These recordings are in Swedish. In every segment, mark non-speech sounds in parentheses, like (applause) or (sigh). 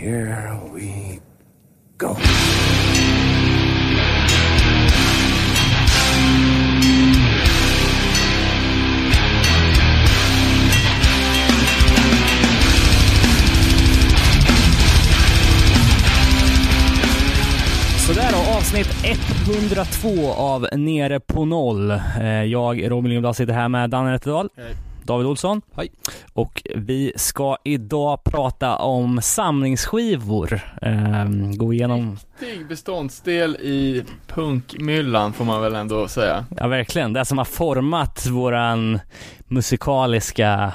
here we go. Sådär då, avsnitt 102 av Nere på noll. Eh, Jag, Robin Lindblad, sitter här med Danne Nätterdal. David Olsson. Hej. Och vi ska idag prata om samlingsskivor. Ehm, Gå igenom, Viktig beståndsdel i punkmyllan får man väl ändå säga. ja verkligen, det som har format våran musikaliska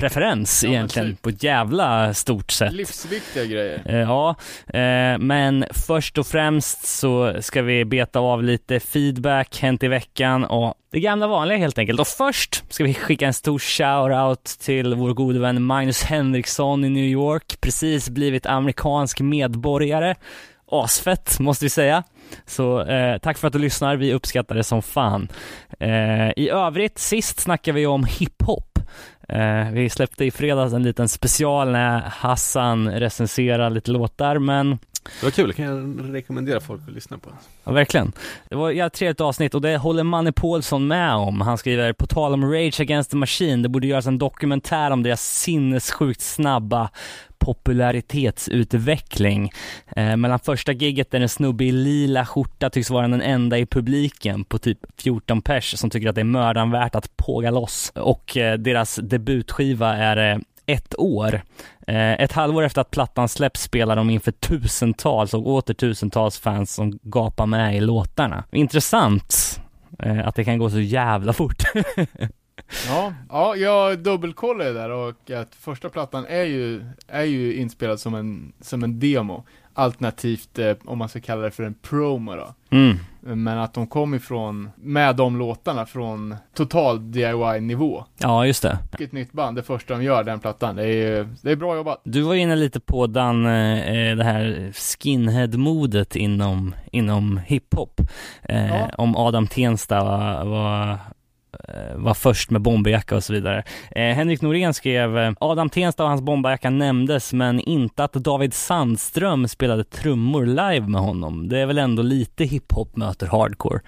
preferens Ja, egentligen typ. på ett jävla stort sätt. Livsviktiga grejer. Eh, Ja, eh, men först och främst så ska vi beta av lite feedback, hänt i veckan och det gamla vanliga helt enkelt. Och först ska vi skicka en stor shout-out till vår gode vän Magnus Henriksson i New York, precis blivit amerikansk medborgare. Asfett måste vi säga. Så eh, tack för att du lyssnar, vi uppskattar det som fan. Eh, I övrigt, sist snackade vi om hiphop. Eh, vi släppte i fredags en liten special när Hassan recenserar lite låtar, men Det var kul, det kan jag rekommendera folk att lyssna på. ja, verkligen. Det var ett trevligt avsnitt och det håller Manne Paulsson med om. Han skriver, på tal om Rage Against the Machine, det borde göras en dokumentär om deras sinnessjukt snabba popularitetsutveckling. Eh, mellan första giget, där en snubbe i lila skjorta tycks vara den enda i publiken på typ 14 pers som tycker att det är mödan värt att påga loss. Och eh, deras debutskiva är eh, ett år. Eh, ett halvår efter att plattan släpps spelar de inför tusentals och åter tusentals fans som gapar med i låtarna. Intressant eh, att det kan gå så jävla fort. (laughs) Ja, ja jag dubbelkollade där och att första plattan är ju, är ju inspelad som en, som en demo. Alternativt, eh, om man ska kalla det för en promo då. Mm. Men att de kom ifrån, med de låtarna, från total DIY-nivå. Ja, just det. Och ett nytt band, det första de gör, den plattan. Det är, det är bra jobbat. Du var inne lite på Dan, eh, det här skinhead-modet inom, inom hiphop. Eh, Ja. Om Adam Tensta var, var eh, var först med bomberjacka och så vidare. Eh, Henrik Norén skrev eh, Adam Tensta och hans bomberjacka nämndes men inte att David Sandström spelade trummor live med honom. Det är väl ändå lite hiphop möter hardcore.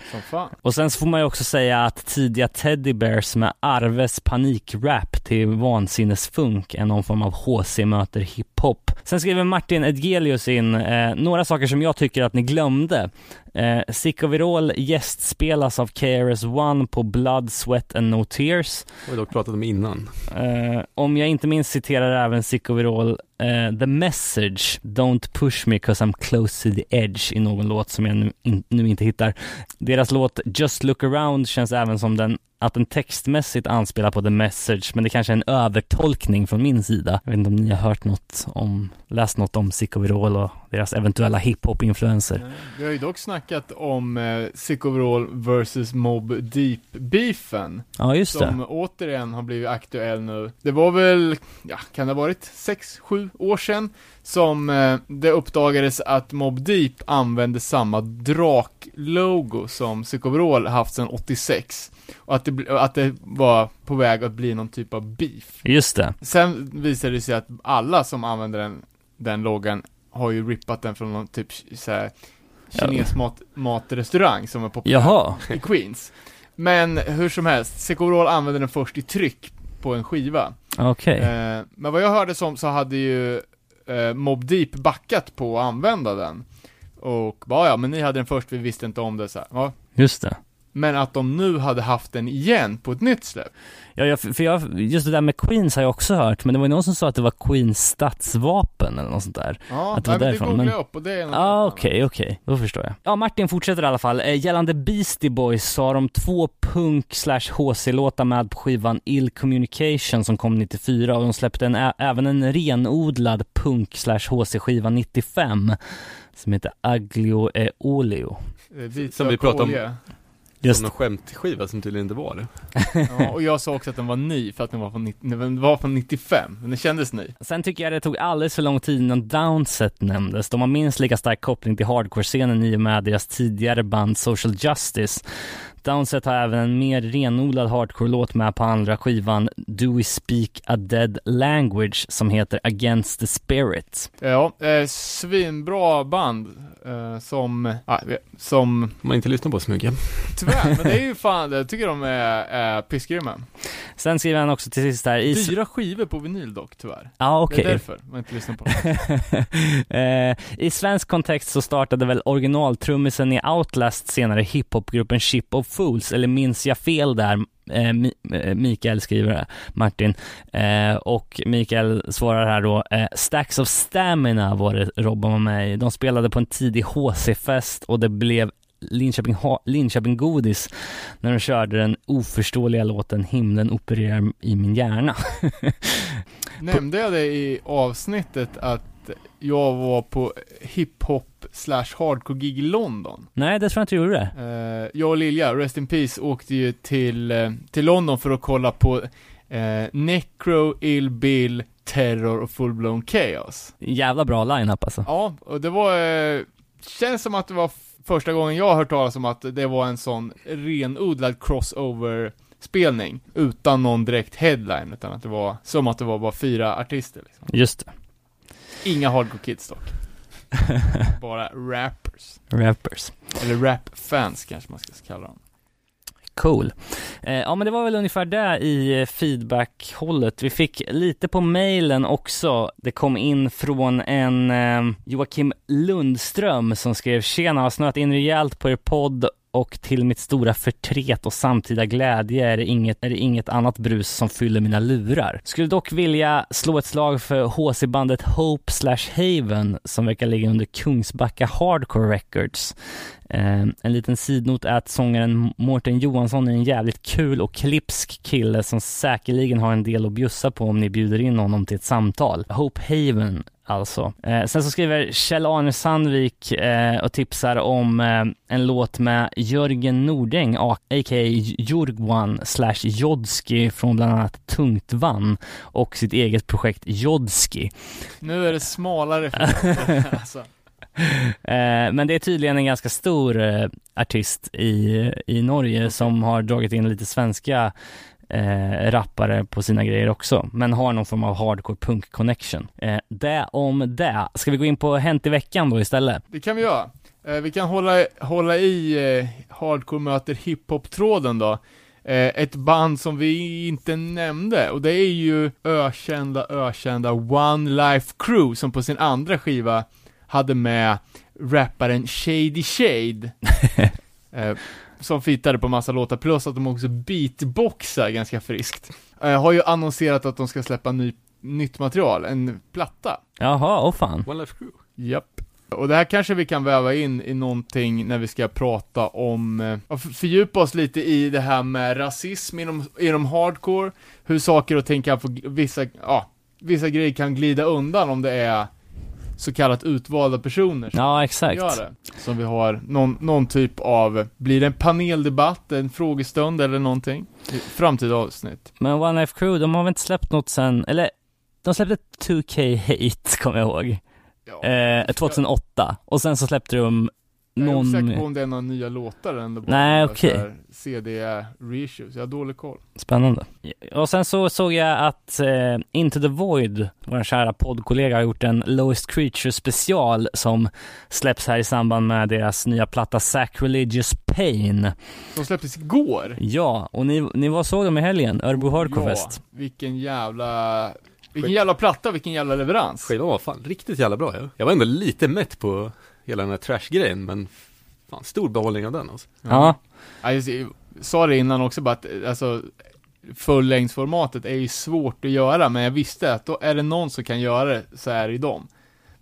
Och sen så får man ju också säga att tidiga Teddy Bears med Arves panikrap till vansinnesfunk är någon form av HC möter hiphop. Sen skriver Martin Edgelius in eh, några saker som jag tycker att ni glömde. Eh, Sick of It All gästspelas av KRS-One på Blood, Sweat and No Tears. Det har vi dock pratat om innan. Eh, om jag inte minns citerar även Sick of It All eh, The Message, Don't Push Me Cause I'm Close to the Edge i någon låt som jag nu, in, nu inte hittar. Deras låt Just Look Around känns även som den att den textmässigt anspelar på The Message, men det kanske är en övertolkning från min sida. Jag vet inte om ni har hört något om, läst något om Sick of It All och deras eventuella hiphop-influenser. Vi har ju dock snackat om eh, Sick Overall vs Mob Deep-beefen. Ja, just det. Som återigen har blivit aktuell nu. Det var väl, ja, kan det ha varit 6-7 år sedan som eh, det uppdagades att Mob Deep använde samma drak-logo som Sick Overall haft sedan 86. Och att det, att det var på väg att bli någon typ av beef. Just det. Sen visade det sig att alla som använder den, den loggan har ju rippat den från någon typ såhär kines mat, matrestaurang som är populär Jaha. i Queens. Men hur som helst, Sekorol använde den först i tryck på en skiva. Okej. Eh, men vad jag hörde som så hade ju eh, Mob Deep backat på att använda den. Och bara ja, men ni hade den först, vi visste inte om det så här. Ja. Just det. Men att de nu hade haft den igen på ett nytt släpp. Ja, jag, för jag, just det där med Queens har jag också hört, men det var ju någon som sa att det var Queens stadsvapen eller något sånt där. Ja, Att det var nej, men det därifrån, googlade jag upp och det är något Ja, ah, okej, okej. Då förstår jag. Ja, Martin fortsätter i alla fall. Eh, gällande Beastie Boys så har de två punk slash HC-låtar med på skivan Ill Communication som kom 94 och de släppte en, även en renodlad punk slash HC-skiva 95 som heter Aglio e Olio. Eh, Som vi pratade om. Just Som någon skämtskiva som tydligen inte var det. (laughs) Ja, och jag sa också att den var ny för att den var från, 90, den var från 95, men den kändes ny. Sen tycker jag det tog alldeles för lång tid innan Downset nämndes. De har minst lika stark koppling till hardcore-scenen i och med deras tidigare band Social Justice. Downset har även en mer renodlad hardcore-låt med på andra skivan Do We Speak A Dead Language som heter Against the Spirit. Ja, eh, svinbra band, eh, som, ah, som, Om man inte lyssnar på smyga. tyvärr, men det är ju (laughs) fan, jag tycker de är, är pissgrymma. Sen skriver han också till sist här i... Dyra skivor på vinyl dock, tyvärr. Ja, okej. Det är därför man inte lyssnar på dem. (laughs) eh, I svensk kontext så startade väl originaltrummisen i Outlast senare hiphopgruppen Ship of Fools, eller minns jag fel där? Eh, eh Mikael skriver det, Martin. Eh, och Mikael svarar här då, eh, Stacks of Stamina var det Robban var med i. De spelade på en tidig HC-fest och det blev Linköping, ha- Linköping Godis när de körde den oförståeliga låten Himlen opererar i min hjärna. (laughs) Nämnde jag det i avsnittet att jag var på hiphop slash hardcore gig i London? Nej, det tror jag inte du gjorde. Eh, jag och Lilja, Rest in Peace, åkte ju till, eh, till London för att kolla på eh, Necro, Ill Bill, Terror och Full Blown Chaos. Jävla bra line-up alltså. Ja, och det var, eh, känns som att det var första gången jag har hört talas om att det var en sån renodlad crossover spelning utan någon direkt headline, utan att det var som att det var bara fyra artister liksom. Just det. Inga hardcore kids dock. (laughs) Bara rappers. Rappers. Eller rap-fans kanske man ska kalla dem. Cool. Eh, ja men det var väl ungefär det i eh, feedback-hållet. Vi fick lite på mailen också. Det kom in från en eh, Joakim Lundström som skrev Tjena, har snöat in rejält på er podd och till mitt stora förtret och samtida glädje är det, inget, är det inget annat brus som fyller mina lurar. Skulle dock vilja slå ett slag för HC-bandet Hope slash Haven som verkar ligga under Kungsbacka Hardcore Records. Eh, en liten sidnot är att sångaren Mårten Johansson är en jävligt kul och klipsk kille som säkerligen har en del att bjussa på om ni bjuder in honom till ett samtal. Hope Haven alltså. Eh, sen så skriver Kjell-Arne Sandvik eh, och tipsar om eh, en låt med Jörgen Nordeng, a- a.k.a. Jurgwan slash Jodski från bland annat Tungt Vann och sitt eget projekt Jodski. Nu är det smalare för (laughs) alltså. Eh, men det är tydligen en ganska stor eh, artist i, i Norge som har dragit in lite svenska eh, rappare på sina grejer också, men har någon form av hardcore punk connection. Eh, det om det. Ska vi gå in på Hänt i veckan då istället? Det kan vi göra. Eh, vi kan hålla, hålla i eh, hardcore möter hiphop-tråden då. Eh, ett band som vi inte nämnde, och det är ju ökända, ökända One Life Crew, som på sin andra skiva hade med rapparen Shady Shade. (laughs) som fitade på massa låtar, plus att de också beatboxar ganska friskt. Eh, har ju annonserat att de ska släppa ny, nytt material, en platta. Jaha, åh fan. One Life Crew. Japp. Och det här kanske vi kan väva in i någonting när vi ska prata om, eh, fördjupa oss lite i det här med rasism inom, inom hardcore, hur saker och ting kan få, vissa, ja, vissa grejer kan glida undan om det är så kallat utvalda personer som Ja, exakt. gör det. Som vi har någon, någon typ av, blir det en paneldebatt, en frågestund eller någonting? Framtida avsnitt. Men One Life Crew, de har väl inte släppt något sen, eller de släppte 2K Hate, (laughs) kommer jag ihåg. Ja. Eh, 2008. Och sen så släppte de Jag är någon... osäker på om det är några nya låtar eller bara Nej, okej. här CD-reissues, jag har dålig koll. Spännande. Och sen så såg jag att eh, Into the Void, vår kära poddkollega, har gjort en Lowest Creature special som släpps här i samband med deras nya platta Sacrilegious Pain. De släpptes igår. Ja, och ni, ni var såg dem i helgen, Örebro Hardcore Fest. Ja, vilken jävla, vilken jävla platta, vilken jävla leverans. Skivan var fan riktigt jävla bra ja. Jag var ändå lite mätt på hela den här trash-grejen, men fan stor behållning av den alltså. Ja, Ja, jag sa det innan också bara att, alltså, fullängdsformatet är ju svårt att göra, men jag visste att då är det någon som kan göra det, så är det ju dem.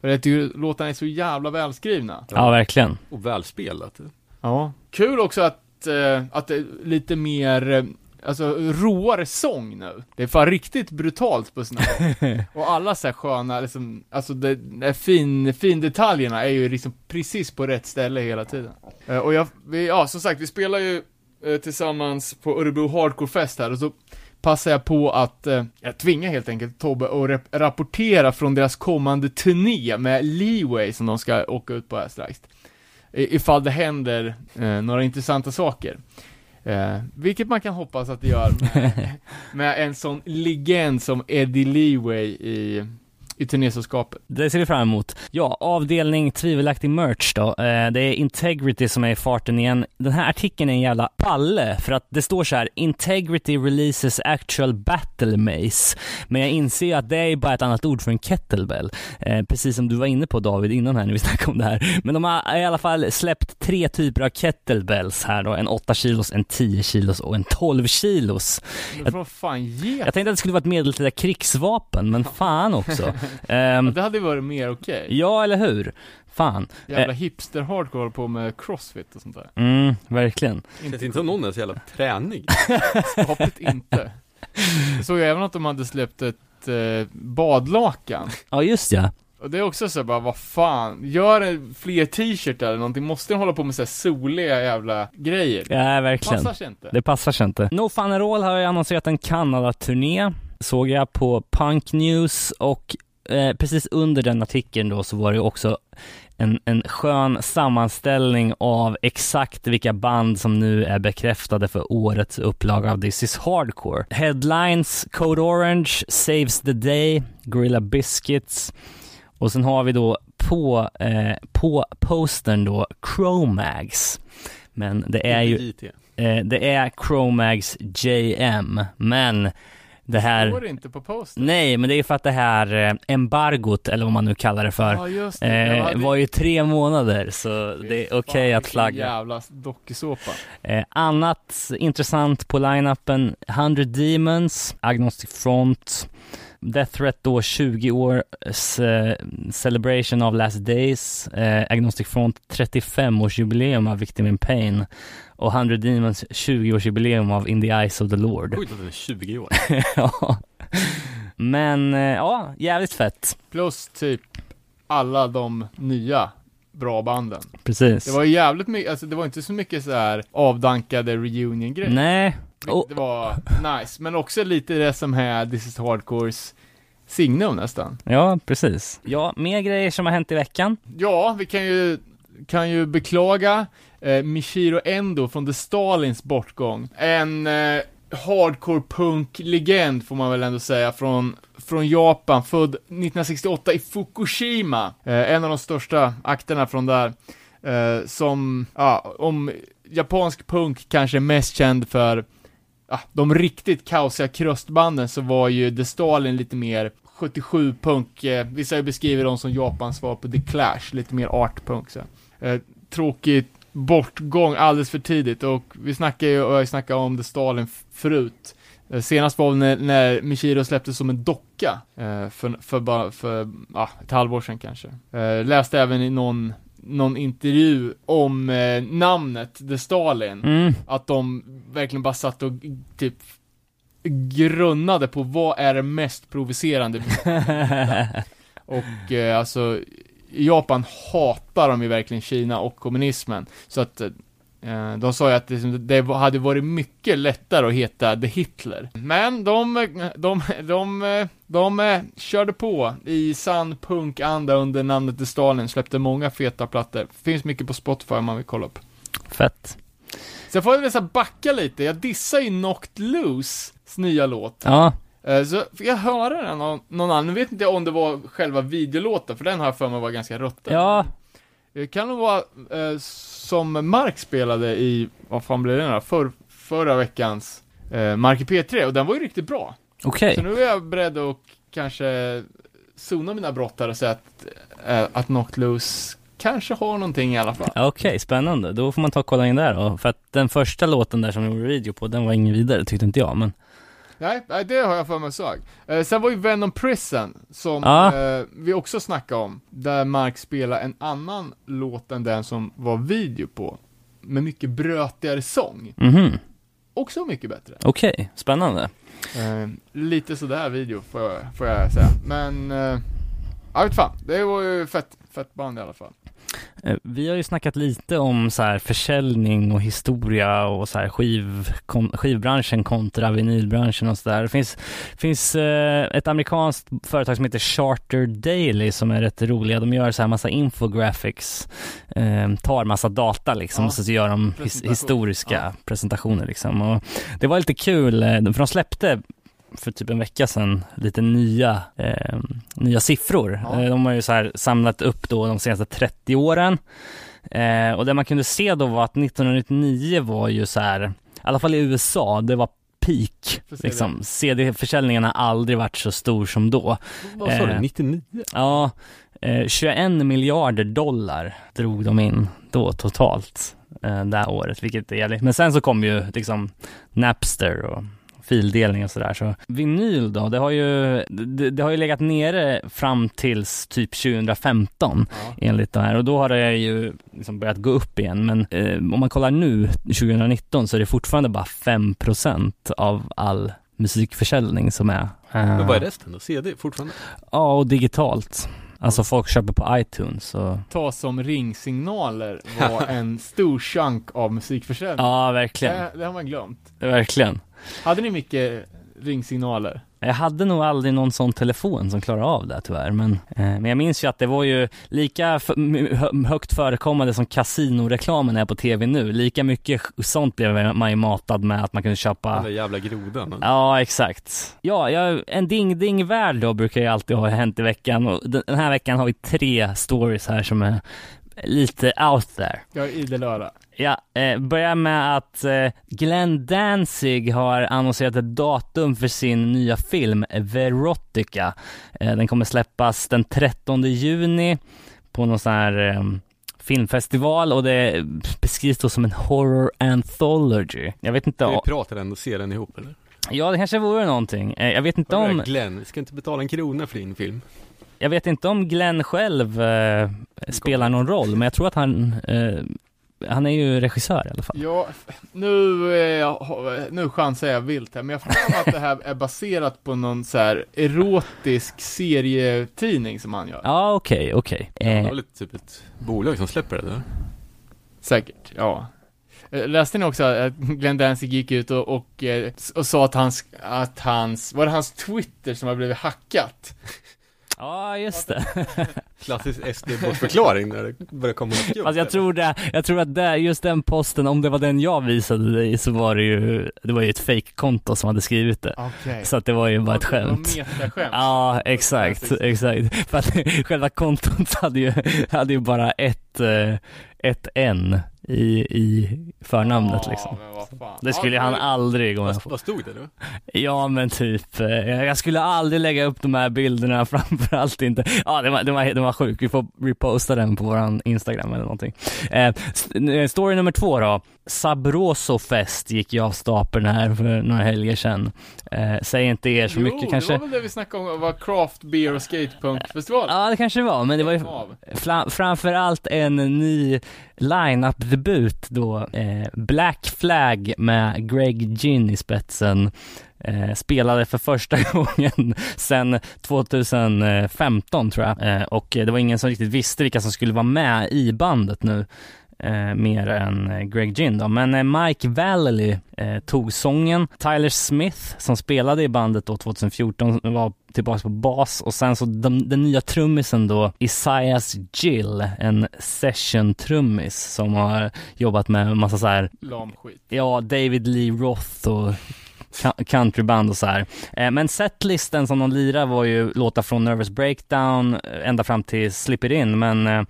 För jag tycker låtarna är så jävla välskrivna. ja verkligen. Och välspelat. Ja. Kul också att, eh, att det är lite mer, eh, alltså råare sång nu. Det är fan riktigt brutalt på sina. (laughs) Och alla så här sköna, liksom, alltså det, det fin, fin detaljerna är ju liksom precis på rätt ställe hela tiden. Eh, och jag, vi, ja som sagt, vi spelar ju eh, tillsammans på Örebro Hardcore Fest här och så passar jag på att, eh, jag tvingar helt enkelt Tobbe att rapportera från deras kommande turné med Leeway som de ska åka ut på här strax. I- Ifall det händer eh, några intressanta saker. Eh, vilket man kan hoppas att det gör med, (laughs) med en sån legend som Eddie Leeway i, i turnésällskapet. Det ser vi fram emot. Ja, avdelning tvivelaktig merch då. Eh, det är Integrity som är i farten igen. Den här artikeln är en jävla palle för att det står så här Integrity releases actual battle mace. Men jag inser ju att det är bara ett annat ord för en kettlebell. Eh, precis som du var inne på David innan här när vi (laughs) snackade om det här. Men de har i alla fall släppt tre typer av kettlebells här då. En 8 kilos, en 10 kilos och en 12 kilos. Men vad fan ge Jag tänkte att det skulle vara ett medeltida krigsvapen, men fan också. (laughs) Ehm, Det hade ju varit mer okej. ja, eller hur? Fan. Jävla hipster hardcore håller på med crossfit och sånt där. Mm, verkligen. Känns inte som någon är så jävla tränig. (laughs) Skapligt inte. Jag såg även att de hade släppt ett eh, badlakan. Ja, just ja. Och det är också så bara, vad fan, gör en fler t-shirt eller någonting, måste den hålla på med så här soliga jävla grejer? Ja, verkligen. Passar sig inte. Det passar sig inte. No Fun All har ju annonserat en Kanada-turné, såg jag på Punk News och eh, precis under den artikeln då så var det också en, en skön sammanställning av exakt vilka band som nu är bekräftade för årets upplaga av This is Hardcore. Headlines, Code Orange, Saves the Day, Gorilla Biscuits och sen har vi då på, eh, på postern då Chromags. Men det är ju. Eh, det är Chromags JM, men det här... Står det inte på posten? Nej, men det är för att det här eh, embargot, eller vad man nu kallar det för, Ja, det. Eh, det- var ju tre månader, så det är okej Fan, att flagga. jävla dokusåpa. Eh, annat intressant på line-upen, 100 Demons, Agnostic Front, Death Threat då 20 års eh, celebration of last days, eh, Agnostic Front 35 års jubileum av Victim in Pain och 100 Demons 20 års jubileum av In the Eyes of the Lord. Sjukt att den är 20 år. (laughs) ja. Men eh, ja, jävligt fett. Plus typ alla de nya bra banden. Precis. Det var jävligt mycket, alltså det var inte så mycket så här avdankade reunion-grejer. Nej. Och, Det var nice, men också lite det som är This is Hardcores signum nästan. ja, precis. Ja, mer grejer som har hänt i veckan. Ja, vi kan ju, kan ju beklaga eh, Michiro Endo från The Stalins bortgång. En eh, hardcore punk-legend får man väl ändå säga, från, från Japan, född 1968 i Fukushima. Eh, en av de största akterna från där. Eh, som, ja, om japansk punk kanske är mest känd för de riktigt kaosiga kröstbanden så var ju The Stalin lite mer 77 punk, eh, vissa har ju beskrivit dem som Japans svar på The Clash, lite mer art punk så. Eh, tråkigt bortgång alldeles för tidigt och vi snackar ju, och jag snackade om The Stalin förut. Eh, senast var väl när, när Michiro släpptes som en docka, eh, för, för bara, för, ja, ett halvår sedan kanske. Eh, läste även i någon, någon intervju om eh, namnet The Stalin. Mm. Att de verkligen bara satt och typ grunnade på vad är det mest provocerande (laughs) Och eh, alltså, Japan hatar de ju verkligen Kina och kommunismen. Så att eh, de sa ju att det, det hade varit mycket lättare att heta The Hitler. Men de, de, de, de, eh, körde på i sann punkanda under namnet The Stalin, släppte många feta plattor. Finns mycket på Spotify om man vill kolla upp. Fett. Sen får jag väl backa lite, jag dissar ju Knocked Loose nya låt. Ja, Eh, Så fick jag höra den någon, någon annan, nu vet inte jag om det var själva videolåten, för den har jag för mig var ganska rutten. ja, Det kan nog vara eh, som Mark spelade i, vad fan blev det nu? För, förra veckans eh, Mark i P3, och den var ju riktigt bra. okej. Så nu är jag beredd att kanske zona mina brott här och säga att, eh, att Knocked Loose kanske har någonting i alla fall. Okej, spännande. Då får man ta och kolla in där då. För att den första låten där som jag gjorde video på, den var ingen vidare tyckte inte jag, men Nej, nej, det har jag för mig såg. Eh, sen var ju Venom Prison, som Ja. eh, vi också snackade om, där Mark spelar en annan låt än den som var video på, med mycket brötigare sång. mhm, Också mycket bättre. okej, spännande. Eh, lite sådär video, får jag, får jag säga. Men, eh, jag vet fan, det var ju fett, fett band i alla fall. Eh, Vi har ju snackat lite om så här försäljning och historia och så här skiv, kon, skivbranschen kontra vinylbranschen och sådär. Det finns, finns eh, ett amerikanskt företag som heter Charter Daily som är rätt roliga. De gör så här massa infographics, eh, tar massa data liksom Ja. och så gör de his, historiska Ja. presentationer liksom. Och det var lite kul, för de släppte för typ en vecka sedan lite nya, eh, nya siffror. Ja. Eh, de har ju så här samlat upp då de senaste 30 åren. Eh, och det man kunde se då var att 1999 var ju så här, i alla fall i USA, det var peak. CD. Liksom. CD-försäljningen har aldrig varit så stor som då. Vad sa du, Eh. 99? Ja, eh, 21 miljarder dollar drog de in då totalt eh, det här året, vilket är jävligt. Men sen så kom ju liksom Napster och fildelning och sådär. Så vinyl då, det har ju, det, det har ju legat nere fram tills typ 2015 Ja. enligt det här och då har det ju liksom börjat gå upp igen. Men eh, om man kollar nu, 2019, så är det fortfarande bara 5% av all musikförsäljning som är. eh, Men vad är resten då? CD fortfarande? Ja, och digitalt. Alltså folk köper på iTunes och... Ta som ringsignaler var (laughs) en stor chunk av musikförsäljning. Ja, verkligen. Det, det har man glömt. Verkligen. Hade ni mycket ringsignaler? Jag hade nog aldrig någon sån telefon som klarade av det tyvärr, men, eh, men jag minns ju att det var ju lika högt förekommande som kasinoreklamen är på tv nu. Lika mycket sånt blev man ju matad med att man kunde Den köpa där jävla grodan. Ja, exakt. Ja, jag, en ding-ding-värld då brukar ju alltid ha hänt i veckan och den den här veckan har vi tre stories här som är lite out there. Jag är idel öra. Ja, eh, börjar med att eh, Glenn Danzig har annonserat ett datum för sin nya film Verotica. Eh, den kommer släppas den 13 juni på någon sån här eh, filmfestival och det beskrivs då som en horror anthology. Jag vet inte Ska vi om... prata den och se den ihop eller? Ja, det kanske vore någonting. Eh, jag vet inte Hörru, om... Glenn, vi ska inte betala en krona för din film. Jag vet inte om Glenn själv eh, spelar någon roll, men jag tror att han, eh, han är ju regissör i alla fall. Ja, nu, eh, ha- nu chansar jag vilt här, men jag får att det här är baserat på någon så här erotisk serietidning som han gör. Ja, okej, okej. Det Eh, var lite typ ett bolag som släpper det där. Säkert, ja. Eh, Läste ni också att Glenn Danzig gick ut och, och, eh, och sa att hans, att hans, var det hans Twitter som har blivit hackat? Ja, just det. (laughs) Klassisk SD-bortförklaring när det börjar komma något skumt. Alltså jag tror det, jag tror att det, just den posten, om det var den jag visade dig så var det ju, det var ju ett fake-konto som hade skrivit det. Okej. Så att det var ju bara ett skämt. Det var metaskämt. Ja, exakt, exakt. För att (laughs) själva kontot hade ju, hade ju bara ett, eh, ett N i, i förnamnet liksom. men vad fan. Det skulle Ja, han men- aldrig gå med Vad, på. vad stod det då? Ja men typ, eh, jag skulle aldrig lägga upp de här bilderna, (laughs) framförallt inte. Ja det var, det var, det var sjukt, vi får reposta den på våran Instagram eller någonting. Eh, story nummer två då. Sabroso Fest gick ju av stapeln här för några helger sedan. Eh, säger inte er så jo, mycket kanske. det var väl det vi snackade om, var craft beer och skatepunk-festival? Ja det kanske det var, men det var ju framförallt en ny debut då, eh, Black Flag med Greg Ginn i spetsen. Eh, spelade för första (laughs) gången sedan 2015 tror jag. Eh, och det var ingen som riktigt visste vilka som skulle vara med i bandet nu. Eh, mer än eh, Greg Ginn då. Men eh, Mike Vallely eh, tog sången. Tyler Smith som spelade i bandet då 2014 var tillbaka på bas och sen så den, den nya trummisen då Isaias Gill, en session-trummis som har jobbat med massa så här Lam skit. ja, David Lee Roth och countryband och så här. Eh, Men setlisten som de lirar var ju låtar från Nervous Breakdown eh, ända fram till Slip It In, men eh,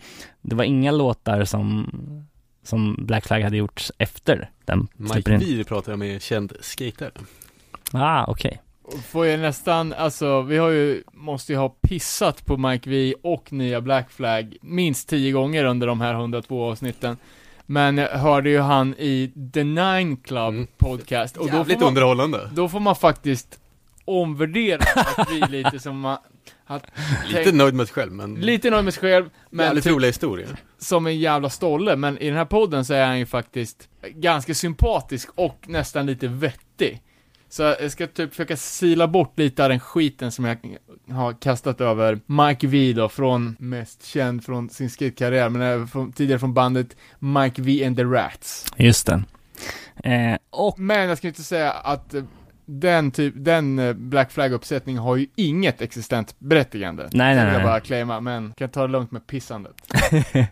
det var inga låtar som, som Black Flag hade gjort efter den Slip Mike. Weir pratar med känd skater. Ah, okej. Får jag nästan, alltså, vi har ju, måste ju ha pissat på Mike V och nya Black Flag minst tio gånger under de här 102 avsnitten. Men jag hörde ju han i The Nine Club Mm. podcast, och då får, Jävligt man, underhållande. då får man faktiskt omvärdera Mike V (laughs) lite som man, att, Lite nöjd med sig själv men lite nöjd med sig själv, men jävligt typ roliga historier. som en jävla stolle, men i den här podden så är han ju faktiskt ganska sympatisk och nästan lite vettig. Så jag ska typ försöka sila bort lite av den skiten som jag har kastat över Mike V då, från, mest känd från sin skatekarriär, men även från, tidigare från bandet Mike V and the Rats. Just det. Eh, och Men jag ska inte säga att eh, den typ, den eh, Black Flag-uppsättningen har ju inget existent berättigande. Nej, Så nej, vill jag nej. bara claima, men kan ta det lugnt med pissandet. (laughs)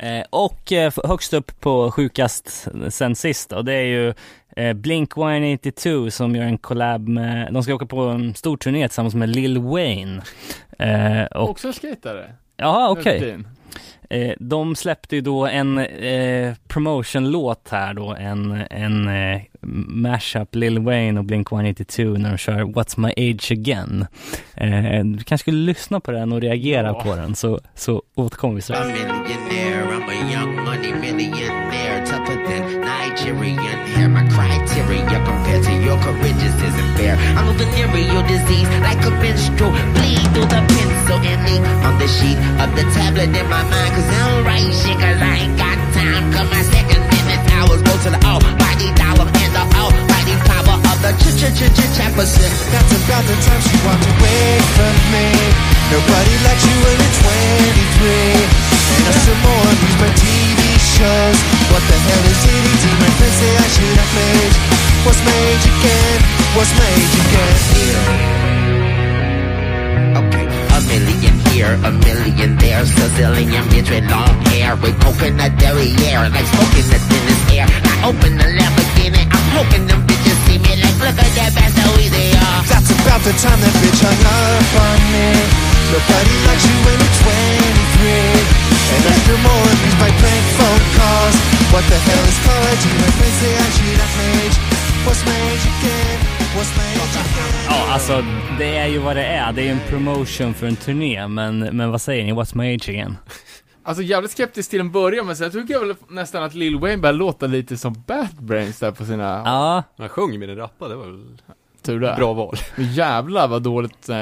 Eh, och eh, högst upp på sjukast sen sist då, det är ju eh, Blink 182 som gör en collab med, de ska åka på en stor turné tillsammans med Lil Wayne. Eh, och, Också skatare. ja okej. Fin. Eh, de släppte ju då en eh, promotion-låt här då, en, en eh, mashup Lil Wayne och Blink 182 när de kör What's My Age Again. Eh, du kanske skulle lyssna på den och reagera Ja. på den så, så återkommer vi strax. Tougher than Nigerian hair. My criteria compared to your courageous isn't fair. I'm a venereal disease, like a menstrual bleed through the pencil and ink on the sheet of the tablet in my mind. Cause I don't write shit, cause I ain't got time. Cause my second minute hours go to the almighty dollar and the almighty power of the ch-ch-ch-ch-chapperson. That's about the time she walked away from me. Nobody likes you when you're 23. And I still more abuse my TV shows. What the hell is eating to my friends say I should have played. What's made you again? What's my age again? Okay, a million here, a million there, Sicilian bitch with long hair, with coconut derriere, like smoking the thinnest air. I open the Lamborghini, I'm hoping them bitches see me like, look at that bad how easy they are. That's about the time that bitch hung up on me. Nobody likes you when you're 23. And I still more abuse by prank phone calls. What the hell is college? And my friends say I should have played. What's my age again? What's my age again? Ja, alltså det är ju vad det är. Det är ju en promotion för en turné, men, men vad säger ni? What's my age again? Alltså jävligt skeptisk till en början, men sen tycker jag väl nästan att Lil Wayne börjar låta lite som Bad Brains där på sina Ja, Han sjöng med den rappa, det var väl tur där. bra val. Men jävlar vad dåligt eh,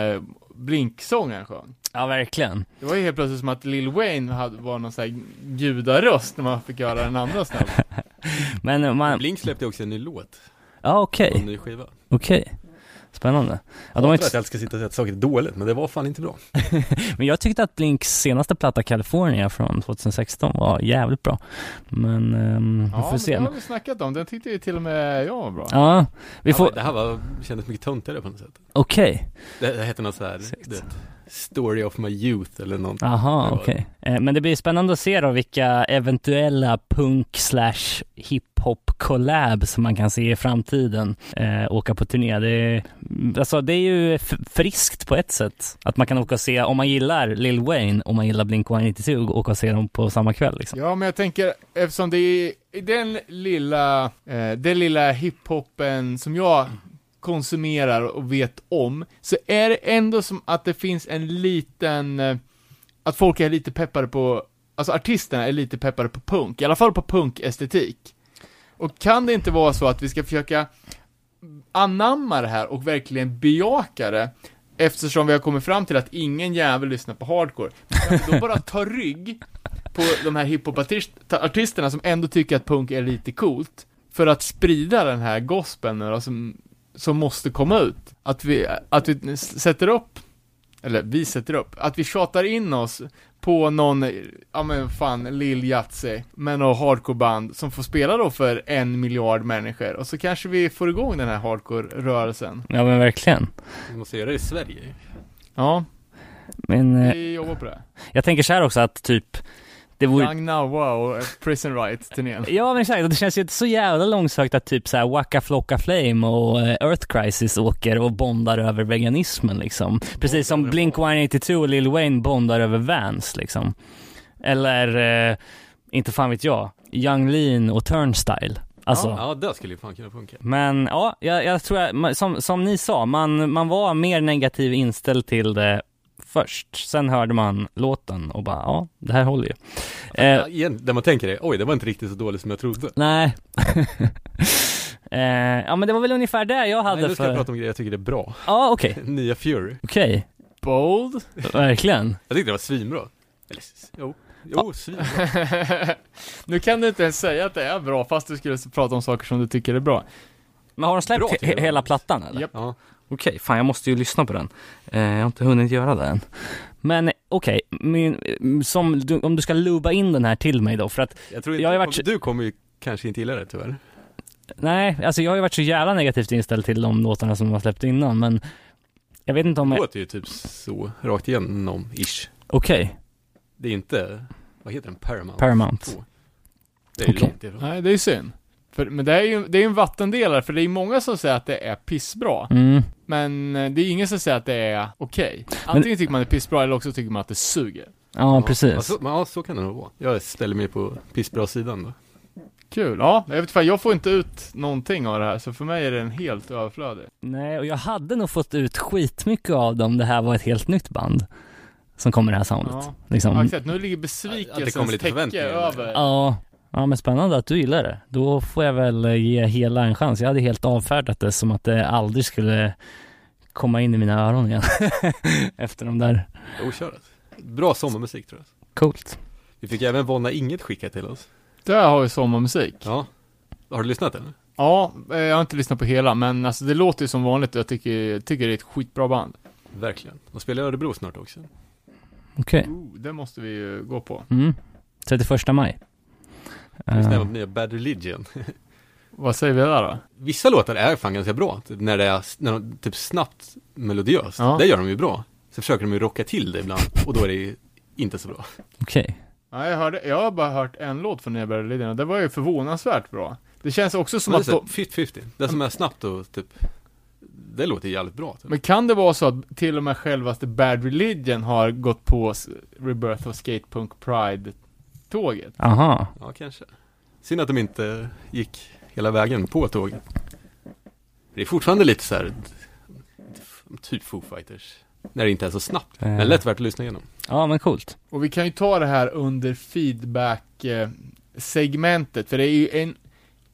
Blink-sången sjöng. ja verkligen. Det var ju helt plötsligt som att Lil Wayne hade, var någon sån här gudaröst när man fick göra den andra snabbt. (laughs) Men man, Blink släppte också en ny låt, ja okej, och en ny skiva. okej. Spännande. Ja, de Jag tror att jag ska sitta och säga att saker är dåligt, men det var fan inte bra. (laughs) men jag tyckte att Blinks senaste platta California från 2016 var jävligt bra. Men vi Ja, får men se. det har vi snackat om. Den tyckte ju till och med jag var bra. Ja, vi Ja, får, men Det här var, kändes mycket töntigare på något sätt. okej. Det, det hette något så här, Story of my youth eller något. Aha, Det var- okej. Eh, Men det blir spännande att se då vilka eventuella punk slash hiphop collabs som man kan se i framtiden eh, åka på turné. Det är, alltså, det är ju f- friskt på ett sätt. Att man kan åka och se, om man gillar Lil Wayne och man gillar Blink-182, åka och se dem på samma kväll liksom. Ja, men jag tänker, eftersom det är i den lilla, eh, den lilla hiphopen som jag konsumerar och vet om, så är det ändå som att det finns en liten, eh, att folk är lite peppade på, alltså artisterna är lite peppade på punk, i alla fall på punkestetik. Och kan det inte vara så att vi ska försöka anamma det här och verkligen bejaka det, eftersom vi har kommit fram till att ingen jävel lyssnar på hardcore. Men vi då bara ta rygg på de här hiphop-artisterna som ändå tycker att punk är lite coolt, för att sprida den här gospeln nu då, som, måste komma ut. Att vi, att vi sätter upp, eller vi sätter upp, att vi tjatar in oss på någon, ja men fan, Lil Yatzy, med något hardcore-band som får spela då för en miljard människor, och så kanske vi får igång den här hardcore-rörelsen. Ja men verkligen. Vi måste göra det i Sverige. Ja, Men eh, vi jobbar på det. jag tänker så här också att typ, det vore... Young Now Wow, Prison Riot-turnén. (laughs) Ja men exakt, det känns ju inte så jävla långsökt att typ såhär Waka Flocka Flame och eh, Earth Crisis åker och bondar över veganismen liksom. Precis som Blink-182 och Lil Wayne bondar över Vans liksom. Eller, eh, inte fan vet jag, Young Lean och Turnstyle. Alltså. Ja, det skulle ju fan kunna funka. Men ja, jag, jag tror att, som, som ni sa, man, man var mer negativ inställd till det först. Sen hörde man låten och bara, ja, det här håller ju. Eh, igen, där man tänker det, oj det var inte riktigt så dåligt som jag trodde. Nej. (laughs) eh, ja men det var väl ungefär det jag hade Nej, nu ska för... jag prata om grejer jag tycker det är bra. Ja okej, (laughs) Nya Fury. okej. Bold. Verkligen. Jag tyckte det var svinbra. Eller, jo, jo, svinbra. (laughs) nu kan du inte ens säga att det är bra, fast du skulle prata om saker som du tycker är bra. Men har de släppt Bra, he- hela plattan eller? Japp. Ja. Okej, fan jag måste ju lyssna på den. Eh, jag har inte hunnit göra det än. Men okej, som du, om du ska luba in den här till mig då, för att Jag tror inte, Jag har varit kommer- du kommer ju kanske inte gilla det tyvärr. nej, alltså jag har ju varit så jävla negativt inställd till de låtarna som de har släppt innan, men jag vet inte om Det jag, låter ju typ så, rakt igenom, ish. okej, Det är inte, vad heter den, Paramount? Paramount. Två. Det är Okej. långt ifrån. Nej, det är synd. För, men det är ju det är en vattendelare, för det är många som säger att det är pissbra. Mm. Men eh, det är ingen som säger att det är okej. Antingen tycker man det är pissbra, eller också tycker man att det suger. Ja, precis. Ja, så, men ja, så kan det nog vara. Jag ställer mig på pissbra-sidan då. Kul. Ja, jag vet fan, jag får inte ut någonting av det här, så för mig är den helt överflödig. Nej, och jag hade nog fått ut skitmycket av dem det här var ett helt nytt band som kommer det här soundet. Ja. Liksom. Ja, exakt. Nu ligger Att det besvikelsens täcke över. Ja, ja men spännande att du gillar det. Då får jag väl eh, ge hela en chans. Jag hade helt avfärdat det som att det aldrig skulle komma in i mina öron igen. (laughs) Efter de där. Okörat. Bra sommarmusik tror jag. Coolt. Vi fick även Vonna Inget skickat till oss. Där har vi sommarmusik. Ja. Har du lyssnat eller? Ja, eh, jag har inte lyssnat på hela, men alltså det låter ju som vanligt och jag tycker, tycker det är ett skitbra band. Verkligen. De spelar i Örebro snart också. Okej. Oh, det måste vi ju gå på. Mm. 31 maj. Eh, det, uh. nya Bad Religion. (laughs) Vad säger vi där då? Vissa låtar är fan ganska bra, typ när det är, när de, typ snabbt melodiöst. Ja. Det gör de ju bra. Så försöker de ju rocka till det ibland, och då är det ju inte så bra. Okej. Ja, jag, hörde, jag har bara hört en låt från Nya Berlin och det var ju förvånansvärt bra. Det känns också som att det är de, så här 50-50. Det som är snabbt och typ, det låter jävligt bra. Typ. Men kan det vara så att till och med självaste Bad Religion har gått på Rebirth of Skatepunk Pride-tåget? Aha. Ja, kanske. Synd att de inte gick hela vägen på tåget. Det är fortfarande lite så här, typ Foo Fighters. När det inte är så snabbt. Eh. Men lätt värt att lyssna igenom. Ja, men coolt. Och vi kan ju ta det här under feedback-segmentet, för det är ju en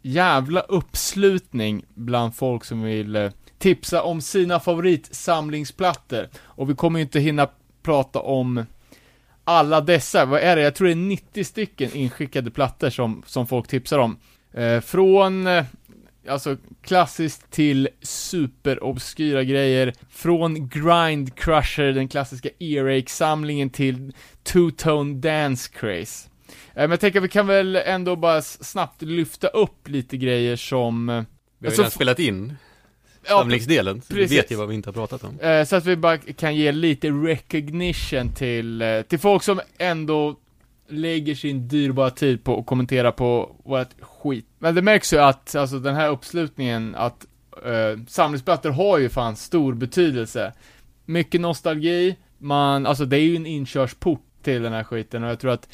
jävla uppslutning bland folk som vill eh, tipsa om sina favoritsamlingsplattor. Och vi kommer ju inte hinna prata om alla dessa, vad är det? Jag tror det är 90 stycken inskickade plattor som, som folk tipsar om. Eh, från, eh, alltså klassiskt till superobskyra grejer. Från Grind Crusher, den klassiska Earache-samlingen till Two-Tone Dance Craze. Eh, men jag tänker att vi kan väl ändå bara snabbt lyfta upp lite grejer som... eh, Vi har ju Alltså, redan spelat in samlingsdelen, så vi vet ju vad vi inte har pratat om. Eh, så att vi bara kan ge lite recognition till, eh, till folk som ändå lägger sin dyrbara tid på att kommentera på vårt skit. Men det märks ju att, alltså den här uppslutningen, att eh, samlingsplattor har ju fan stor betydelse. Mycket nostalgi, man, alltså det är ju en inkörsport till den här skiten och jag tror att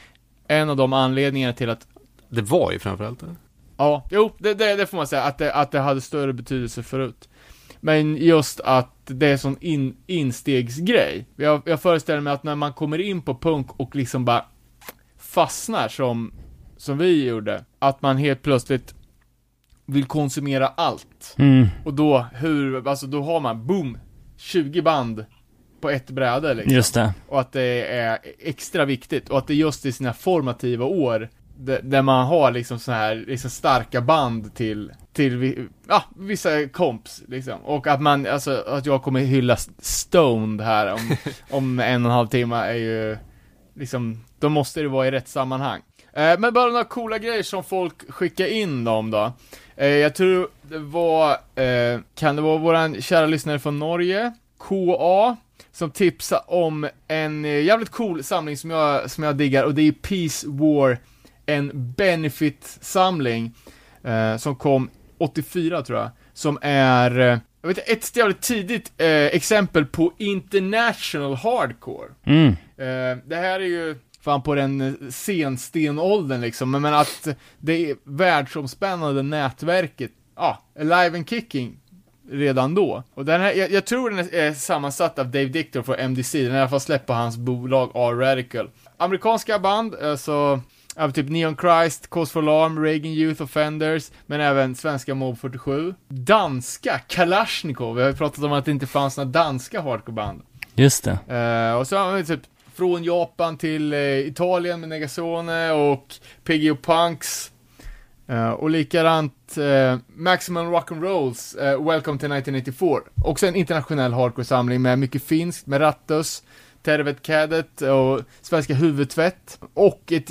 en av de anledningarna till att Det var ju framförallt det. Ja, jo, det, det, det får man säga, att det, att det hade större betydelse förut. Men just att det är sån in, instegsgrej. Jag, jag föreställer mig att när man kommer in på punk och liksom bara fastnar som, som vi gjorde, att man helt plötsligt vill konsumera allt. Mm. Och då, hur, alltså då har man, boom, 20 band på ett bräde liksom. Just det. Och att det är extra viktigt och att det just i sina formativa år där, man har liksom så här liksom starka band till, till ja, vissa komps liksom. Och att man, alltså att jag kommer hylla Stoned här om, (laughs) om en och en halv timme är ju liksom, då måste det vara i rätt sammanhang. Eh, men bara några coola grejer som folk skickar in dem då. Eh, jag tror det var, eh, kan det vara våran kära lyssnare från Norge, KA, som tipsade om en eh, jävligt cool samling som jag, som jag diggar och det är Peace War, en benefit-samling eh, som kom 84 tror jag, som är, eh, jag vet ett jävligt tidigt eh, exempel på international hardcore. Mm. Eh, det här är ju fan på den eh, senstenåldern liksom, men, men att det är världsomspännande nätverket, ja, Alive and Kicking redan då. Och den här, jag, jag tror den är, är sammansatt av Dave Dictor från MDC, den är i alla fall släppt på hans bolag R-Radical. Amerikanska band, alltså Ja, typ Neon Christ, Cause for Alarm, Reagan Youth Offenders, men även svenska Mob 47. Danska, Kalashnikov, vi har ju pratat om att det inte fanns några danska hardcoreband. Just det. Eh, och så har vi typ från Japan till eh, Italien med Negasone och PGO Punks. Eh, och likadant uh, Maximum Rock'n'Rolls, uh, Welcome to 1984. Också en internationell hardcore-samling med mycket finskt, med Rattus, Tervet Cadet och Svenska Huvudtvätt. Och ett,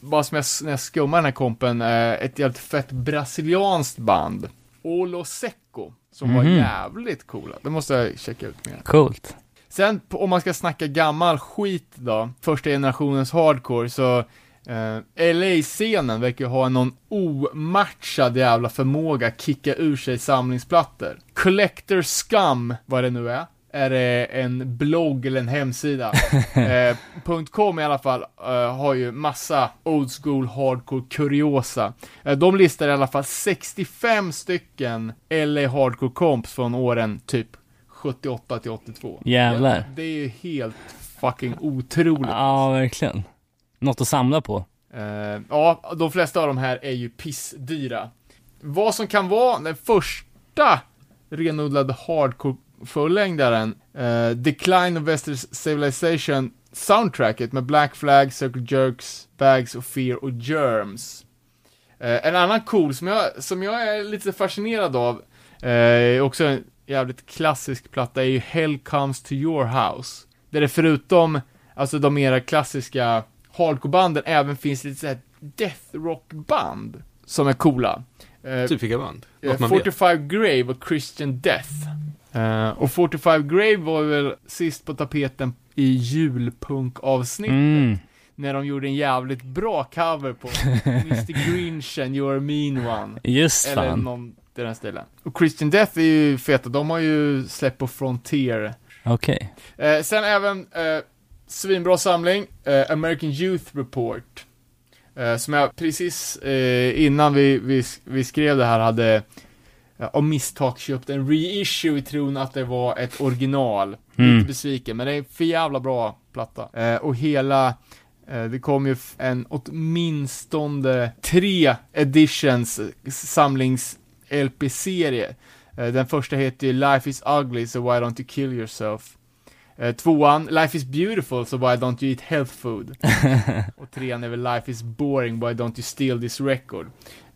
bara som jag, när jag skummar den här kompen, uh, ett jävligt fett brasilianskt band. Olo Secco, som var Mhm. jävligt coola. Det måste jag checka ut mer. Coolt. Sen om man ska snacka gammal skit då, första generationens hardcore, så eh, LA-scenen verkar ju ha någon omatchad jävla förmåga att kicka ur sig samlingsplattor. Collector Scum, vad det nu är, är det en blogg eller en hemsida. (laughs) eh, .com i alla fall eh, har ju massa old school hardcore kuriosa. Eh, de listar i alla fall 65 stycken LA hardcore comps från åren typ 78 till 82. Jävlar. Det är ju helt fucking otroligt. Ja, verkligen. Något att samla på. Eh, ja, de flesta av de här är ju pissdyra. Vad som kan vara den första renodlade hardcore-fullängdaren, eh, Decline of Western Civilization soundtracket med Black Flag, Circle Jerks, Bags of Fear och Germs. Eh, en annan cool som jag, som jag är lite fascinerad av, eh, också en jävligt klassisk platta, är ju Hell Comes to Your House. Där det förutom, alltså de mera klassiska hardcore-banden även finns lite såhär death rock-band som är coola. Eh, Typ vilka band? Vet. 45 Grave och Christian Death. Eh, och 45 Grave var väl sist på tapeten i julpunk-avsnittet. Mm. När de gjorde en jävligt bra cover på (laughs) Mr Grinchen, You're a mean one. Just Eller fan. någon i den stilen. Och Christian Death är ju feta, de har ju släppt på Frontier. Okej. Eh, sen även, eh, svinbra samling, American Youth Report. Som jag precis innan vi, vi, vi skrev det här hade av misstag köpt en reissue i tron att det var ett original. Mm. Lite besviken, men det är för jävla bra platta. Eh, och hela, eh, det kom ju en åtminstone tre editions samlings-LP-serie. Eh, den första heter ju Life is ugly, so why don't you kill yourself? Eh, tvåan, Life is beautiful, so why don't you eat health food? (laughs) och trean är väl Life is boring, why don't you steal this record?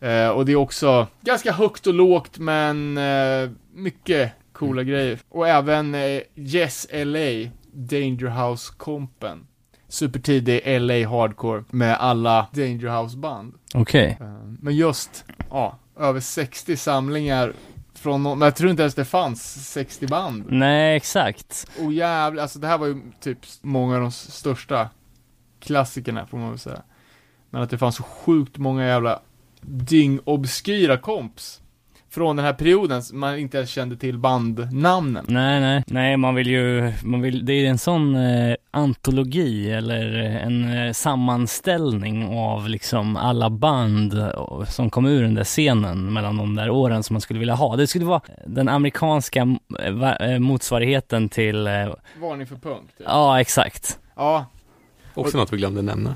Eh, och det är också ganska högt och lågt, men eh, mycket coola grejer. Och även eh, Yes LA, Danger House-kompen. Supertidig LA hardcore med alla Danger House-band. Okej. Eh, Men just, ja, över 60 samlingar från, nå- men jag tror inte ens det fanns 60 band. Nej, exakt. Och jävlar, alltså det här var ju typ många av de största klassikerna får man väl säga. Men att det fanns så sjukt många jävla dyngobskyra komps. Från den här perioden, som man inte ens kände till bandnamnen. Nej, nej. Nej, man vill ju, man vill, det är en sån eh, antologi eller en eh, sammanställning av liksom alla band eh, som kom ur den där scenen mellan de där åren som man skulle vilja ha. Det skulle vara den amerikanska eh, va- eh, motsvarigheten till, eh, Varning för punk. Typ. ja exakt. Ja, Också något vi glömde nämna.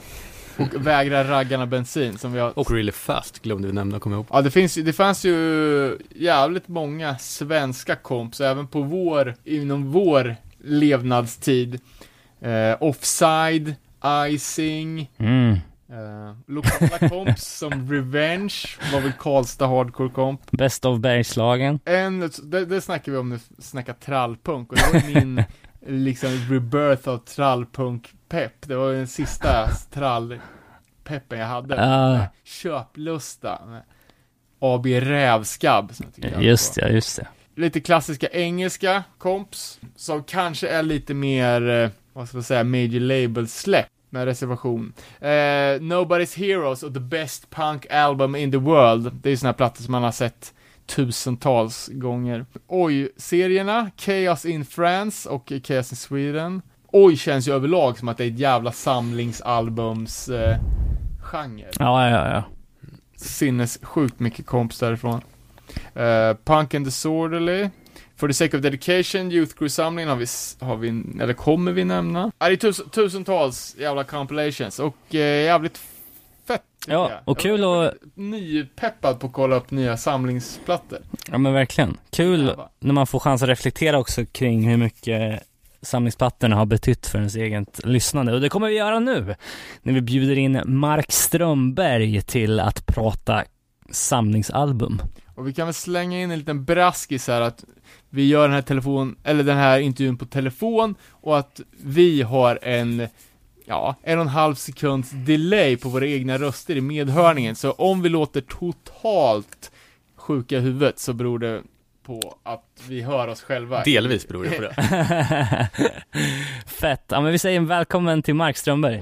Och vägra raggarna bensin som vi har Och Really Fast glömde vi nämna, kommer jag ihåg. Ja, det finns det fanns ju jävligt många svenska komps, även på vår, inom vår levnadstid. Eh, offside, icing, Mm. eh, lokala (laughs) komps som Revenge, var väl Karlstad Hardcore Comp. Best of Bergslagen. En, det, det snackar vi om när vi snackar trallpunk, och det var min, liksom, rebirth av trallpunk-pepp. Det var den sista trallpeppen jag hade. Ja. Köplusta. med AB Rävskabb. som jag Just bra. det, just det. Lite klassiska engelska komps, som kanske är lite mer, eh, vad ska man säga, major label släpp med reservation. Eh, Nobody's Heroes och The Best Punk Album in the World. Det är ju såna här plattor som man har sett tusentals gånger. Oj-serierna, Chaos in France och Chaos in Sweden. Oj känns ju överlag som att det är ett jävla samlingsalbums eh, genre Ja, ja, ja. sinnessjukt mycket komps därifrån. Uh, Punk and Disorderly. For the sake of dedication, Youth Crew-samlingen har vi, har vi, eller kommer vi nämna. Ja, det är tus, tusentals jävla compilations och uh, jävligt fett. Ja, jag. och kul att- Nypeppad på att kolla upp nya samlingsplattor. Ja men verkligen. Kul Jävlar. när man får chans att reflektera också kring hur mycket samlingsplattorna har betytt för ens eget lyssnande. Och det kommer vi göra nu, när vi bjuder in Mark Strömberg till att prata samlingsalbum. Och vi kan väl slänga in en liten braskis här att vi gör den här telefon, eller den här intervjun på telefon och att vi har en, ja, en och en halv sekunds delay på våra egna röster i medhörningen. Så om vi låter totalt sjuka i huvudet så beror det på att vi hör oss själva. Delvis beror det på det. (laughs) Fett. Ja men vi säger välkommen till Mark Strömberg.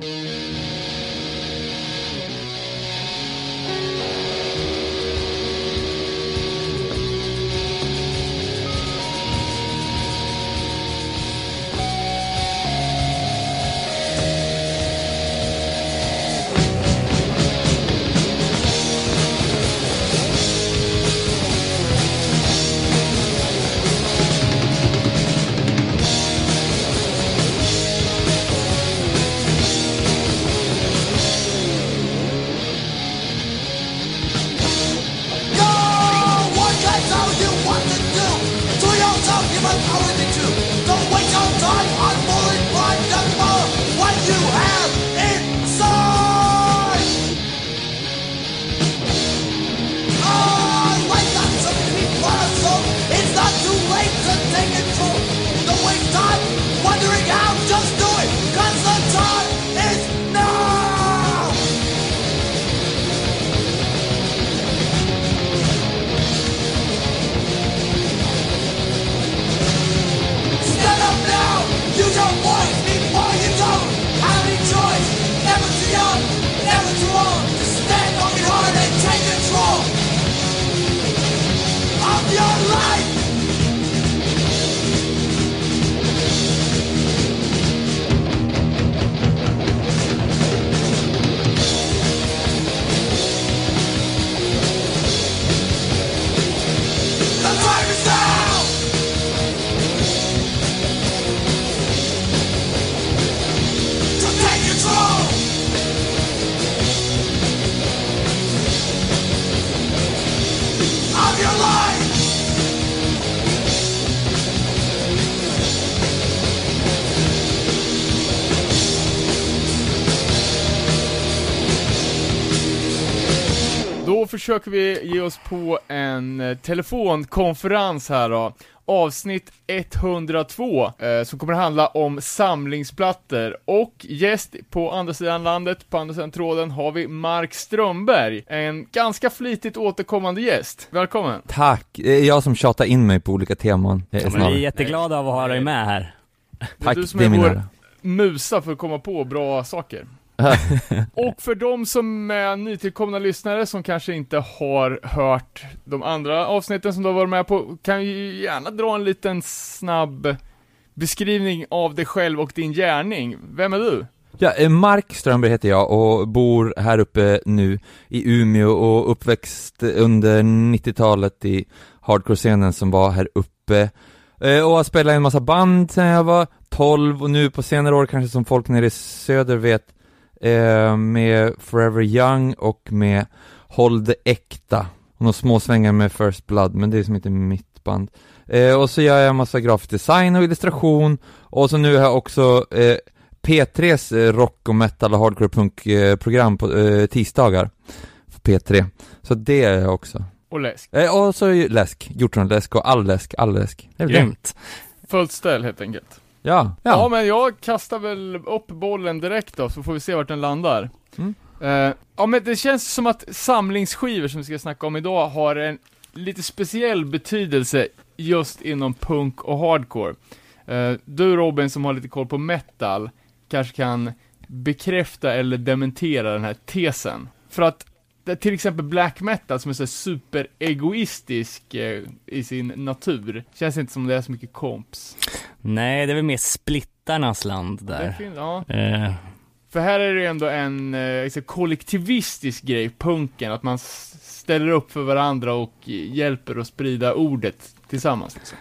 Försöker vi ge oss på en eh, telefonkonferens här då. Avsnitt 102, eh, som kommer att handla om samlingsplattor. Och gäst på andra sidan landet, på andra sidan tråden, har vi Mark Strömberg. En ganska flitigt återkommande gäst. Välkommen! Tack, det är jag som tjatar in mig på olika teman. Ja, men vi är jätteglada av att ha dig med här. Tack, du som det är är min vår-. Musa för att komma på bra saker. (laughs) Och för de som är nytillkomna lyssnare som kanske inte har hört de andra avsnitten som du har varit med på, kan ju gärna dra en liten snabb beskrivning av dig själv och din gärning. Vem är du? Ja, eh, Mark Strömberg heter jag och bor här uppe nu i Umeå och uppväxt under 90-talet i hardcore-scenen som var här uppe. Eh, Och har spelat i en massa band sen jag var 12 och nu på senare år kanske som folk nere i söder vet eh, med Forever Young och med Håll det Äkta. Och några små svängar med First Blood, men det är som inte mitt band. Eh, och så gör jag en massa grafisk design och illustration och så nu har jag också eh, P3s eh, rock och metal och hardcore punk eh, program på eh, tisdagar för P3. Så det är jag också. Och läsk. Eh, och så läsk, hjortronläsk och all läsk, all läsk. Det är. Grymt. Fullt ställ helt enkelt. Ja, Ja. ja. men jag kastar väl upp bollen direkt då, så får vi se vart den landar. Mm. Eh, ja men det känns som att samlingsskivor som vi ska snacka om idag har en lite speciell betydelse just inom punk och hardcore. Eh, du Robin som har lite koll på metal, kanske kan bekräfta eller dementera den här tesen. För att till exempel black metal som är så här superegoistisk eh, i sin natur, känns inte som det är så mycket komps. Nej, det är väl mer splittarnas land Det där. fin- ja. Eh, För här är det ändå en eh, så kollektivistisk grej, punken, att man ställer upp för varandra och hjälper att sprida ordet tillsammans. Liksom.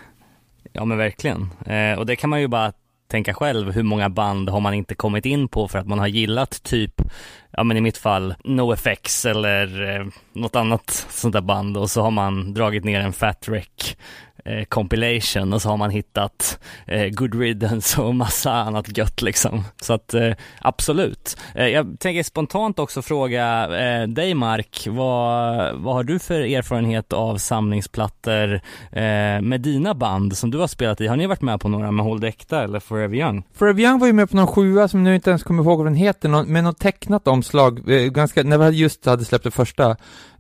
Ja men verkligen. Eh, och det kan man ju bara tänka själv, hur många band har man inte kommit in på för att man har gillat typ, ja men i mitt fall, NoFX eller eh, något annat sånt där band och så har man dragit ner en Fat Wreck eh, compilation och så har man hittat eh, Good Riddance och massa annat gött liksom. Så att eh, absolut. Eh, jag tänker spontant också fråga eh, dig Mark, vad, vad har du för erfarenhet av samlingsplattor eh, med dina band som du har spelat i? Har ni varit med på några med Hold Äkta eller Forever Young? Forever Young var ju med på någon sjua som nu inte ens kommer ihåg vad den heter, någon, med något tecknat omslag, eh, ganska, när vi just hade släppt det första,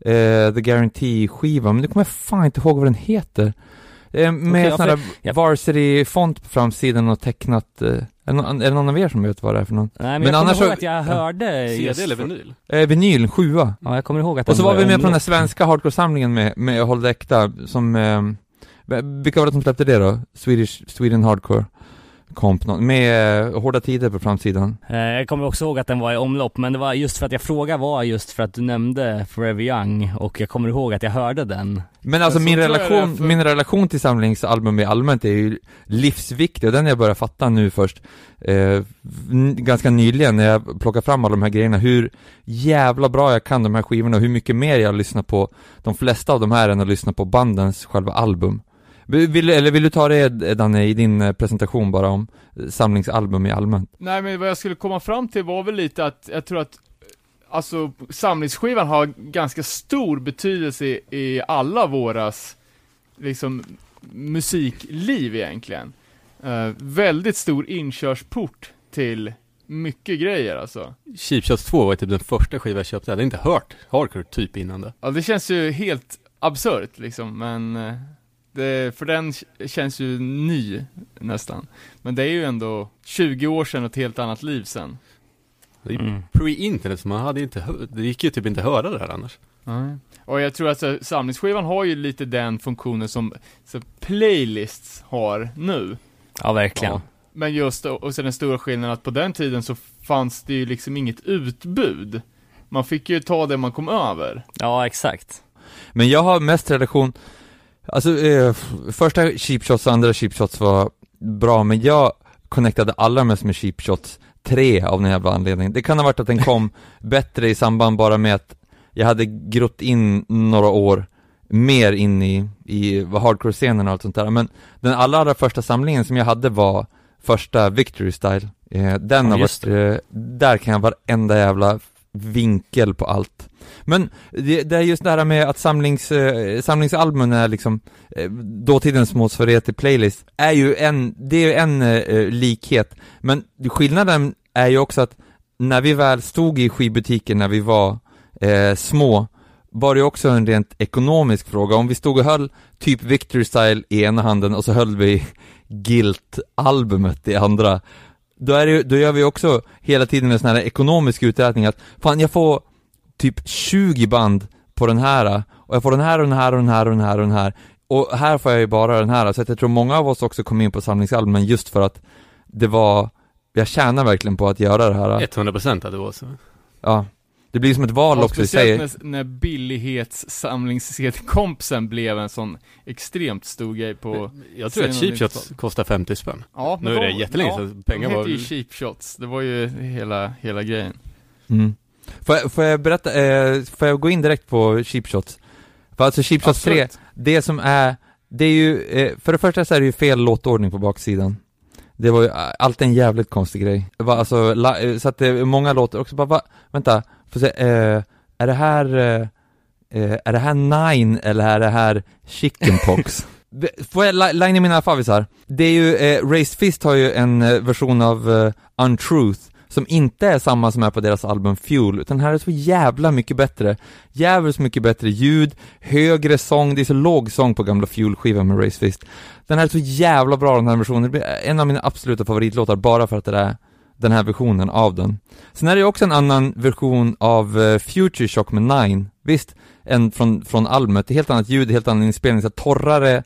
eh, The Guarantee-skivan, men nu kommer jag fan inte ihåg vad den heter. Eh, med ja, för- där ja. varsity-font på framsidan och tecknat, eh, är, det någon, är det någon av er som vet vad det är för någon? Nej men, Men jag annars kommer ihåg att jag ja. hörde just CD eller vinyl? Eh, vinyl, sjua. Ja, jag kommer ihåg att Och så var vi med på den här svenska hardcore-samlingen med, med Håll Äkta, som, eh, vilka var det som släppte det då? Swedish, Sweden Hardcore Comp, nå- med eh, Hårda Tider på framsidan. Eh, Jag kommer också ihåg att den var i omlopp, men det var just för att jag frågade var just för att du nämnde Forever Young och jag kommer ihåg att jag hörde den. Men alltså så min relation, för- min relation till samlingsalbum i allmänt är ju livsviktig och den har jag börjat fatta nu först, eh, ganska nyligen när jag plockar fram alla de här grejerna, hur jävla bra jag kan de här skivorna och hur mycket mer jag lyssnar på de flesta av de här än att lyssna på bandens själva album. Vill, eller vill du ta det Danne i din eh, presentation bara om eh, samlingsalbum i allmänt? Nej men vad jag skulle komma fram till var väl lite att, jag tror att Alltså samlingsskivan har ganska stor betydelse i, i alla våras liksom musikliv egentligen. Eh, väldigt stor inkörsport till mycket grejer alltså. Cheap Shots 2 var typ den första skivan jag köpte, jag hade inte hört hardcore typ innan det. Ja, det känns ju helt absurt liksom, men det, för den känns ju ny nästan. Men det är ju ändå 20 år sedan och ett helt annat liv sen. Det är Mm. pre-internet, så man hade inte det gick ju typ inte att höra det här annars. Och jag tror att så, samlingsskivan har ju lite den funktionen som så, playlists har nu. Ja, verkligen. Ja. Men just, och och sen den stora skillnaden att på den tiden så fanns det ju liksom inget utbud. Man fick ju ta det man kom över. Ja, exakt. Men jag har mest relation, alltså eh, första cheap shots och andra cheap shots var bra, men jag connectade allra mest med cheap shots 3 av någon jävla anledning. Det kan ha varit att den kom (laughs) bättre i samband bara med att jag hade grott in några år mer in i, i hardcore-scenen och allt sånt där, men den allra, allra första samlingen som jag hade var första Victory Style. Eh, den Ja, har varit, eh, där kan jag varenda jävla vinkel på allt. Men det, det är just det här med att samlings, eh, samlingsalbumen är liksom eh, dåtidens motsvarighet till playlist, är ju en, det är ju en eh, likhet, men skillnaden är ju också att när vi väl stod i skivbutiken när vi var eh, små, var det också en rent ekonomisk fråga. Om vi stod och höll typ Victory Style i ena handen och så höll vi Guilt-albumet i andra, då, är det, då gör vi också hela tiden en sån här ekonomisk uträkning att fan jag får typ 20 band på den här och jag får den här och den här och den här och den här och den här. Och här får jag ju bara den här. Så jag tror många av oss också kom in på samlingsalbumen just för att det var jag tjänar verkligen på att göra det här. 100% att det var så. Ja Det blir som ett val också speciellt sig när, när billighetssamlings-CD-kompsen blev en sån extremt stor grej på Jag tror att Cheap Shots kostar 50 spänn. Ja, Nu är det jättelänge sedan pengar de var- hette ju cheap shots, det var ju hela, hela grejen. mm. får, jag, får jag berätta, eh, får jag gå in direkt på Cheap Shots? För alltså Cheap Shots 3, Absolut. det som är, det är ju, eh, för det första så är det ju fel låtordning på baksidan Det var ju eh, alltid en jävligt konstig grej. Det var alltså, la, eh, så att det är många låtar också bara, va, vänta, får se, eh, är det här, eh, eh, är det här Nine eller är det här Chickenpox? (laughs) Får jag li- linea mina favvisar? Det är ju, eh, Raised Fist har ju en eh, version av eh, Untruth som inte är samma som är på deras album Fuel, utan här är så jävla mycket bättre. Jävligt mycket bättre ljud, högre sång, det är så låg sång på gamla Fuel-skivan med Raised Fist. Den här är så jävla bra den här versionen, det blir en av mina absoluta favoritlåtar bara för att det är den här versionen av den. Sen är det ju också en annan version av eh, Future Shock med Nine, visst, en från, från albumet, det är helt annat ljud, helt annan inspelning, så torrare,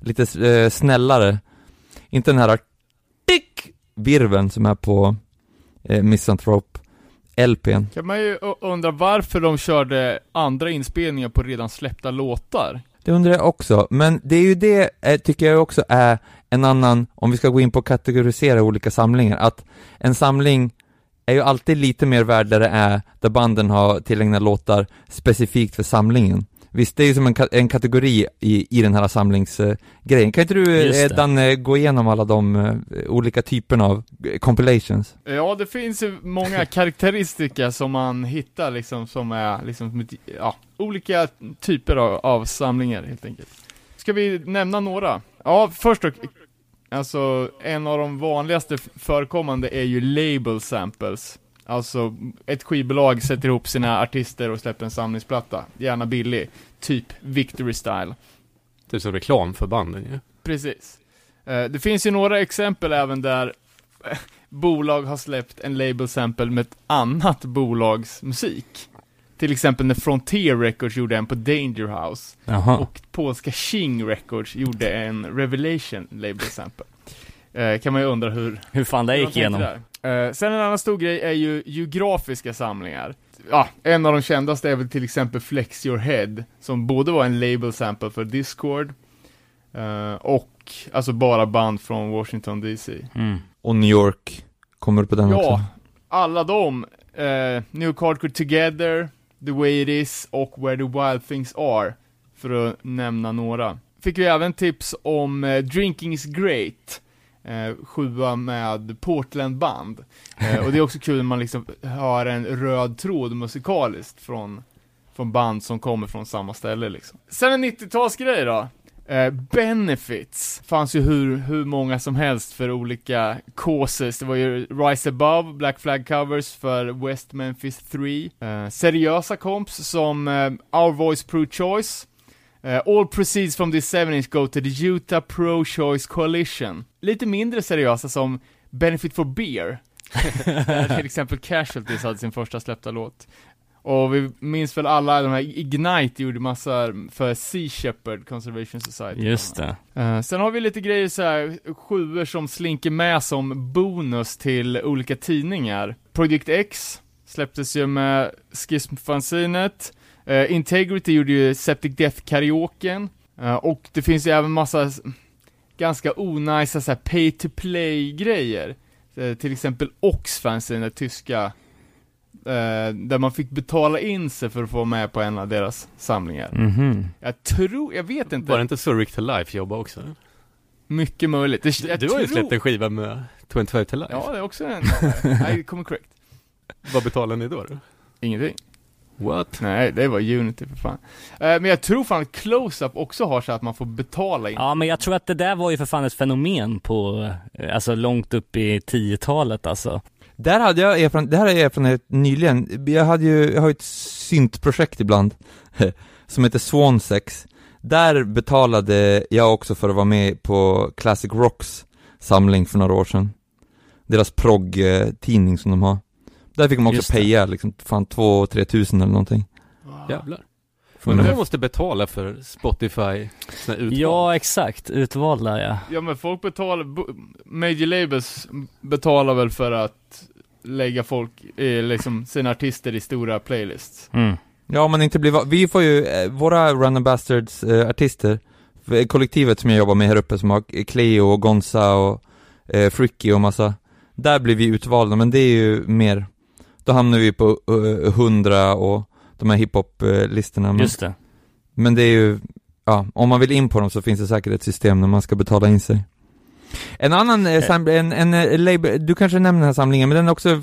lite eh, snällare. Inte den här tick virveln som är på eh, Misanthrope LPn. Kan man ju undra varför de körde andra inspelningar på redan släppta låtar. Det undrar jag också, men det är ju det, eh, tycker jag också är en annan, om vi ska gå in på att kategorisera olika samlingar, att en samling är ju alltid lite mer värd där det är, där banden har tillägnat låtar specifikt för samlingen. Visst, det är ju som en, en kategori i, i den här samlingsgrejen. kan inte du, eh. Danne, gå igenom alla de eh, olika typerna av eh, compilations? Ja, det finns ju många (laughs) karaktäristika som man hittar liksom, som är liksom, ja, olika typer av, av samlingar helt enkelt. Ska vi nämna några? Ja, först då, alltså en av de vanligaste förekommande är ju label samples. Alltså, ett skivbolag sätter ihop sina artister och släpper en samlingsplatta, gärna billig, typ Victory Style. Typ som reklam för banden ju. Precis. Eh, Det finns ju några exempel även där (laughs) bolag har släppt en label sample med ett annat bolags musik. Till exempel när Frontier Records gjorde en på Danger House Jaha. och polska King Records gjorde en Revelation label sample. Eh, kan man ju undra hur, Hur fan det gick igenom. Eh, sen en annan stor grej är ju geografiska samlingar. Ja, en av de kändaste är väl till exempel Flex Your Head, som både var en label sample för Discord, eh, och alltså bara band från Washington DC. Mm. Och New York kommer på den också. Ja, alla de, eh, New Hardcore Together, The Way It Is och Where the Wild Things Are, för att nämna några. Fick vi även tips om eh, Drinking is Great, eh, sjua med Portland band. Eh, och det är också kul när man liksom har en röd tråd musikaliskt från, från band som kommer från samma ställe liksom. Sen en 90-talsgrej då. Eh, benefits fanns ju hur, hur många som helst för olika causes. Det var ju Rise Above, Black Flag covers för West Memphis 3. Eh, seriösa komps som eh, Our Voice Pro Choice. Eh, all proceeds from this 7 inch go to the Utah Pro Choice Coalition. Lite mindre seriösa som Benefit for Beer. (laughs) Där till exempel Casualties hade sin första släppta låt. Och vi minns väl alla de här, Ignite gjorde massa för Sea Shepherd Conservation Society. Just det. Eh, sen har vi lite grejer så här, sjuor som slinker med som bonus till olika tidningar. Project X släpptes ju med Schism-fanzinet. Eh, Integrity gjorde ju Septic Death Karaoken. Eh, och det finns ju även massa ganska onajsa så här pay to play grejer. Eh, till exempel Ox-fanzinet, tyska. Eh, där man fick betala in sig för att få vara med på en av deras samlingar. Mhm. Jag tror, jag vet inte. Var det inte så Rick to Life jobbar också? Mycket möjligt. Det, Du, jag du har ju tror- släppt en skiva med 25 to Life. Ja, det är också en, nej, det kommer correct. Vad betalar ni då? då? Ingenting. What? Nej, det var Unity för fan. Eh, men jag tror fan att Close-Up också har så att man får betala in. Ja, men jag tror att det där var ju för fan ett fenomen på, eh, alltså långt upp i 10-talet alltså. Där hade jag erfarenhet, det här har jag erfarenhet nyligen. Jag hade ju, jag har ju ett syntprojekt ibland, (laughs) som heter Swansex. Där betalade jag också för att vara med på Classic Rocks samling för några år sedan. Deras progg-tidning som de har. Där fick man också peja liksom, fan två, tre tusen eller någonting. Jävlar. Det. du måste betala för Spotify. Ja, exakt. Utvalda ja. Ja men folk betalar, major labels betalar väl för att lägga folk, eh, liksom sina artister i stora playlists. Mm. Ja, men inte bli, vi får ju, eh, våra Random Bastards eh, artister, för kollektivet som jag jobbar med här uppe som har Cleo och Gonza och eh, Fricky och massa, där blir vi utvalda, men det är ju mer, då hamnar vi på eh, 100 och de här hiphop-listorna, men, Just det. men det är ju, ja, om man vill in på dem så finns det säkert ett system när man ska betala in sig. En annan eh, sam- en, en eh, label, du kanske nämner den här samlingen, men den är också,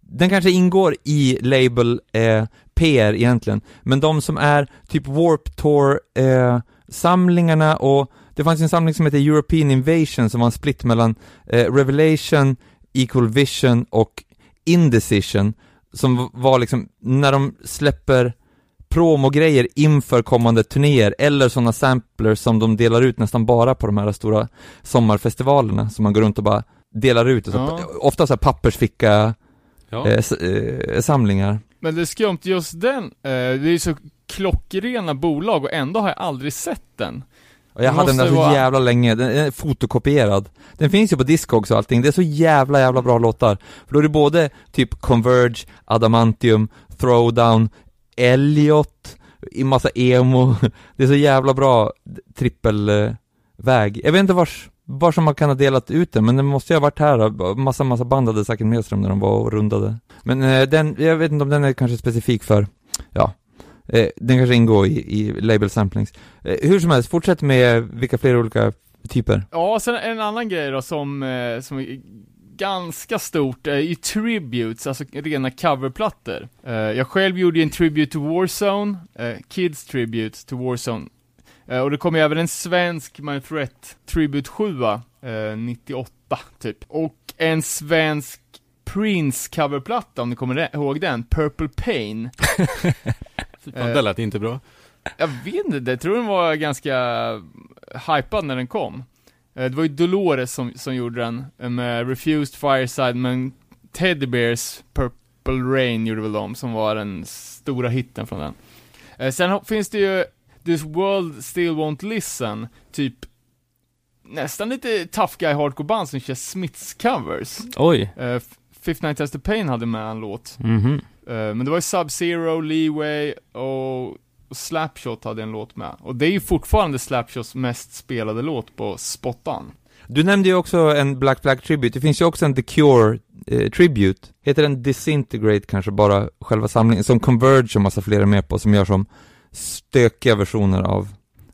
den kanske ingår i label eh, PR egentligen, men de som är typ Warp Tour eh, samlingarna och det fanns en samling som heter European Invasion som var en split mellan eh, Revelation, Equal Vision och Indecision som var liksom, när de släpper promogrejer inför kommande turnéer eller sådana samplers som de delar ut nästan bara på de här stora sommarfestivalerna som man går runt och bara delar ut, så, Ja. ofta så pappersficka Ja. eh, eh, samlingar. Men det är skumt, just den, eh, det är ju så klockrena bolag och ändå har jag aldrig sett den. Och jag Det hade den där så vara- jävla länge, den är fotokopierad. Den finns ju på Discogs och allting, det är så jävla jävla bra låtar. För då är det både typ Converge, Adamantium, Throwdown, Elliot, i massa emo. (laughs) Det är så jävla bra trippelväg. Jag vet inte vars, var som man kan ha delat ut den, men det måste ju ha varit här. Massa, massa band hade säkert med sig dem när de var och rundade. Men eh, den, jag vet inte om den är kanske specifik för, ja, Eh, den kanske ingår i, i label samplings. Eh, hur som helst, fortsätt med vilka fler olika typer. Ja, sen en annan grej då som, eh, som är ganska stort är ju tributes, alltså rena coverplattor. Eh, jag själv gjorde ju en tribute to Warzone, eh, Kids Tribute to Warzone. Eh, och det kom ju även en svensk My Threat Tribute 7 eh, 98 typ. Och en svensk Prince coverplatta om ni kommer ihåg den, Purple Pain. (laughs) Fy fan, det lät inte bra. Jag vet inte, jag tror den var ganska hypad när den kom. Eh, Det var ju Dolores som, som gjorde den, eh, med Refused Fireside, men Teddy Bears Purple Rain gjorde väl de, som var den stora hitten från den. Eh, Sen finns det ju This World Still Won't Listen, typ nästan lite tough guy hardcore band som kör Smiths covers. Oj. F- Fifth Night Test of Pain hade med en låt. Mhm. Eh, Men det var ju Sub-Zero, Leeway och Slapshot hade en låt med. Och det är ju fortfarande Slapshots mest spelade låt på Spottan. Du nämnde ju också en Black Black Tribute, det finns ju också en The Cure eh, Tribute. Heter den Disintegrate kanske, bara själva samlingen, som Converge och massa fler är med på, som gör som stökiga versioner av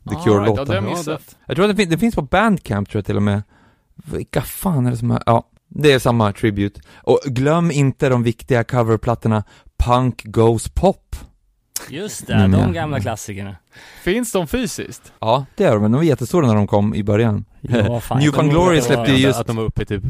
The Ah, Cure-låtar. right, Ja, jag. Jag tror att det, fin- det finns på Bandcamp tror jag till och med. Vilka fan är det som är, ja, det är samma tribute. Och glöm inte de viktiga coverplattorna Punk Goes Pop. Just det, Mm, de ja. gamla klassikerna. Finns de fysiskt? Ja, det är de, men de var jättestora när de kom i början. Ja, fan, New Found Glory släppte ju just, Att de var uppe i typ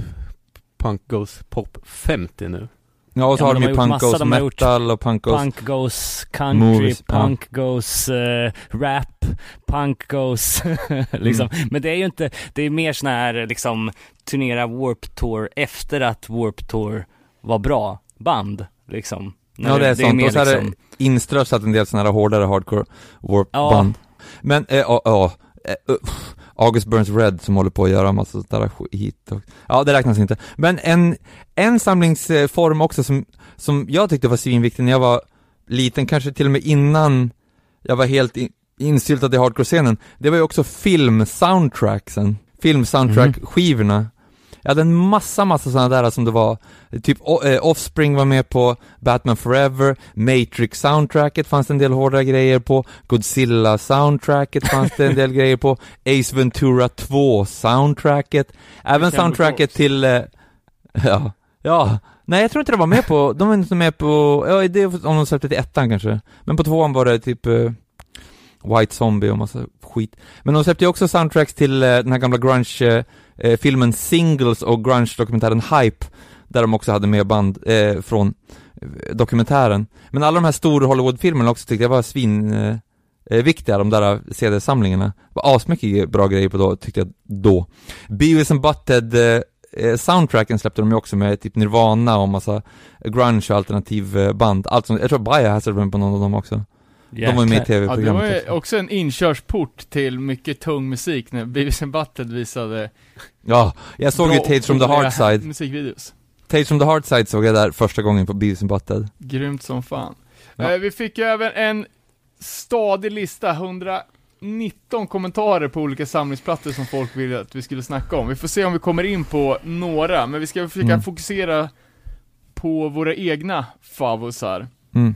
Punk Goes Pop 50 nu. ja och så Ja, har de de ju Punk Goes Metal och Punk Goes, Punk goes country, Movies, ja. punk goes eh, rap, punk goes (laughs) liksom. Mm. Men det är ju inte, det är mer sån här liksom turnera Warp Tour efter att Warp Tour var bra band liksom. När Ja, det är sånt. mer Och så är det- liksom, inströssat en del sådana här hårdare hardcore Ja. warp-band. Men, eh, ja, ja, eh, uh, August Burns Red som håller på att göra massa sånt där skit och, Ja, det räknas inte. Men en, en samlingsform också som, som jag tyckte var svinviktig när jag var liten, kanske till och med innan jag var helt in, insyltad i hardcore-scenen, det var ju också film-soundtracksen. Film-soundtrack-skivorna. Jag hade en massa, massa sådana där som det var, typ eh, Offspring var med på, Batman Forever, Matrix-soundtracket fanns det en del hårda grejer på, Godzilla-soundtracket fanns det en del (laughs) grejer på, Ace Ventura 2-soundtracket, även soundtracket till, eh, (laughs) ja, ja, nej jag tror inte de var med på, de var inte med på, ja det är om de släppte till ettan kanske, men på tvåan var det typ eh, White Zombie och massa skit. Men de släppte ju också soundtracks till eh, den här gamla eh, filmen Singles och grunge-dokumentären Hype, där de också hade med band eh, från eh, dokumentären. Men alla de här stora Hollywood-filmerna också tyckte jag var svin eh, eh viktiga, de där eh, CD-samlingarna. Det var asmycket bra grejer på då, tyckte jag då. Beavis and Butthead eh, soundtracken släppte de ju också med typ Nirvana och massa grunge och alternativ band. Allt som, jag tror Biohazard var med på någon av dem också. De var med i jäklar. Ja, det var tv-programmet ju också. också en inkörsport till mycket tung musik när and Butthead visade Ja, jag såg ju Tales from the roliga Hard Side. Musikvideos. Tales from the Hard Side såg jag där första gången på and Butthead. Grymt som fan. Ja. Eh, vi fick ju även en stadig lista, 119 kommentarer på olika samlingsplattor som folk ville att vi skulle snacka om. Vi får se om vi kommer in på några, men vi ska försöka Mm. fokusera på våra egna favosar. Mm.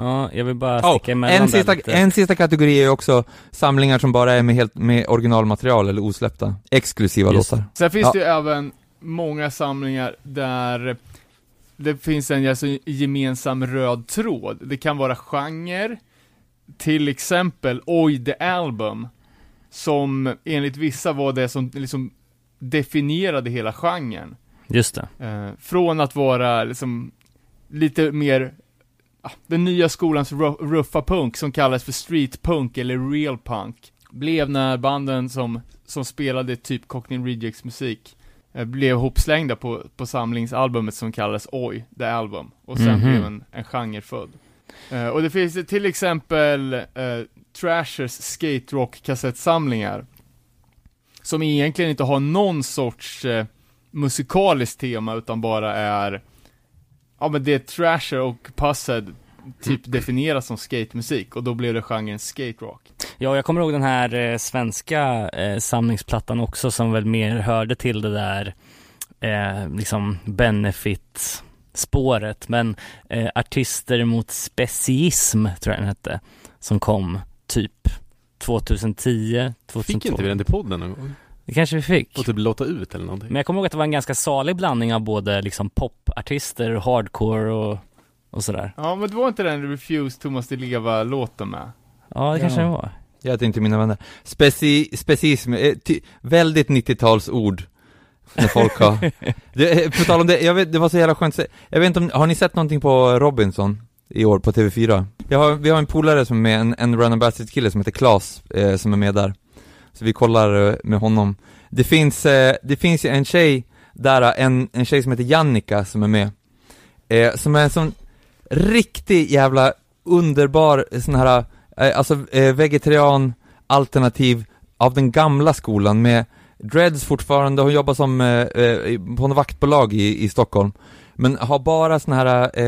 Ja, jag vill bara Oh, sticka emellan en, sista, lite. en sista kategori är också samlingar som bara är med, helt, med originalmaterial eller osläppta, exklusiva Just låtar. Sen finns Ja. det ju även många samlingar där det finns en alltså, gemensam röd tråd. Det kan vara genre, till exempel Oj the Album, som enligt vissa var det som liksom definierade hela genren. Just det. Eh, från att vara liksom lite mer den nya skolans ru- ruffa punk som kallas för street punk eller real punk blev när banden som, som spelade typ Cockney Rejects musik eh, blev hopslängda på, på samlingsalbumet som kallades Oj, The Album. Och sen Mhm. blev en, en genre född. Eh, och det finns till exempel eh, Trashers skate rock kassettsamlingar som egentligen inte har någon sorts eh, musikaliskt tema utan bara är Ja men det är Trasher och Pussed typ definieras som skatemusik och då blev det genren skate rock. Ja, jag kommer ihåg den här eh, svenska eh, samlingsplattan också som väl mer hörde till det där eh, liksom benefit spåret, men eh, Artister mot speciism tror jag den hette, som kom typ 2010, 2012. Fick inte vi den till podden någon gång? Det kanske vi fick. Och typ låta ut eller någonting? Men jag kommer ihåg att det var en ganska salig blandning av både liksom popartister, hardcore och, och sådär. Ja, men det var inte den Refuse Thomas Di Leva-låten med? Ja, det kanske Ja. det var. Jag inte mina vänner. Speci, specism, eh, ty, väldigt 90-talsord. När folk har, (laughs) det, eh, på tal om det, jag vet, det var så jävla skönt. Jag vet inte om, har ni sett någonting på Robinson? I år på TV4? Jag har, vi har en polare som är med, en, en Run kille som heter Klas, eh, som är med där. Så vi kollar eh, med honom. Det finns, eh, det finns ju en tjej där, eh, en, en tjej som heter Jannica som är med. Som är en sån riktig jävla underbar sån här, alltså vegetarian alternativ av den gamla skolan med dreads fortfarande, hon jobbar som, på något vaktbolag i, i Stockholm. Men har bara såna här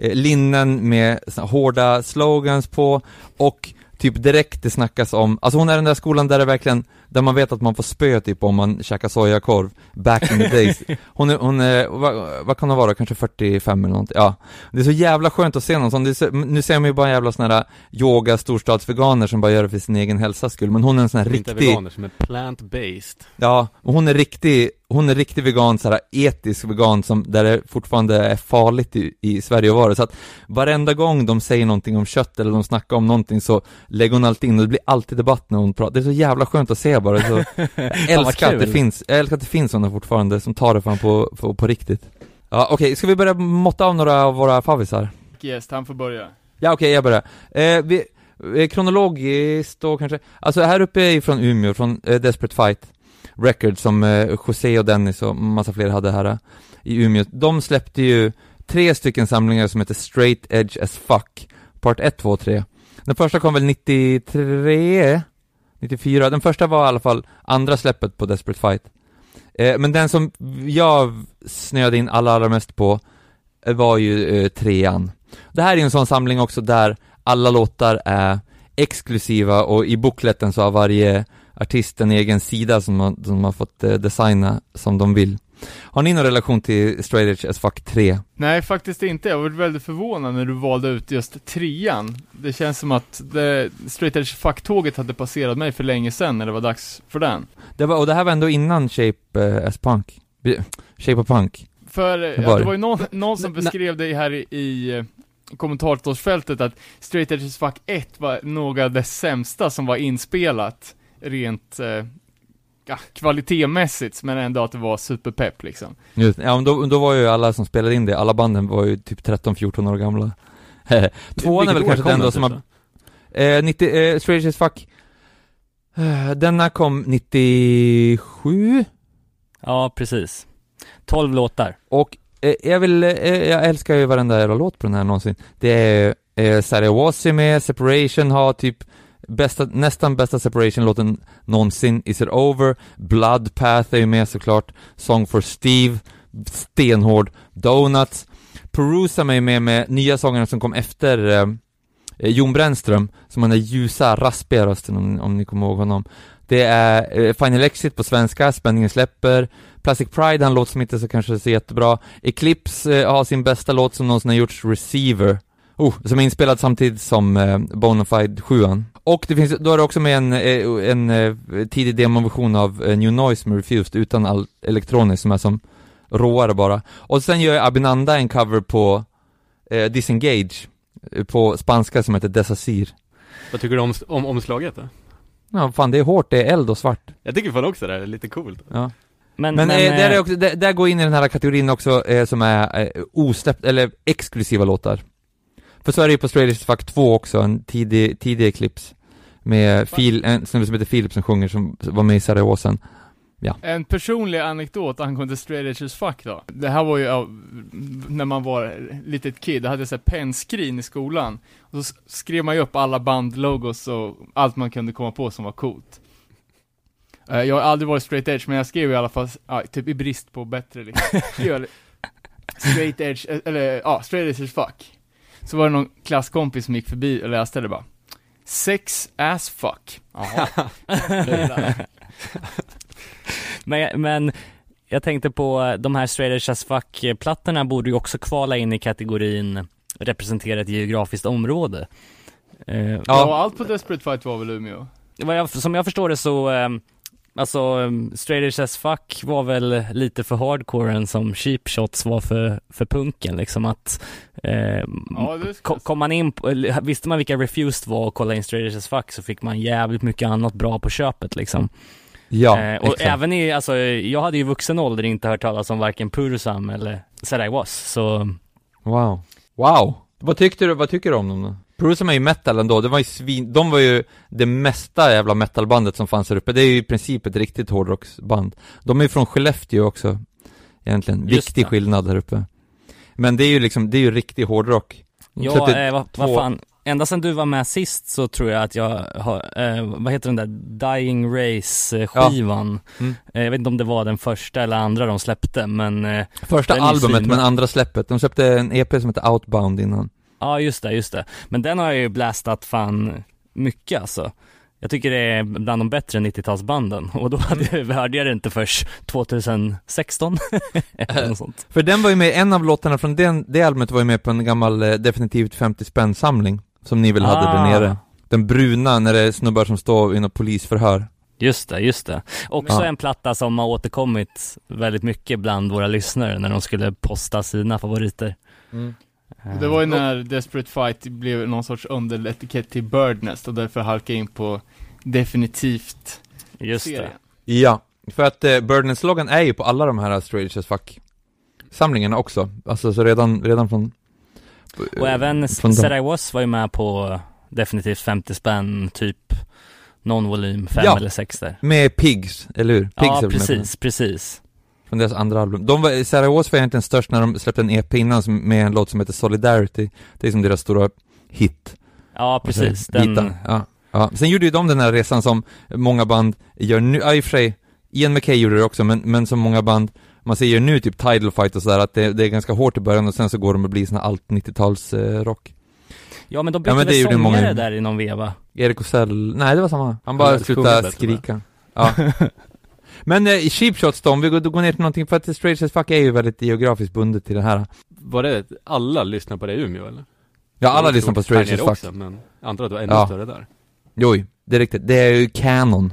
eh, linnen med såna hårda slogans på och typ direkt det snackas om, alltså hon är den där skolan där det verkligen, där man vet att man får spö typ om man käkar sojakorv, back in the days. (laughs) Hon är, hon är, vad, vad kan hon vara, kanske 45 eller någonting, ja. Det är så jävla skönt att se någon sån, så, nu ser man ju bara jävla såna här yoga storstadsveganer som bara gör det för sin egen hälsas skull, men hon är en sån här riktig veganer, som är plant-based. Ja, och hon är riktig, hon är riktig vegan, så här etisk vegan som, där det fortfarande är farligt i, i Sverige att vara. Så att varenda gång de säger någonting om kött eller de snackar om någonting så lägger hon alltid in och det blir alltid debatt när hon pratar, det är så jävla skönt att se bara, så (laughs) jag älskar att det finns, jag älskar att det finns sådana fortfarande som tar det fan på, på, på riktigt. Ja okej, ska vi börja måtta av några av våra favvisar? Yes, han får börja. Ja okej, jag börjar. Eh, vi, eh, kronologiskt då kanske, alltså här uppe är från Umeå, från eh, Desperate Fight Records som eh, José och Dennis och massa fler hade här eh, i Umeå. De släppte ju tre stycken samlingar som heter Straight Edge as Fuck, part 1, 2 och 3. Den första kom väl 93, 94, den första var i alla fall andra släppet på Desperate Fight. Eh, men den som jag snöade in allra, allra mest på eh, var ju eh, trean. Det här är ju en sån samling också där alla låtar är exklusiva och i bookletten så har varje artist en egen sida som man, som man har fått eh, designa som de vill. Har ni någon relation till Straight Edge as Fuck 3? Nej, faktiskt inte. Jag var väldigt förvånad när du valde ut just trean. Det känns som att det, Straight Edge Fuck-tåget hade passerat mig för länge sedan när det var dags för den. Det var, och det här var ändå innan Shape eh, as Punk. Shape of Punk. För Det ja, var det det. var ju någon, någon som beskrev det här i, i eh, kommentatorsfältet att Straight Edge Fuck 1 var några av det sämsta som var inspelat rent eh, ja, kvalitetmässigt, men ändå att det var superpepp liksom. Just, ja, men då, då var ju alla som spelade in det, alla banden var ju typ 13-14 år gamla. (laughs) Tvåan är väl kanske den då som typ, har, eh, 90, eh, Straight Edge as Fuck, eh, denna kom 97? Ja, precis. 12 låtar. Och eh, jag vill, eh, jag älskar ju varenda jävla låt på den här någonsin. Det är, eh, Sarah Wassi med, Separation har typ bästa, nästan bästa Separation-låten någonsin, Is It Over, Bloodpath är ju med såklart, Song for Steve, stenhård, Donuts, Perusa är med med nya sångerna som kom efter eh, eh Jon Brännström, som har den där ljusa, raspiga rösten om, om ni kommer ihåg honom. Det är eh, Final Exit på svenska, Spänningen släpper, Plastic Pride har en låt som inte så kanske så jättebra. Eclipse eh, har sin bästa låt som någonsin har gjorts, Receiver. Oh, som är inspelad samtidigt som eh, Bonafide 7 Och det finns, då är det också med en, eh, en eh, tidig demoversion av eh, New Noise med Refused utan all elektroniskt som är som råare bara. Och sen gör Abinanda en cover på eh, Disengage på spanska som heter Desasir. Vad tycker du om, om omslaget då? Ja, fan det är hårt, det är eld och svart. Jag tycker fan också det är lite coolt. Ja. Men, Men, men, eh, där, är också, där, där går in i den här kategorin också eh, som är eh, osläppt, eller exklusiva låtar. För så är det ju på Straight Edge Fuck 2 också, en tidig, tidig Eclipse. Med Phil, en snubbe som heter Philip som sjunger som var med i Sarajevosen. En personlig anekdot angående Straight Edges Fuck då. Det här var ju ja, när man var litet kid, jag hade så här pennskrin i skolan. Och så skrev man ju upp alla bandlogos och allt man kunde komma på som var coolt. Eh, Jag har aldrig varit straight edge, men jag skrev i alla fall, ja, typ i brist på bättre liksom. Jag (laughs) straight edge, eller ja, straight edge fuck. Så var det någon klasskompis som gick förbi och läste det bara. Sex as fuck. Jaha. (laughs) men, men jag tänkte på de här Straight as Fuck-plattorna borde ju också kvala in i kategorin representera ett geografiskt område. Eh, Ja, och allt på Desperate Fight var väl Umeå? vad jag, som jag förstår det så, ehm, alltså um, Straight as Fuck var väl lite för hardcoren som Cheap Shots var för, för punken liksom att ehm, Ja, det ska Ko- Kom man in på, visste man vilka Refused var och kollade in Straight as Fuck så fick man jävligt mycket annat bra på köpet liksom. Ja, eh, och exakt. även i, alltså jag hade ju i vuxen ålder inte hört talas om varken Pursam eller Said I Was, så Wow. Wow. Vad tyckte du, vad tycker du om dem då? Prusam är ju metal ändå, det var ju svin, de var ju det mesta jävla metalbandet som fanns här uppe, det är ju i princip ett riktigt hårdrocksband. De är ju från Skellefteå också, egentligen. Just Viktig det. skillnad här uppe. Men det är ju liksom, det är ju riktig hårdrock. De ja, eh, vad, två- fan, ända sedan du var med sist så tror jag att jag har, eh, vad heter den där, Dying Race skivan. Mm. Eh, jag vet inte om det var den första eller andra de släppte, men eh, Första albumet, men andra släppet. De släppte en EP som heter Outbound innan. Ja just det, just det. Men den har jag ju blastat fan mycket alltså. Jag tycker det är bland de bättre 90-talsbanden och då hade, hörde jag det inte först 2016 (laughs) eller något sånt. För den var ju med, en av låtarna från den, det albumet var ju med på en gammal eh, definitivt 50 spänn samling Som ni väl hade där Ah. nere Den bruna, när det är snubbar som står i något polisförhör Just det, just det. Också Ja. en platta som har återkommit väldigt mycket bland våra lyssnare när de skulle posta sina favoriter. Det var ju när Desperate Fight blev någon sorts underetikett till Birdnest och därför halkade jag in på definitivt Just det. serien. Ja, för att eh, Birdnest-loggan är ju på alla de här Strange as Fuck Samlingarna också, alltså så redan, redan från Och även från. Said I Was var ju med på definitivt 50 spänn, typ någon volym, fem Ja. eller sex där. Med Pigs, eller hur? Pigs är ja, väl med på den? precis, precis. Från deras andra album. De var, Sarah Wars var egentligen störst när de släppte en EP innan som, med en låt som heter Solidarity. Det är som deras stora hit. Ja, säger precis. jag? Den. Ja, ja. Sen gjorde ju de den här resan som många band gör nu, ja i och för sig, Ian McKay gjorde det också, men, men som många band, man säger nu typ Tidal Fight och sådär, att det, det är ganska hårt i början och sen så går de att bli sån här allt 90-tals eh, rock. ja, men de Ja, bytte men det väl sångare många- där i någon veva? Erik Osell, nej det var samma. Han Han bara slutade skrika. Ja. (laughs) men eh, Cheap Shots då, om vi går, går ner till någonting, för att Strange as Fuck är ju väldigt geografiskt bundet till det här. Var det, alla lyssnar på det i Umeå eller? Ja, alla lyssnar på Strange as Fuck. också, men antar att det var ännu Ja. större där. Jo, det är riktigt. Det är ju canon.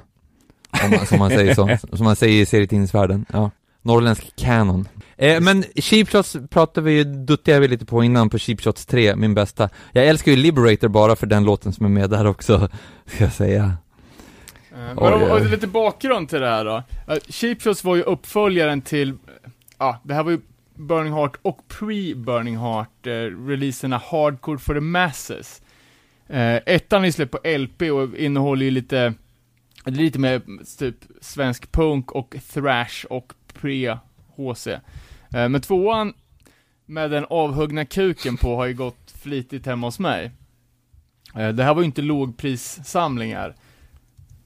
Man, som man säger så. (laughs) Som man säger i serietidningsvärlden. Ja. Norrländsk canon. Eh, men Cheap Shots pratade vi ju, duttade vi lite på innan på Cheap Shots 3, min bästa. Jag älskar ju Liberator bara för den låten som är med där också, ska jag säga. Eh, Men Oj, oj. och lite bakgrund till det här då. Uh, Cheap Shots var ju uppföljaren till, ja, det här var ju Burning Heart och pre-Burning Heart, uh, releaserna Hardcore for the Masses. Uh, ettan är släppt på LP och innehåller ju lite, lite mer typ svensk punk och thrash och pre-HC. Uh, men tvåan med den avhuggna kuken på har ju gått flitigt hemma hos mig. Eh, Det här var ju inte lågprissamlingar.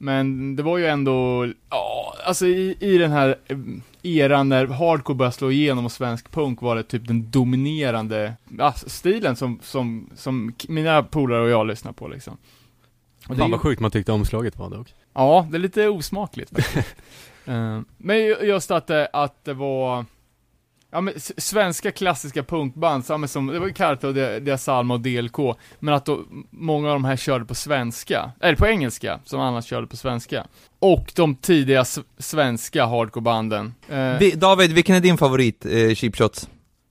Men det var ju ändå, ja, alltså i, i den här eran när hardcore började slå igenom och svensk punk var det typ den dominerande ja, stilen som, som, som mina polare och jag lyssnar på liksom. Och Fan vad sjukt man tyckte omslaget var dock. Ja, det är lite osmakligt faktiskt. (laughs) Eh, Men att det, att det var, ja men svenska klassiska punkband, samma som, det var ju Carta, Dia- Diasalma och DLK, men att då, många av de här körde på svenska, eller på engelska, som annars körde på svenska. Och de tidiga svenska hardcorebanden. Eh, Vi, David, vilken är din favorit, eh, Cheap Shots?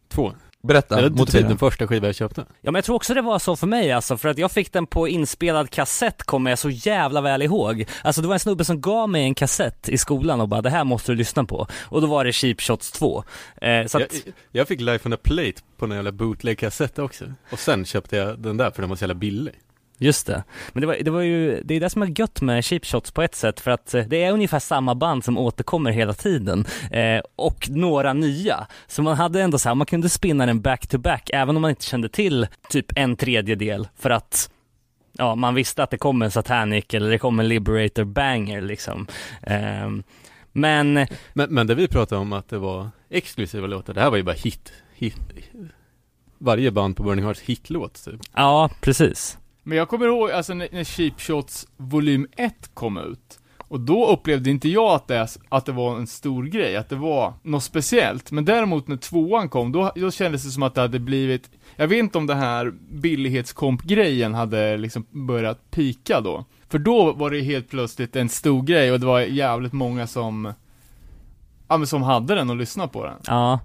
Två. Berätta, det var typ den första skivan jag köpte. Ja men jag tror också det var så för mig alltså, för att jag fick den på inspelad kassett kommer jag så jävla väl ihåg. Alltså det var en snubbe som gav mig en kassett i skolan och bara det här måste du lyssna på. Och då var det Cheap Shots 2. Eh, så att, Jag, jag fick Life on a Plate på en jävla bootleg-kassett också. Och sen köpte jag den där för den var så jävla billig. Just det. Men det var, det var ju, det är det som är gött med Cheap Shots på ett sätt, för att eh, det är ungefär samma band som återkommer hela tiden. Eh, och några nya. Så man hade ändå så här, man kunde spinna den back to back, även om man inte kände till typ en tredjedel, för att ja, man visste att det kom en Satanic eller det kom en Liberator banger liksom. Ehm, men Men, men det vi pratade om att det var exklusiva låtar, det här var ju bara hit, hit. Varje band på Burning Hearts hitlåt typ. ja, precis. Men jag kommer ihåg, alltså när, när Cheap Shots volym 1 kom ut, Och då upplevde inte jag att det, att det var en stor grej, att det var något speciellt. Men däremot när tvåan kom, då, då kändes det som att det hade blivit, jag vet inte om det här billighetskomp-grejen hade liksom börjat pika då. För då var det helt plötsligt en stor grej och det var jävligt många som, ja men som hade den och lyssnade på den. Ja,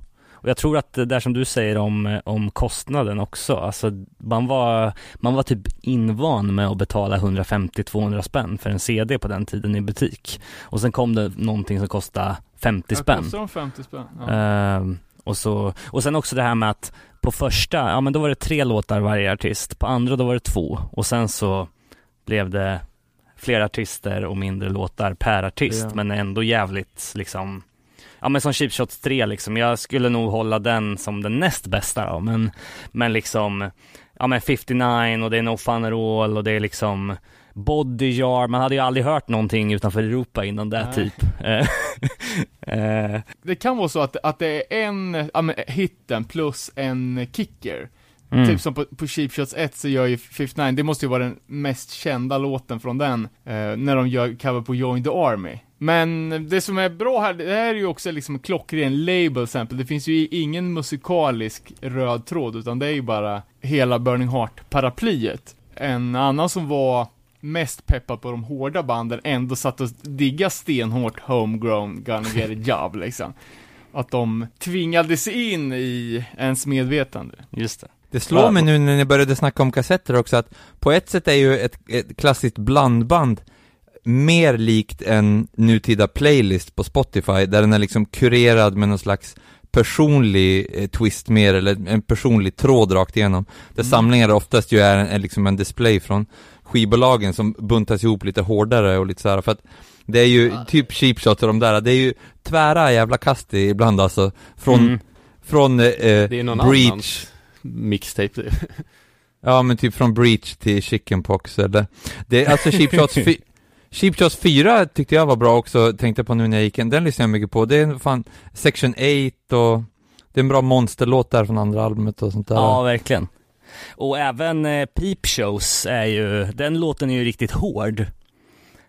och jag tror att det där som du säger om, om kostnaden också, alltså man var, man var typ invan med att betala 150-200 spänn för en CD på den tiden i butik. Och sen kom det någonting som kostade 50 Ja, spänn. Kostar de 50 spänn? Ja. Ehm, och, så, och sen också det här med att på första, ja men då var det tre låtar varje artist, på andra då var det två och sen så blev det fler artister och mindre låtar per artist Ja. men ändå jävligt liksom Ja men som Cheap Shots 3 liksom, jag skulle nog hålla den som den näst bästa då men, men liksom Ja men 59 och det är No Fun At All och det är liksom Body Jar, man hade ju aldrig hört någonting utanför Europa innan det Nej. typ (laughs) Eh, Det kan vara så att, att det är en, ja men hitten plus en kicker. Mm. Typ som på, på Cheap Shots 1 så gör ju 59, det måste ju vara den mest kända låten från den, eh, när de gör cover på Join the Army. Men det som är bra här, det här är ju också liksom en klockren label sample, det finns ju ingen musikalisk röd tråd, utan det är ju bara hela Burning Heart-paraplyet. En annan som var mest peppad på de hårda banden ändå satt och digga stenhårt homegrown gonna get a job liksom. Att de tvingades in i ens medvetande. Just det. Det slår mig nu när ni började snacka om kassetter också att på ett sätt är ju ett, ett klassiskt blandband mer likt en nutida playlist på Spotify där den är liksom kurerad med någon slags personlig eh, twist mer eller en personlig tråd rakt igenom. Där Mm. samlingar oftast ju är, en, är liksom en display från skivbolagen som buntas ihop lite hårdare och lite så här för att det är ju typ cheap shot och de där, det är ju tvära jävla kast ibland alltså från, Mm. från eh, Breach annans mixtape. Ja men typ från Breach till Chickenpox eller Det alltså Cheap Shots, (laughs) Cheap Shots 4 tyckte jag var bra också, tänkte på nu när jag gick in, den lyssnade jag mycket på, det är fan Section 8 och Det är en bra monsterlåt där från andra albumet och sånt där Ja, verkligen. Och även eh, Peep Shows är ju, den låten är ju riktigt hård.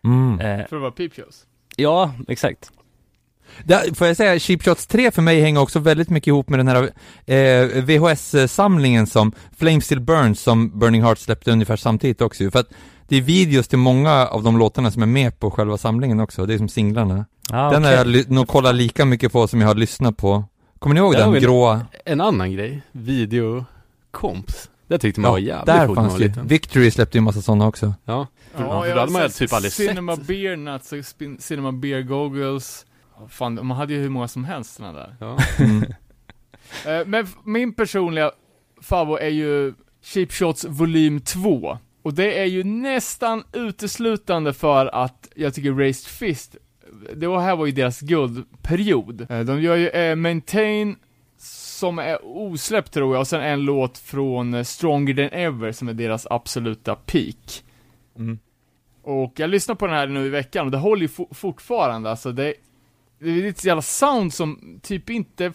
mm. Eh, För att vara peep shows. ja, exakt. Där, Får jag säga, Cheap Shots 3 för mig hänger också väldigt mycket ihop med den här eh, VHS-samlingen som Flame Still Burns som Burning Heart släppte ungefär samtidigt också ju, för att det är videos till många av de låtarna som är med på själva samlingen också, det är som singlarna. Ja, Den har okej. jag nog kollat lika mycket på som jag har lyssnat på. Kommer ni ihåg Ja, den gråa? En annan grej, videokomps. Det tyckte man var jävligt där coolt fanns liten. Victory släppte ju en massa sådana också. Ja, för, ja, för jag då hade man har ju typ aldrig Cinema sett. Beer Nuts och Cinema Beer Goggles. Fan, man hade ju hur många som helst såna där. Ja. Mm. (laughs) Eh, men min personliga favorit är ju Cheap Shots volym 2. Och det är ju nästan uteslutande för att jag tycker Raised Fist, det var, här var ju deras guldperiod. Eh, de gör ju eh, Maintain, som är osläppt tror jag, och sen en låt från eh, Stronger Than Ever, som är deras absoluta peak. Mm. Och jag lyssnar på den här nu i veckan, och det håller ju fo- fortfarande, alltså det, det är ett jävla sound som typ inte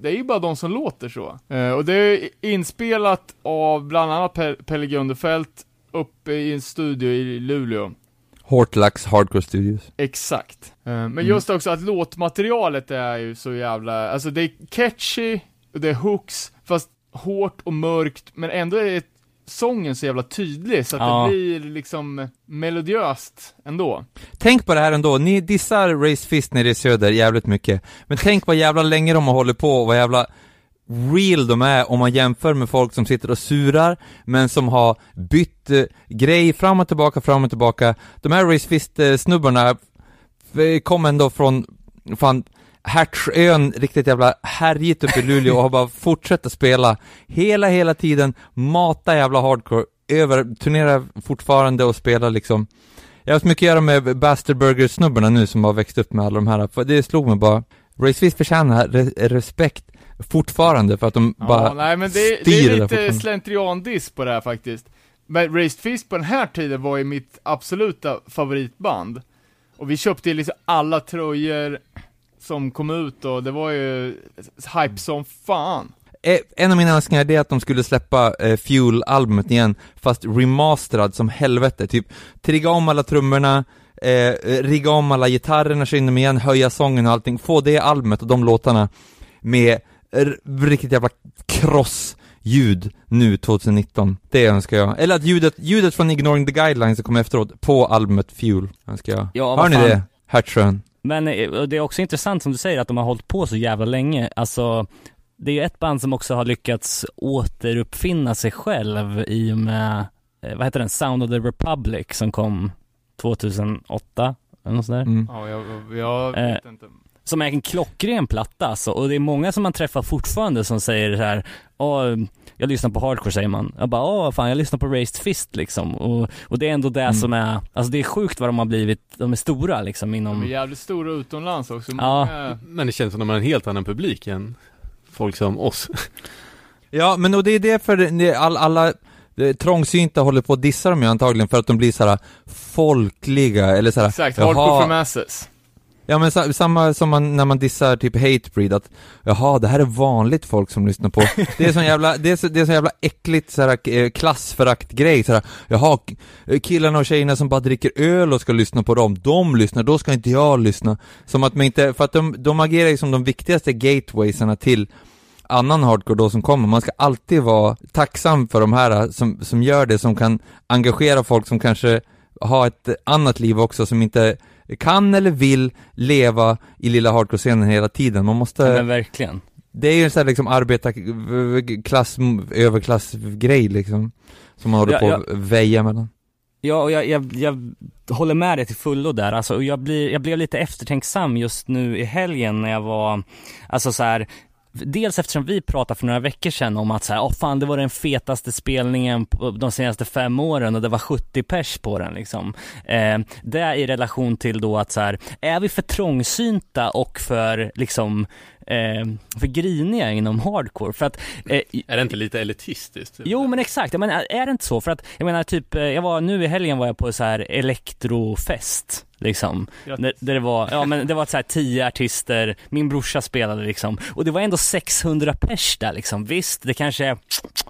det är ju bara de som låter så. Eh, och det är inspelat av bland annat Pe- Pelle Gunderfelt uppe i en studio i Luleå. Hortlax Hardcore Studios. Exakt. Eh, men just också att låtmaterialet är ju så jävla, alltså det är catchy, och det är hooks, fast hårt och mörkt, men ändå är sången så jävla tydlig så att Ja. det blir liksom melodiöst ändå. Tänk på det här ändå, ni dissar Race Fist nere i söder jävligt mycket, men tänk vad jävla länge de har hållit på och vad jävla real de är om man jämför med folk som sitter och surar, men som har bytt eh, grej fram och tillbaka, fram och tillbaka. De här Race Fist-snubbarna eh, kom ändå från, fan, Hertsön, riktigt jävla härjigt uppe i Luleå och har bara fortsatt att spela hela, hela tiden, mata jävla hardcore, över, turnerar fortfarande och spelar liksom. Jag har haft mycket att göra med Bastard Burger-snubbarna nu som har växt upp med alla de här, för det slog mig bara, Race Fist förtjänar re- respekt fortfarande för att de bara Ja, nej men det, det styr är där lite slentriandiss på det här faktiskt. Men Raised Fist på den här tiden var ju mitt absoluta favoritband. Och vi köpte liksom alla tröjor som kom ut och det var ju hype som fan. Eh, En av mina önskningar är att de skulle släppa eh, Fuel-albumet igen, fast remasterad som helvete, typ trigga om alla trummorna, eh, rigga om alla gitarrerna, köra in dem igen, höja sången och allting, få det albumet och de låtarna med riktigt jävla kross ljud nu 2019. Det önskar jag. Eller att ljudet, ljudet från Ignoring the Guidelines som kommer efteråt på albumet Fuel önskar jag. Ja, Hör ni fan. det? Hertzön. Men eh, det är också intressant som du säger att de har hållit på så jävla länge. Alltså, det är ju ett band som också har lyckats återuppfinna sig själv i och med, eh, vad heter den, Sound of the Republic som kom 2008, eller något sånt där. Mm. Ja, jag, jag vet inte. Som är en klockren platta alltså, och det är många som man träffar fortfarande som säger så här, Åh, jag lyssnar på hardcore säger man. Jag bara, åh fan jag lyssnar på Raised Fist liksom. Och, och det är ändå det Mm. som är, alltså det är sjukt vad de har blivit, de är stora liksom De är inom, jävligt stora utomlands också. Ja. Många- Men det känns som att de har en helt annan publik än folk som oss. (laughs) Ja, men och det är det, all, alla trångsynta håller på att dissa dem ju antagligen för att de blir såhär folkliga, eller såhär Exakt, jaha, hardcore for masses. Ja men sa, samma som man, när man dissar typ Hatebreed, att jaha, det här är vanligt folk som lyssnar på. Det är sån jävla, det är så, det är sån jävla äckligt såhär eh, klassförakt grej, såhär, jaha, killarna och tjejerna som bara dricker öl och ska lyssna på dem, de lyssnar, då ska inte jag lyssna. Som att man inte, för att de, de agerar ju som de viktigaste gatewaysarna till annan hardcore då som kommer. Man ska alltid vara tacksam för de här eh, som, som gör det, som kan engagera folk som kanske har ett annat liv också, som inte kan eller vill leva i lilla hardcore-scenen hela tiden. Man måste, men verkligen. det är ju en sån här liksom arbetarklass, överklassgrej liksom, som man håller Ja, på ja. att väja mellan. Ja, och jag, jag, jag håller med dig till fullo där, alltså, jag, blir, jag blev lite eftertänksam just nu i helgen när jag var, alltså så här. Dels eftersom vi pratade för några veckor sedan om att så här, oh, fan det var den fetaste spelningen på de senaste fem åren och det var 70 pers på den liksom. Eh, det är i relation till då att så här, är vi för trångsynta och för liksom, eh, för griniga inom hardcore? För att eh, Är det inte lite elitistiskt? Jo men exakt, jag menar, är det inte så? För att, jag menar typ, eh, jag var, nu i helgen var jag på så här elektrofest liksom. Där, där det var, ja men det var så här tio artister, min brorsa spelade liksom. Och det var ändå 600 pers där liksom. Visst, det kanske är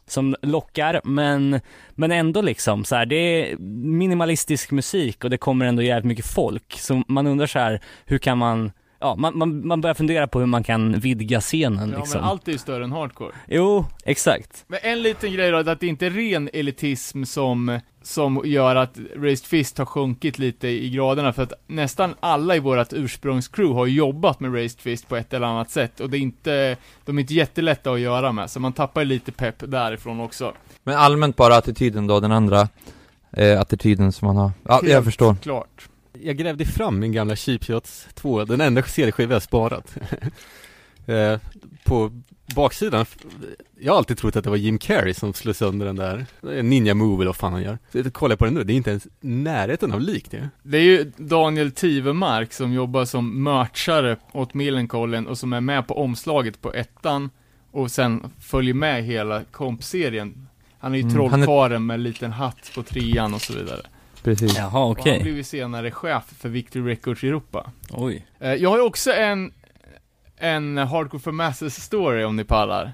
som lockar, men, men ändå liksom så här, det är minimalistisk musik och det kommer ändå jävligt mycket folk. Så man undrar så här, hur kan man Ja, man, man, man börjar fundera på hur man kan vidga scenen Ja liksom. men allt är ju större än hardcore. Jo, exakt. Men en liten grej då, att det inte är ren elitism som, som gör att Raised Fist har sjunkit lite i graderna, för att nästan alla i vårt ursprungscrew har jobbat med Raised Fist på ett eller annat sätt, och det är inte, de är inte jättelätta att göra med, så man tappar lite pepp därifrån också. Men allmänt bara attityden då, den andra eh, attityden som man har. Ja, jag Helt förstår. Klart. Jag grävde fram min gamla Cheap Shots 2, den enda CD-skiva jag sparat. (laughs) eh, på baksidan, jag har alltid trott att det var Jim Carrey som slog sönder den där Ninja Move eller vad fan han gör. Så jag kollar på den nu, det är inte ens närheten av likt det. Det är ju Daniel Tivemark som jobbar som merchare åt Millencolin och som är med på omslaget på ettan och sen följer med hela kompserien. Han är ju Mm, han är- trollkarlen med en liten hatt på trean och så vidare. Precis. Jaha, Och okej. han blev ju senare chef för Victory Records Europa. Oj. Eh, Jag har ju också en, en Hardcore for Masses story om ni pallar.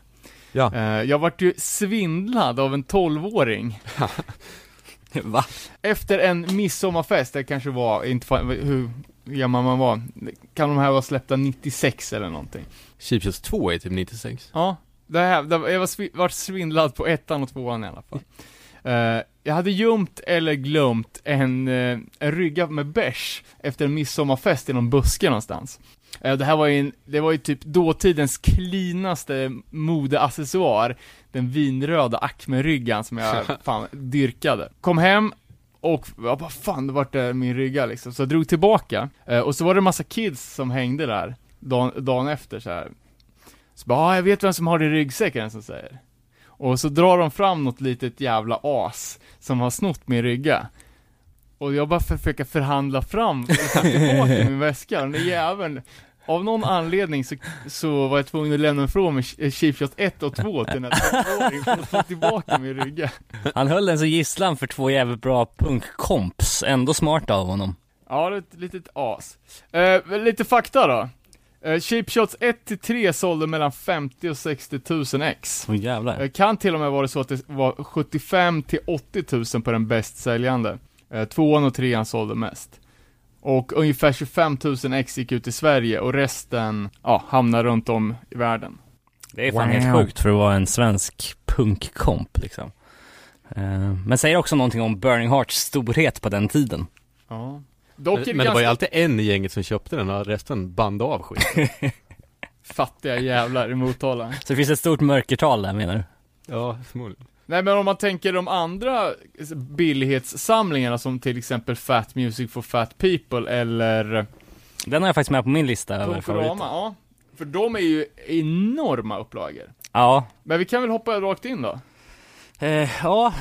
Ja. Eh, Jag vart ju svindlad av en 12-åring. (laughs) Va? Efter en midsommarfest, det kanske var, inte fan, hur gammal man var, kan de här vara släppta 96 eller någonting? Cheap Shots 2 är typ 96. Ja, det här, det, jag var vart svindlad på ettan och tvåan i alla fall. (laughs) Eh, jag hade gömt eller glömt en, uh, en rygga med bärs efter en midsommarfest i någon buske någonstans. Eh, det här var ju en, det var ju typ dåtidens cleanaste modeaccessoar, den vinröda Acme-ryggan som jag (laughs) fan dyrkade. Kom hem, och jag bara fan, det vart är min rygga liksom. Så jag drog tillbaka, eh, och så var det en massa kids som hängde där, dagen, dagen efter så här. Så bara, ah, jag vet vem som har det i ryggsäcken, som säger. Och så drar de fram något litet jävla as som har snott min rygga. Och jag bara försöker förhandla fram, tillbaka (laughs) min väska, den där jäveln, av någon anledning så, så var jag tvungen att lämna ifrån mig Cheap Shot 1 och 2 till den här 12-åringen för att få tillbaka min rygga. Han höll den så gisslan för två jävligt bra punkkomps, ändå smart av honom. Ja, det är ett litet as. Eh, lite fakta då. Eh, Cheap Shots 1-3 sålde mellan 50 och 60 000 ex. Åh jävlar. Eh, Kan till och med vara så att det var 75 till 80 000 på den bäst säljande. Eh, Tvåan och trean sålde mest. Och ungefär 25 000 ex gick ut i Sverige och resten, ja, hamnar runt om i världen. Det är fan Wow. helt sjukt för att vara en svensk punkkomp liksom. Eh, Men säger också någonting om Burning Hearts storhet på den tiden. Ja. Dock det, Men det var ju alltid en i gänget som köpte den och resten band av skit. (laughs) fattiga jävlar i Motala. Så det finns ett stort mörkertal där menar du? ja, förmodligen. Nej men om man tänker de andra billighetssamlingarna som till exempel Fat Music for Fat People eller Den har jag faktiskt med på min lista över favoriter. ja. För de är ju enorma upplagor. Ja. Men vi kan väl hoppa rakt in då? Eh, ja,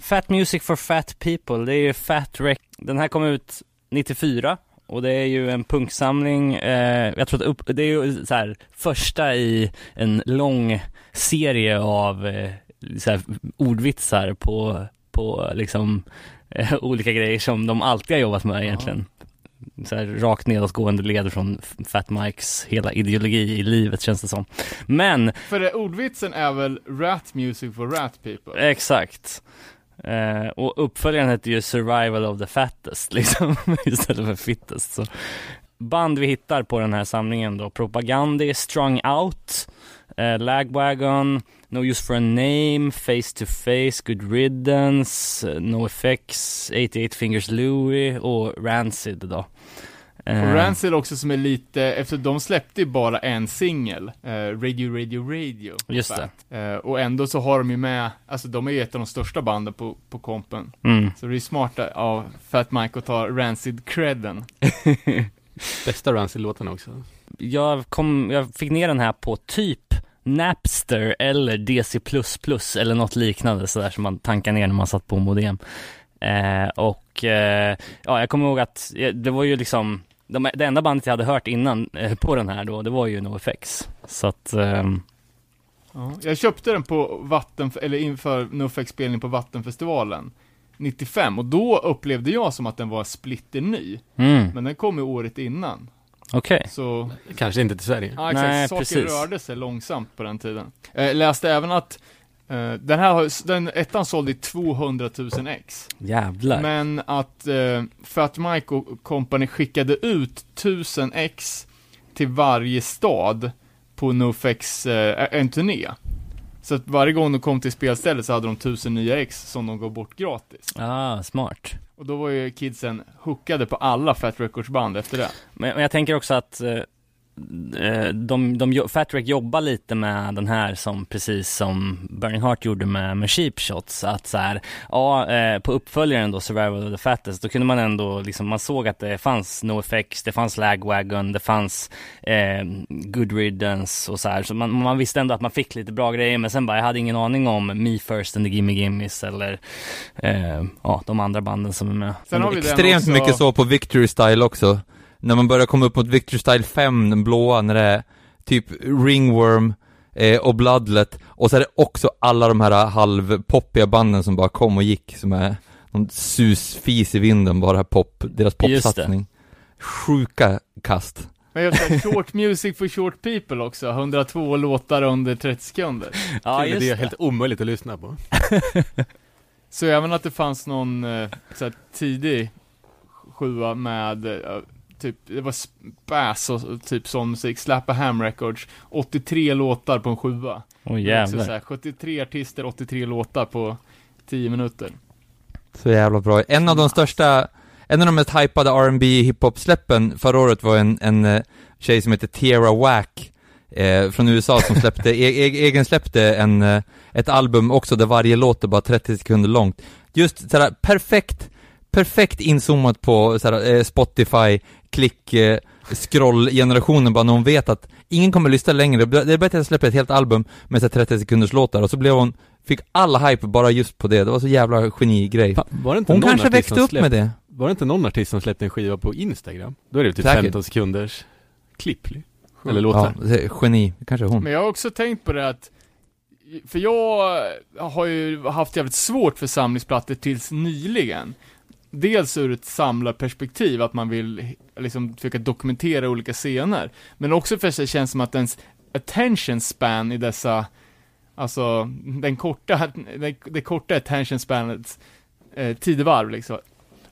Fat Music for Fat People, det är ju Fat Rec. Den här kom ut 94 och det är ju en punksamling, eh, jag tror att upp, det är ju så här, första i en lång serie av eh, så här, ordvitsar på, på liksom eh, olika grejer som de alltid har jobbat med egentligen. Så här, rakt nedåtgående led från Fat Mikes hela ideologi i livet känns det som. Men För det, ordvitsen är väl Rat Music for Rat People? Exakt. Eh, och uppföljaren heter ju Survival of the Fattest (laughs) liksom, istället för Fittest. Så. Band vi hittar på den här samlingen då, Propagandi, Strung Out, eh, Lagwagon, No Use for a Name, Face to Face, Good Riddance, No Effects, 88 Fingers Louie och Rancid då. Eh, Och Rancid också som är lite, efter de släppte ju bara en singel, eh, Radio Radio Radio. Just Fat. Eh, och ändå så har de ju med, alltså de är ju ett av de största banden på, på kompen. Mm. Så det är smart av Fat Mike att ta Rancid-credden. (laughs) Bästa Rancid-låtarna också. jag, kom, jag fick ner den här på typ Napster eller DC++ eller något liknande sådär som man tankar ner när man satt på modem. Eh, och eh, ja, jag kommer ihåg att eh, det var ju liksom de, det enda bandet jag hade hört innan eh, på den här då, det var ju NoFX. Så att, ehm, Ja. Jag köpte den på Vatten, eller inför NoFX-spelning på Vattenfestivalen 95 och då upplevde jag som att den var splitterny. mm, Men den kom ju året innan. okej. Så, Kanske inte till Sverige. ja exakt, Nej, saker precis. rörde sig långsamt på den tiden. Eh, läste även att den här, den ettan sålde i 200 000 ex. Jävlar. Men att eh, Fat Mike och company skickade ut 1000 ex till varje stad på NoFX, eh, en turné. Så att varje gång de kom till spelstället så hade de 1000 nya ex som de gav bort gratis. Ah, smart. Och då var ju kidsen hookade på alla Fat Records band efter det. Men, men jag tänker också att eh, eh, de, de, jo- Fat Wreck jobbar lite med den här som precis som Burning Heart gjorde med, med Cheap Shots, att så här, ja, eh, på uppföljaren då, Survival of the Fattest, då kunde man ändå liksom, man såg att det fanns NoFX, det fanns Lagwagon, det fanns eh, Good Riddance och så här, så man, man visste ändå att man fick lite bra grejer, men sen bara, jag hade ingen aning om Me First and the Gimme Gimmes eller eh, ja, de andra banden som är med. Sen har vi Extremt också, mycket så på Victory Style också. När man börjar komma upp mot Victory Style 5, den blåa, när det är typ Ringworm eh, och Bloodlet, och så är det också alla de här halvpoppiga banden som bara kom och gick, som är någon susfis i vinden, bara pop, deras popsatsning. Sjuka kast. Men jag sa Short Music for Short People också, 102 låtar under 30 sekunder. (laughs) Ja, just det är helt omöjligt att lyssna på. Så även att det fanns någon eh, så här, tidig sjua med eh, typ, det var Spass och typ sån musik, Slap a Ham Records, 83 låtar på en sjua. Åh också jävlar. så här, 73 artister, 83 låtar på 10 minuter. Så jävla bra. En av de största, en av de mest hypade R&B hiphop-släppen förra året var en, en eh, tjej som heter Tierra Whack eh, från USA som släppte, (laughs) e e egen släppte en, eh, ett album också där varje låt är bara 30 sekunder långt. Just sådär perfekt, perfekt inzoomat på sådär, eh, Spotify, klick, eh, scroll-generationen bara när hon vet att ingen kommer lyssna längre, det är bättre att släppa ett helt album med så här 30 sekunders låtar och så blev hon, fick alla hype bara just på det, det var så jävla genigrej. Fan, var det inte Hon någon kanske artist växte som upp släppte, med det. Var det inte någon artist som släppte en skiva på Instagram? Då är det typ Säkert. 15 sekunders klipp. Eller låtar. Ja, det är geni, kanske hon. Men jag har också tänkt på det att, för jag har ju haft jävligt svårt för samlingsplattor tills nyligen. Dels ur ett samlarperspektiv, att man vill liksom försöka dokumentera olika scener. Men också för det känns som att ens attention span i dessa, alltså den korta, det, det korta attention spanets eh, tidevarv liksom.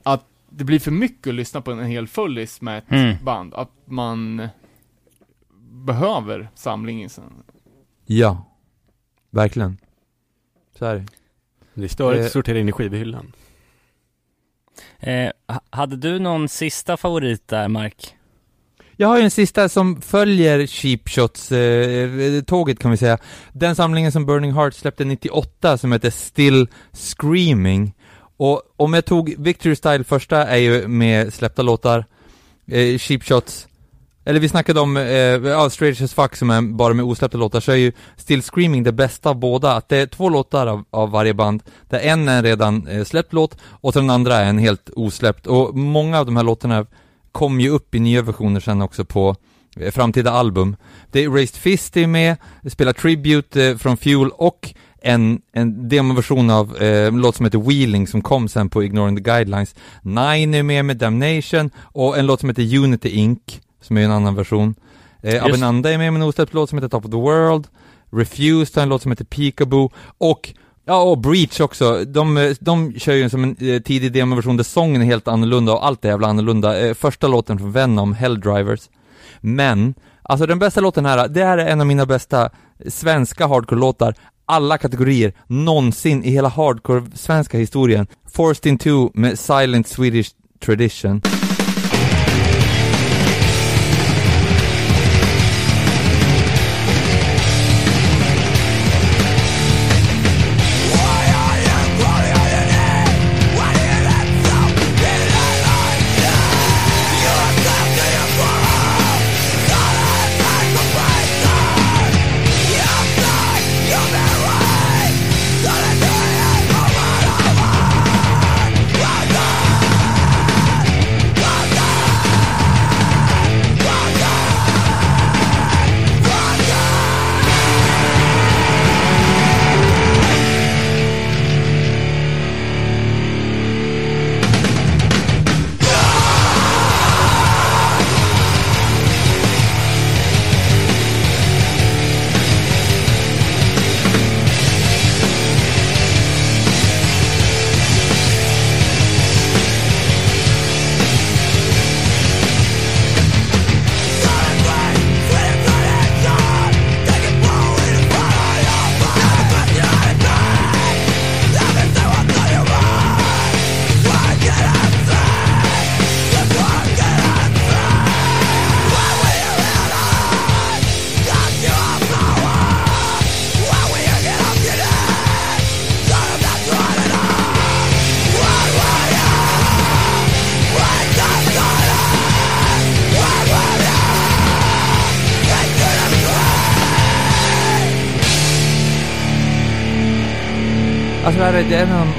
Att det blir för mycket att lyssna på en hel fullis med ett Mm. band. Att man behöver samlingen sen. Ja. Verkligen. Så är det. Det är störigt Eh. att sortera in i skivhyllan. Eh, hade du någon sista favorit där, Mark? Jag har ju en sista som följer Cheap Shots eh, eh tåget kan vi säga. Den samlingen som Burning Heart släppte 98 som heter Still Screaming. Och om jag tog Victory Style första är ju med släppta låtar, eh, Cheap Shots, eller vi snackade om, eh, ja, Strange as Fuck som är bara med osläppta låtar, så är ju Still Screaming det bästa av båda, att det är två låtar av, av varje band, där en är en redan eh, släppt låt, och så den andra är en helt osläppt, och många av de här låtarna kom ju upp i nya versioner sen också på eh, framtida album. Det är Raised Fist är med, spelar Tribute eh, från Fuel och en, en demoversion av eh, en låt som heter Wheeling som kom sen på Ignoring the Guidelines. Nine är med med Damnation och en låt som heter Unity Inc som är en annan version. Eh, Abenanda är med med en osläppt låt som heter Top of the World. Refused har en låt som heter Peekaboo och Ja, och Breach också. De, eh, de kör ju som en eh, tidig demoversion där sången är helt annorlunda och allt är jävla annorlunda. Eh, första låten från Venom, Helldrivers. Men, alltså den bästa låten här, det här är en av mina bästa svenska hardcore-låtar, alla kategorier, någonsin i hela hardcore-svenska historien. Forced in Two med Silent Swedish Tradition.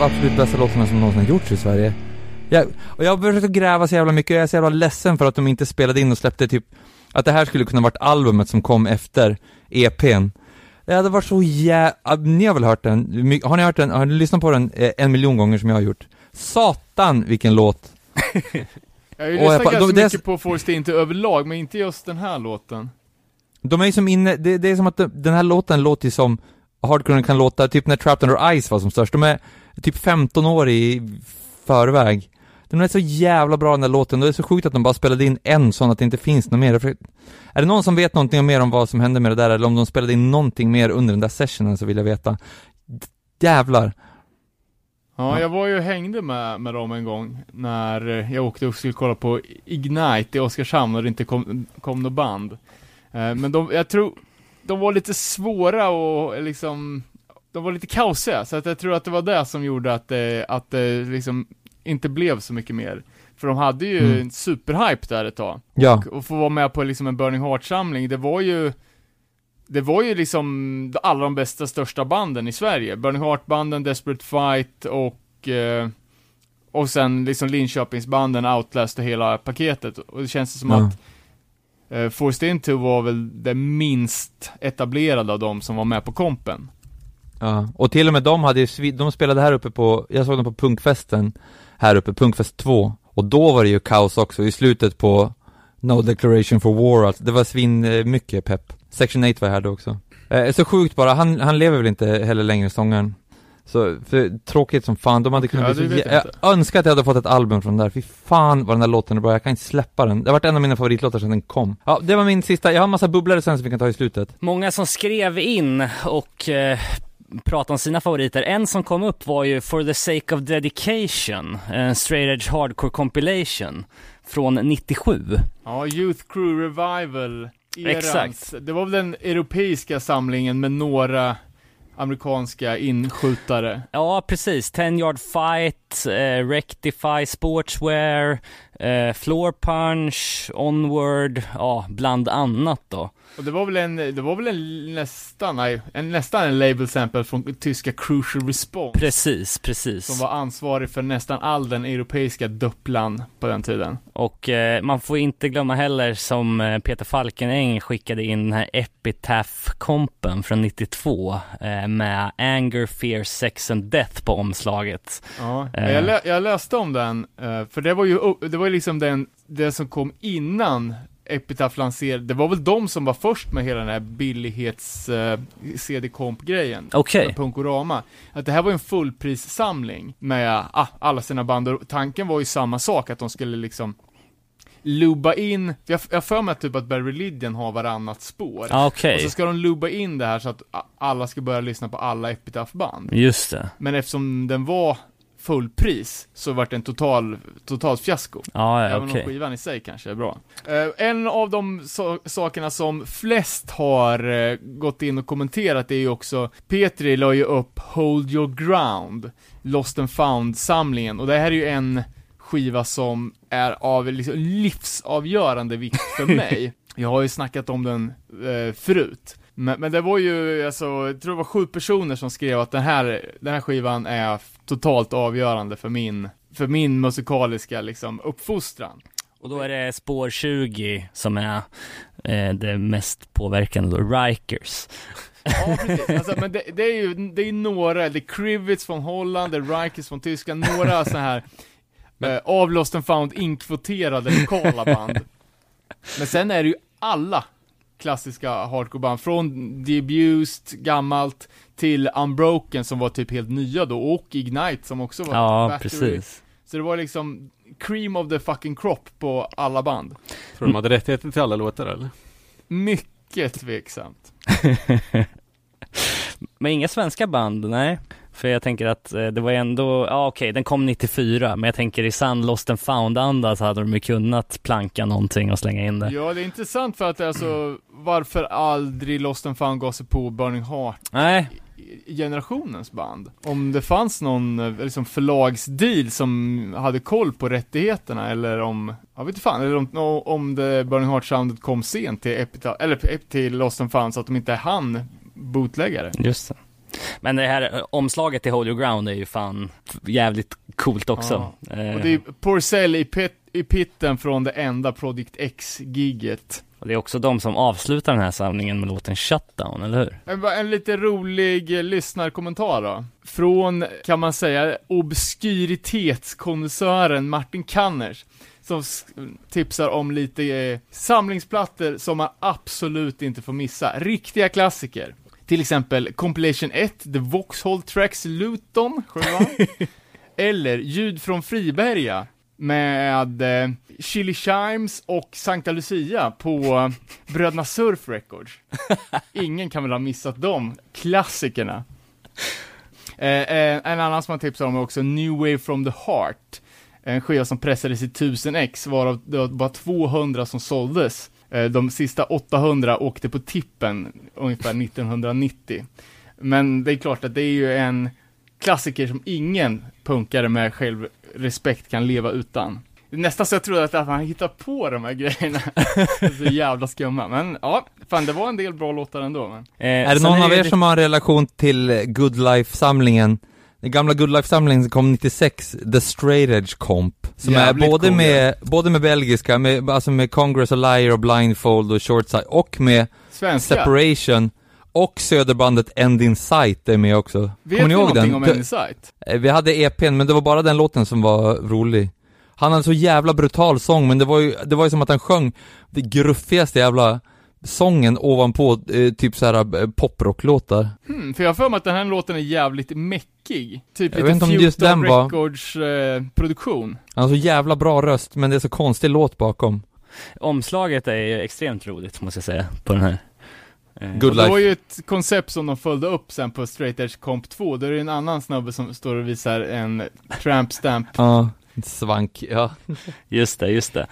De absolut bästa låtarna som någonsin har gjorts i Sverige. Jag, och jag har försökt att gräva så jävla mycket, jag är så jävla ledsen för att de inte spelade in och släppte typ, att det här skulle kunna varit albumet som kom efter EPn. Det hade varit så jävla, ni har väl hört den? Har ni hört den, har ni lyssnat på den eh, en miljon gånger som jag har gjort? Satan vilken låt! (laughs) Jag har ju lyssnat ganska mycket på Forced Into överlag, men inte just den här låten. De är ju som inne, det, det är som att de, den här låten låter som hardcore kan låta, typ när Trapped Under Ice var som störst. De är typ 15 år i förväg. Den är så jävla bra den där låten, och det är så sjukt att de bara spelade in en sån att det inte finns något mer. Är det någon som vet någonting mer om vad som hände med det där, eller om de spelade in någonting mer under den där sessionen så vill jag veta. Jävlar. Ja, jag var ju och hängde med, med dem en gång när jag åkte och skulle kolla på Ignite i Oskarshamn och det inte kom, kom något band. Eh, men de, jag tror, de var lite svåra och liksom, de var lite kaosiga, så att jag tror att det var det som gjorde att det, att det liksom inte blev så mycket mer. För de hade ju Mm. en superhype där ett tag. Ja. Och få vara med på liksom en Burning Heart-samling, det var ju det var ju liksom alla de bästa, största banden i Sverige. Burning Heart-banden, Desperate Fight och eh, och sen liksom Linköpingsbanden, Outlast och hela paketet. Och det känns som Ja. att eh, Forced Into var väl det minst etablerade av dem som var med på kompen. Ja, och till och med de hade ju, de spelade här uppe på, jag såg dem på punkfesten här uppe, punkfest 2, och då var det ju kaos också i slutet på No Declaration for War, alltså. det var svin eh, mycket pepp. Section 8 var här då också. Eh, så sjukt bara, han, han lever väl inte heller längre, sångaren. Så, för, tråkigt som fan, de hade kunnat Ja, bli så jag jag, önskar att jag hade fått ett album från där, fy fan vad den där låten är bra, jag kan inte släppa den. Det har varit en av mina favoritlåtar sedan den kom. Ja, det var min sista, jag har en massa bubblare sen som vi kan ta i slutet. Många som skrev in och eh, pratade om sina favoriter. En som kom upp var ju For the Sake of Dedication, en straight edge hardcore compilation från 97. Ja, Youth Crew Revival. Erans. Exakt. Det var väl den europeiska samlingen med några amerikanska inskjutare. Ja, precis. 10 Yard Fight, eh, Rectify Sportswear, eh, Floor Punch, Onward, ja, bland annat då. Och det var väl en, det var väl en nästan, nej, en, nästan en label sample från tyska Crucial Response. Precis, precis. Som var ansvarig för nästan all den europeiska dupplan på den tiden. Och eh, man får inte glömma heller som eh, Peter Falkenäng skickade in den här Epitaph-kompen från 92 eh, med Anger, Fear, Sex and Death på omslaget. Ja, Eh. jag, lä, jag läste om den, eh, för det var ju, det var ju liksom den, det som kom innan Epitaph lanserade, det var väl de som var först med hela den här billighets uh, CD-komp-grejen. Okej. med Punkorama. Att det här var en fullprissamling med ah, alla sina band och tanken var ju samma sak, att de skulle liksom lubba in, jag har för mig typ att Bad Religion har varannat spår. Ja, Okej, Och så ska de lubba in det här så att alla ska börja lyssna på alla Epitaph-band. just det. Men eftersom den var fullpris så vart det en total, totalt fiasko. Ja, ja Även okej. om skivan i sig kanske är bra. Eh, en av de so- sakerna som flest har eh, gått in och kommenterat är ju också, Petri la ju upp Hold Your Ground, Lost and Found-samlingen, och det här är ju en skiva som är av liksom livsavgörande vikt för (laughs) mig. Jag har ju snackat om den eh, förut. Men, men det var ju, alltså, jag tror det var sju personer som skrev att den här, den här skivan är totalt avgörande för min, för min musikaliska liksom uppfostran. Och då är det spår 20 som är eh, det mest påverkande då, Rikers. Ja, precis. Alltså, men det, det är ju, det är några, det är Krivitz från Holland, det är Rikers från Tyskland, några så här eh, av Lost and Found inkvoterade lokala band. Men sen är det ju alla klassiska hardcoreband, från The Abused, gammalt, till Unbroken som var typ helt nya då, och Ignite som också var Ja, Battery. precis. Så det var liksom cream of the fucking crop på alla band. Tror de hade rättigheter till alla låtar eller? Mycket tveksamt. (laughs) Men inga svenska band, nej. För jag tänker att eh, det var ändå, ja okej, den kom 94, men jag tänker i sann Lost and found-anda så hade de ju kunnat planka någonting och slänga in det. Ja, det är intressant för att alltså, varför aldrig Lost and Found gav sig på Burning Heart Nej, generationens band. Om det fanns någon eh, liksom förlagsdeal som hade koll på rättigheterna eller om, jag vet inte fan, eller om, om det Burning Heart soundet kom sent till Epitaph, eller till Lost and Found så att de inte hann bootläggare. just det. Men det här eh, omslaget till Hold Your Ground är ju fan jävligt coolt också. Eh, Och det är Porcell i, pit, i pitten från det enda Project X-giget. Och det är också de som avslutar den här samlingen med låten Shutdown, eller hur? En, en lite rolig eh, lyssnarkommentar då. Från, kan man säga, obskyritetskonnässören Martin Kanners. Som tipsar om lite eh, samlingsplattor som man absolut inte får missa. Riktiga klassiker. Till exempel Compilation 1, The Vauxhall Tracks Luton, sjuan. (laughs) Eller Ljud från Friberga med eh, Chili Chimes och Sankta Lucia på (laughs) Bröderna Surf Records. Ingen kan väl ha missat de klassikerna. Eh, eh, en annan som man tipsar om är också New Wave from the Heart. En skiva som pressades i 1000 ex, varav det var bara 200 som såldes. Eh, de sista 800 åkte på tippen ungefär 1990. Men det är klart att det är ju en klassiker som ingen punkare med självrespekt kan leva utan. Det Nästan så jag trodde att han hittat på de här grejerna. Det är så jävla skumma. Men ja, fan det var en del bra låtar ändå. Men. Eh, Är det någon av er lite- som har en relation till Good Life-samlingen? Den gamla Good Life-samlingen som kom 96, The Straight Edge Comp, som Jävligt är både cool, med, både med belgiska, med, alltså med Congress och Liar och Blindfold och Shortside, och med Svenska. Separation, och söderbandet End in Sight är med också. Vet Kommer ni du ihåg den? om Det- Insight? Eh, Vi hade EPn, men det var bara den låten som var rolig. Han hade så jävla brutal sång, men det var ju, det var ju som att han sjöng det gruffigaste jävla sången ovanpå eh, typ så här eh, poprocklåtar. Hmm, för jag har för mig att den här låten är jävligt mäckig. Typ Jag lite Futon den var- Records eh, produktion. Han har så jävla bra röst, men det är så konstig låt bakom. Omslaget är ju extremt roligt måste jag säga, på den här. Eh, Good Och det life. var ju ett koncept som de följde upp sen på Straight Edge Comp 2, där är det en annan snubbe som står och visar en tramp stamp. (laughs) Ja, svank, ja. (laughs) Just det, just det.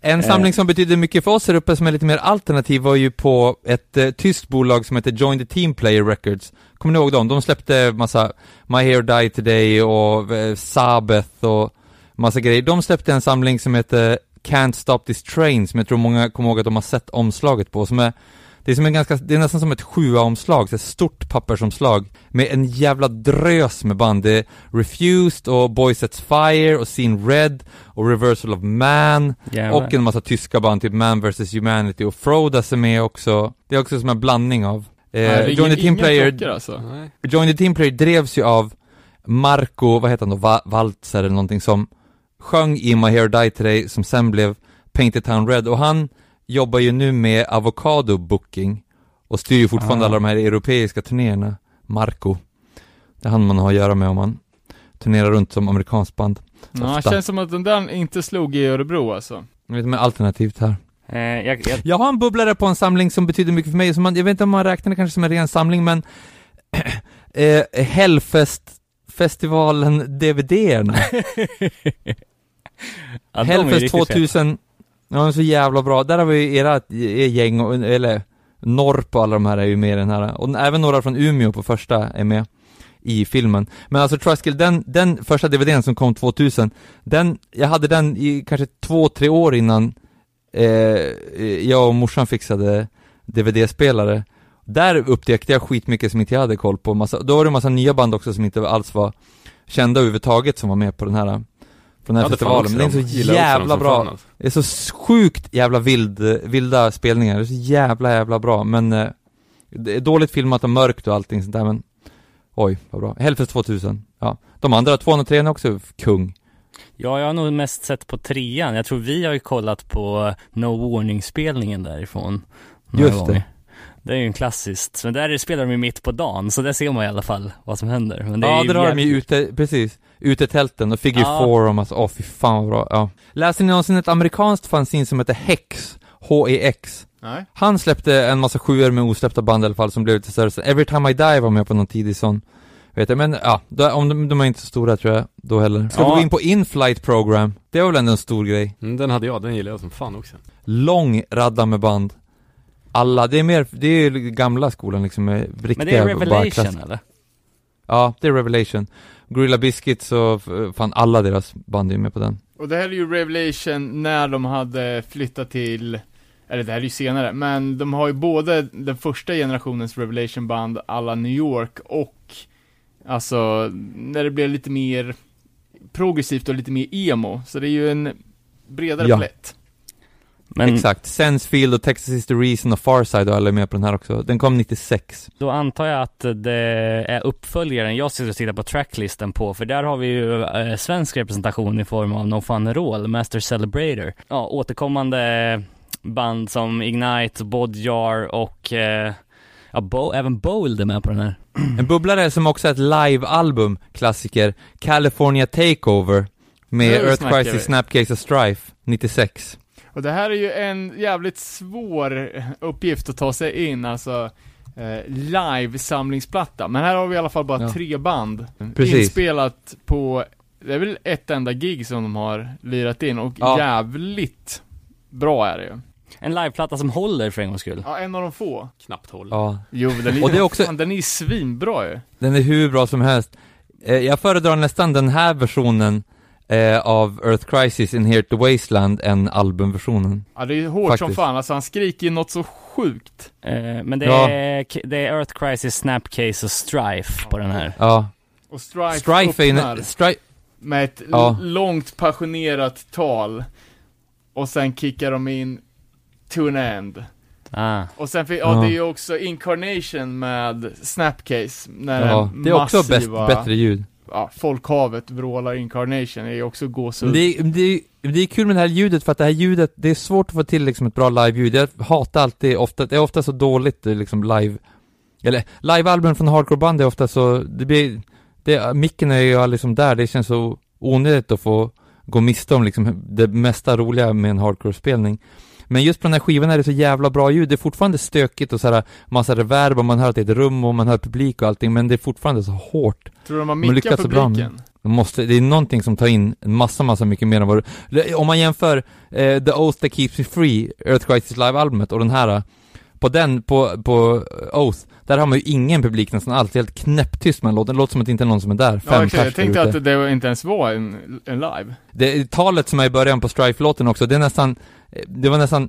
En Eh. samling som betyder mycket för oss här uppe som är lite mer alternativ var ju på ett eh, tyskt bolag som heter Join the Team Player Records. Kommer ni ihåg dem? De släppte massa My Hair Die Today och eh, Sabbath och massa grejer. De släppte en samling som heter Can't Stop This Train som jag tror många kommer ihåg att de har sett omslaget på som är det är, som en ganska, det är nästan som ett sjua-omslag, ett stort pappersomslag med en jävla drös med band. Det är Refused och Boy Sets Fire och Seen Red och Reversal of Man Jävlar. och en massa tyska band, typ Man vs Humanity och Frodas är med också. Det är också som en blandning av. Eh, Nej, det Join the ligger Team inga Player, klockor alltså. Join the Team Player drevs ju av Marco, vad heter han då, Va- Waltzer eller någonting som sjöng i My Hair Die Today som sen blev Painted Town Red och han jobbar ju nu med Avocado Booking och styr ju fortfarande Ah. alla de här europeiska turnéerna, Marco. Det är han man har att göra med om man turnerar runt som amerikansk band. Ja, Ofta. känns som att den där inte slog i Örebro alltså. Jag vet inte, alternativt här. Eh, jag, jag, Jag har en bubblare på en samling som betyder mycket för mig, som man, jag vet inte om man räknar det kanske som en ren samling, men (clears throat) eh, Hellfest-festivalen DVD-erna. (laughs) ja, Hellfest riktigt feta ja de är så jävla bra. Där har vi era er gäng, och, eller Norp och alla de här är ju med i den här. Och även några från Umeå på första är med i filmen. Men alltså Truskill, den, den första DVDn som kom 2000, den, jag hade den i kanske två, tre år innan eh, jag och morsan fixade DVD-spelare. Där upptäckte jag skitmycket som inte jag hade koll på. Massa, då var det en massa nya band också som inte alls var kända överhuvudtaget som var med på den här, på den här Ja, festivalen. Men det är så jävla bra. fan, alltså. Det är så sjukt jävla vild, vilda spelningar, det är så jävla jävla bra, men eh, det är dåligt filmat och mörkt och allting sånt där men Oj, vad bra. Hellfest 2000, ja. De andra 203 är också kung. Ja, jag har nog mest sett på trean. Jag tror vi har ju kollat på No Warning-spelningen därifrån. Just det. gånger. Det är ju en klassiskt, men där spelar de ju mitt på dagen, så där ser man i alla fall vad som händer. Men det är ja, där har de ju ute, precis, utetälten och Figure Ja. Four och massa, åh fy fan vad bra, ja. Läste ni någonsin ett amerikanskt fanzine som heter Hex? H-E-X? Nej. Han släppte en massa sjuor med osläppta band i alla fall som blev lite större. Every time I die var med på någon tidig sån. Vet jag, men ja, då, om de, de är inte så stora tror jag, då heller. Ska Ja. vi gå in på in-flight program? Det var väl ändå en stor grej. Mm, den hade jag, den gillar jag som fan också. Lång radda med band. Alla, det är mer, det är gamla skolan liksom med riktiga Men det är Revelation eller? Ja, det är Revelation. Gorilla Biscuits och fan alla deras band är med på den. Och det här är ju Revelation när de hade flyttat till, eller det här är ju senare, men de har ju både den första generationens Revelation-band alla New York och alltså när det blev lite mer progressivt och lite mer emo, så det är ju en bredare Ja. palett. Men Exakt. Sensefield och Texas is the reason och Farside och alla är med på den här också. Den kom 96. då antar jag att det är uppföljaren jag sitter och tittar på tracklisten på, för där har vi ju eh, svensk representation i form av No Fun Roll, Master Celebrator. Ja, återkommande band som Ignite, Bodjar och eh, ja, Bo, även Bold är med på den här. (clears throat) En bubblare som också är ett live-album, klassiker, California Takeover, med Earth. Crisis, Snapcase och Strife, 96. Och det här är ju en jävligt svår uppgift att ta sig in, alltså eh, live-samlingsplatta. Men här har vi i alla fall bara Ja. tre band Precis. inspelat på, det är väl ett enda gig som de har lirat in och Ja. jävligt bra är det ju. En liveplatta som håller för en gångs skull. Ja, en av de få. Knappt håll. Ja, Jo, den är, Och det är också- fan, den är svinbra ju. den är hur bra som helst. Eh, jag föredrar nästan den här versionen eh, av Earth Crisis in Here to Wasteland än albumversionen. Ja, det är hårt som Faktiskt. fan, alltså han skriker ju något så sjukt. Eh, men det, Ja. är, det är Earth Crisis, Snapcase och Strife på den här. Ja, Och Strife, Strife öppnar Strife, med ett Ja. långt passionerat tal. Och sen kickar de in to an end. Ah. Och sen, ja, Ja. det är ju också Incarnation med Snapcase, när ja, den det är också bäst, massiva bättre ljud ja, folkhavet vrålar incarnation är ju också gåshud. Det, är- det, det är kul med det här ljudet för att det här ljudet, det är svårt att få till liksom ett bra live-ljud. Jag hatar alltid, ofta, det är ofta så dåligt eh, liksom live, eller live-albumen från hardcore-band är ofta så, det blir, det, micken är ju liksom där, det känns så onödigt att få gå miste om liksom det mesta roliga med en hardcore-spelning. Men just på den här skivan är det så jävla bra ljud, det är fortfarande stökigt och såhär massa reverb och man hör att det är ett rum och man hör publik och allting, men det är fortfarande så hårt. Tror du de har mickat med- publiken? De måste, det är någonting som tar in en massa, massa mycket mer än vad du- Om man jämför eh, The Oath That Keeps Me Free, Earth Crisis Live-albumet och den här eh, På den, på, på Oath, där har man ju ingen publik nästan alls, helt knäpptyst med låten, det låter som att det inte är någon som är där, Ja, fem exakt. jag pers där tänkte att det inte ens var en, en live. Det, talet som är i början på Strife-låten också, det är nästan, eh, det var nästan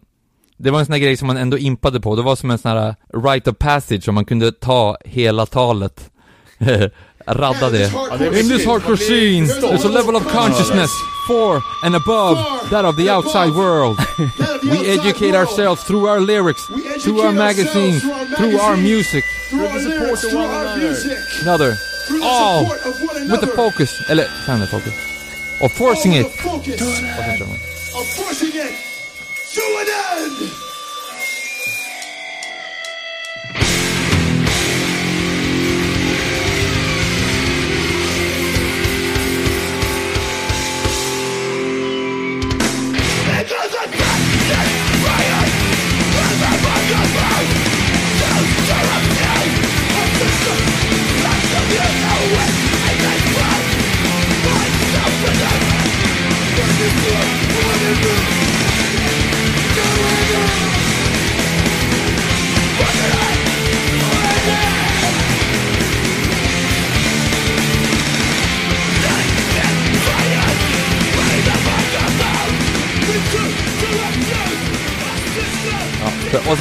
det var en sån här grej som man ändå impade på, det var som en sån här eh, rite of passage, om man kunde ta hela talet, (laughs) radda det. Ja, det är In this hardcore scene, there's a level of consciousness for and above that of the outside world. (laughs) We educate ourselves through our lyrics, through our magazines, through our music, another, all with the focus, eller kind of focus, of forcing it. Och sen kör man. Of forcing it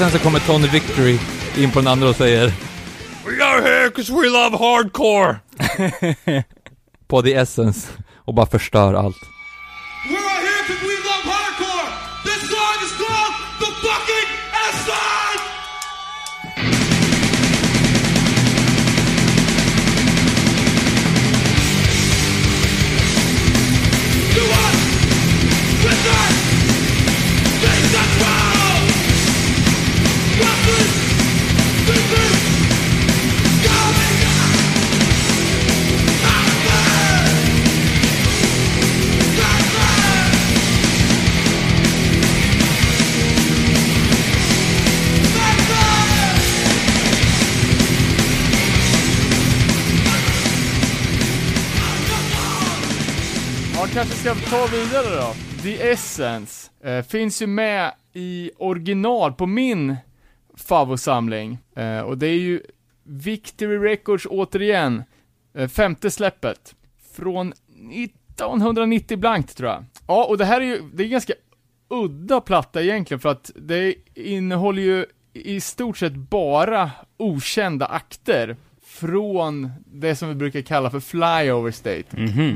sen så kommer Tony Victory in på den andra och säger We are here 'cause we love hardcore! (laughs) på The Essence, och bara förstör allt. Kanske ska ta vidare då. The Essence eh, finns ju med i original på min favosamling. Eh, och det är ju Victory Records återigen, eh, femte släppet. Från 1990 blankt tror jag. Ja, och det här är ju, det är ganska udda platta egentligen för att det innehåller ju i stort sett bara okända akter från det som vi brukar kalla för flyover state.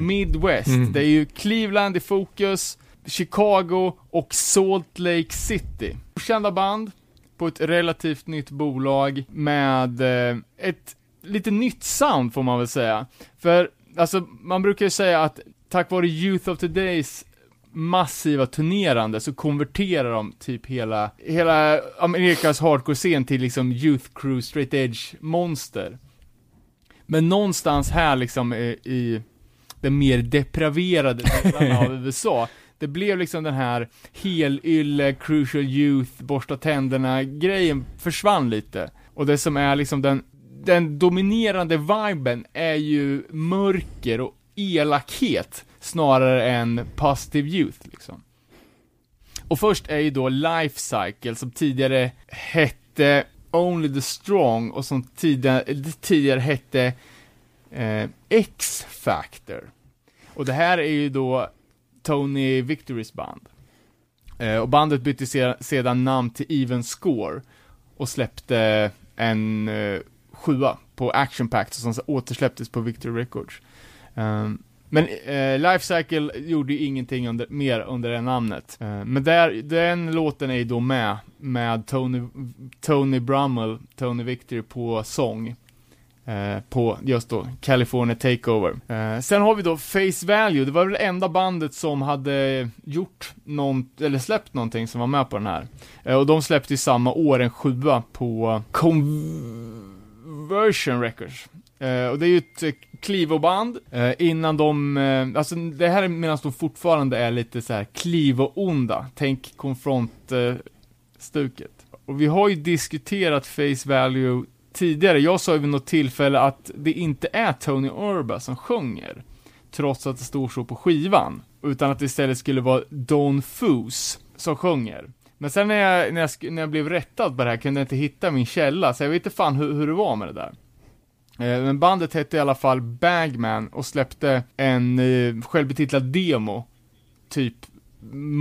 Midwest. Det är ju Cleveland i fokus, Chicago och Salt Lake City. Okända band på ett relativt nytt bolag med eh, ett lite nytt sound får man väl säga. För, alltså, man brukar ju säga att tack vare Youth of Todays massiva turnerande så konverterar de typ hela, hela Amerikas hardcore-scen till liksom Youth Crew Straight Edge monster. Men någonstans här liksom i, i den mer depraverade delarna av (laughs) USA, det blev liksom den här helylle, crucial youth, borsta tänderna grejen försvann lite. Och det som är liksom den, den dominerande viben är ju mörker och elakhet snarare än positive youth liksom. Och först är ju då Life Cycle som tidigare hette Only the Strong och som tidigare, tidigare hette eh, X-Factor. Och det här är ju då Tony Victorys band. Eh, och bandet bytte se- sedan namn till Even Score och släppte en eh, sjua på Action Pact som återsläpptes på Victory Records. Um, men eh, Lifecycle gjorde ju ingenting under, mer under det namnet. Eh, men där, den låten är ju då med, med Tony, Tony Brummel, Tony Victory på sång. Eh, på just då California Takeover. Eh, sen har vi då Face Value, det var väl det enda bandet som hade gjort någon, eller släppt någonting som var med på den här. Eh, och de släppte ju samma år en sjua på Conversion Records. Eh, och det är ju ett eh, Clivo-band, eh, innan de, eh, alltså det här är medan de fortfarande är lite så här Clivo-onda. Tänk Confront-stuket. Eh, och vi har ju diskuterat Face Value tidigare, jag sa ju vid något tillfälle att det inte är Tony Urba som sjunger, trots att det står så på skivan, utan att det istället skulle vara Don Foos som sjunger. Men sen när jag, när jag, när jag blev rättad på det här kunde jag inte hitta min källa, så jag vet inte fan hur, hur det var med det där. Eh, Men bandet hette i alla fall Bagman och släppte en eh, självbetitlad demo, typ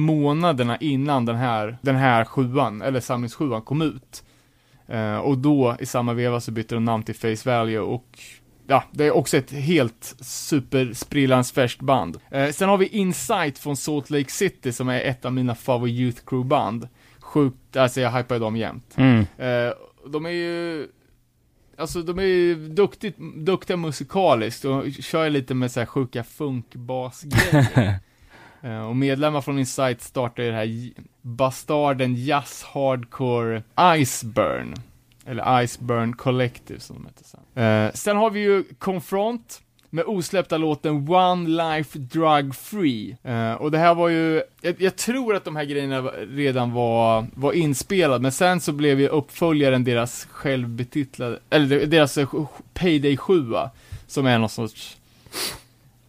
månaderna innan den här, den här sjuan, eller samlingssjuan kom ut. Eh, och då, i samma veva, så bytte de namn till Face Value och Ja, det är också ett helt supersprillans färskt band. Eh, sen har vi Insight från Salt Lake City som är ett av mina favorit Youth Crew band. Sjukt, alltså jag hypar ju dem jämt. Mm. Eh, de är ju, alltså de är ju duktigt, duktiga musikaliskt och kör lite med så här sjuka funkbasgrejer. (laughs) eh, och medlemmar från Insight startar ju det här bastarden Jazz Hardcore Iceburn. Eller Iceburn Collective som de heter sen. Eh, sen har vi ju Confront med osläppta låten One Life Drug Free. Eh, och det här var ju, jag, jag tror att de här grejerna redan var, var inspelade, men sen så blev ju uppföljaren deras självbetitlade, eller deras Payday 7 som är någon sorts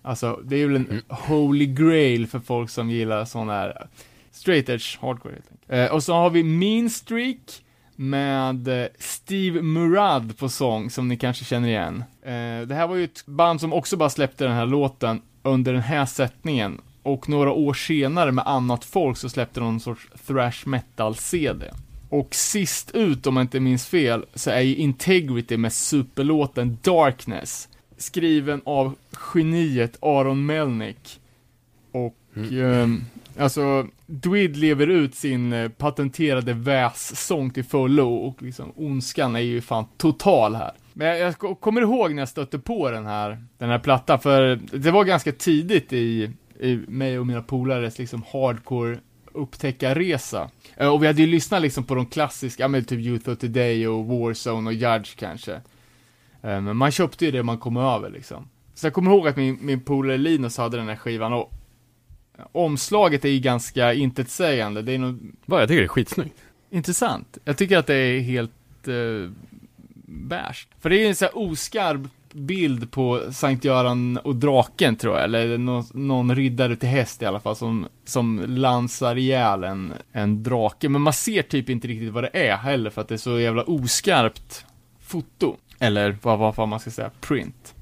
Alltså, det är väl en holy grail för folk som gillar sån här straight edge hardcore helt enkelt. Eh, och så har vi Mean Streak med eh, Steve Murad på sång, som ni kanske känner igen. Eh, det här var ju ett band som också bara släppte den här låten under den här sättningen. Och några år senare med annat folk så släppte de någon sorts thrash metal-CD. Och sist ut, om jag inte minns fel, så är ju Integrity med superlåten Darkness. Skriven av geniet Aron Melnick. Och, ehm, alltså, Dwid lever ut sin patenterade patenterade vässång till fullo och liksom ondskan är ju fan total här. Men jag, jag kommer ihåg när jag stötte på den här, den här plattan, för det var ganska tidigt i, i mig och mina polares liksom hardcore upptäckarresa. Eh, och vi hade ju lyssnat liksom på de klassiska, ja men typ Youth of Today och Warzone och Judge kanske. Eh, men man köpte ju det man kom över liksom. Så jag kommer ihåg att min, min polare Linus hade den här skivan och omslaget är ju ganska intetsägande. Det är nog Va, jag tycker det är skitsnyggt. intressant. Jag tycker att det är helt uh, bärst. För det är en sån här oskarp bild på Sankt Göran och draken tror jag, eller någon, någon riddare till häst i alla fall som, som lansar ihjäl en, en drake. Men man ser typ inte riktigt vad det är heller för att det är så jävla oskarpt foto. Eller vad, vad fan man ska säga, print.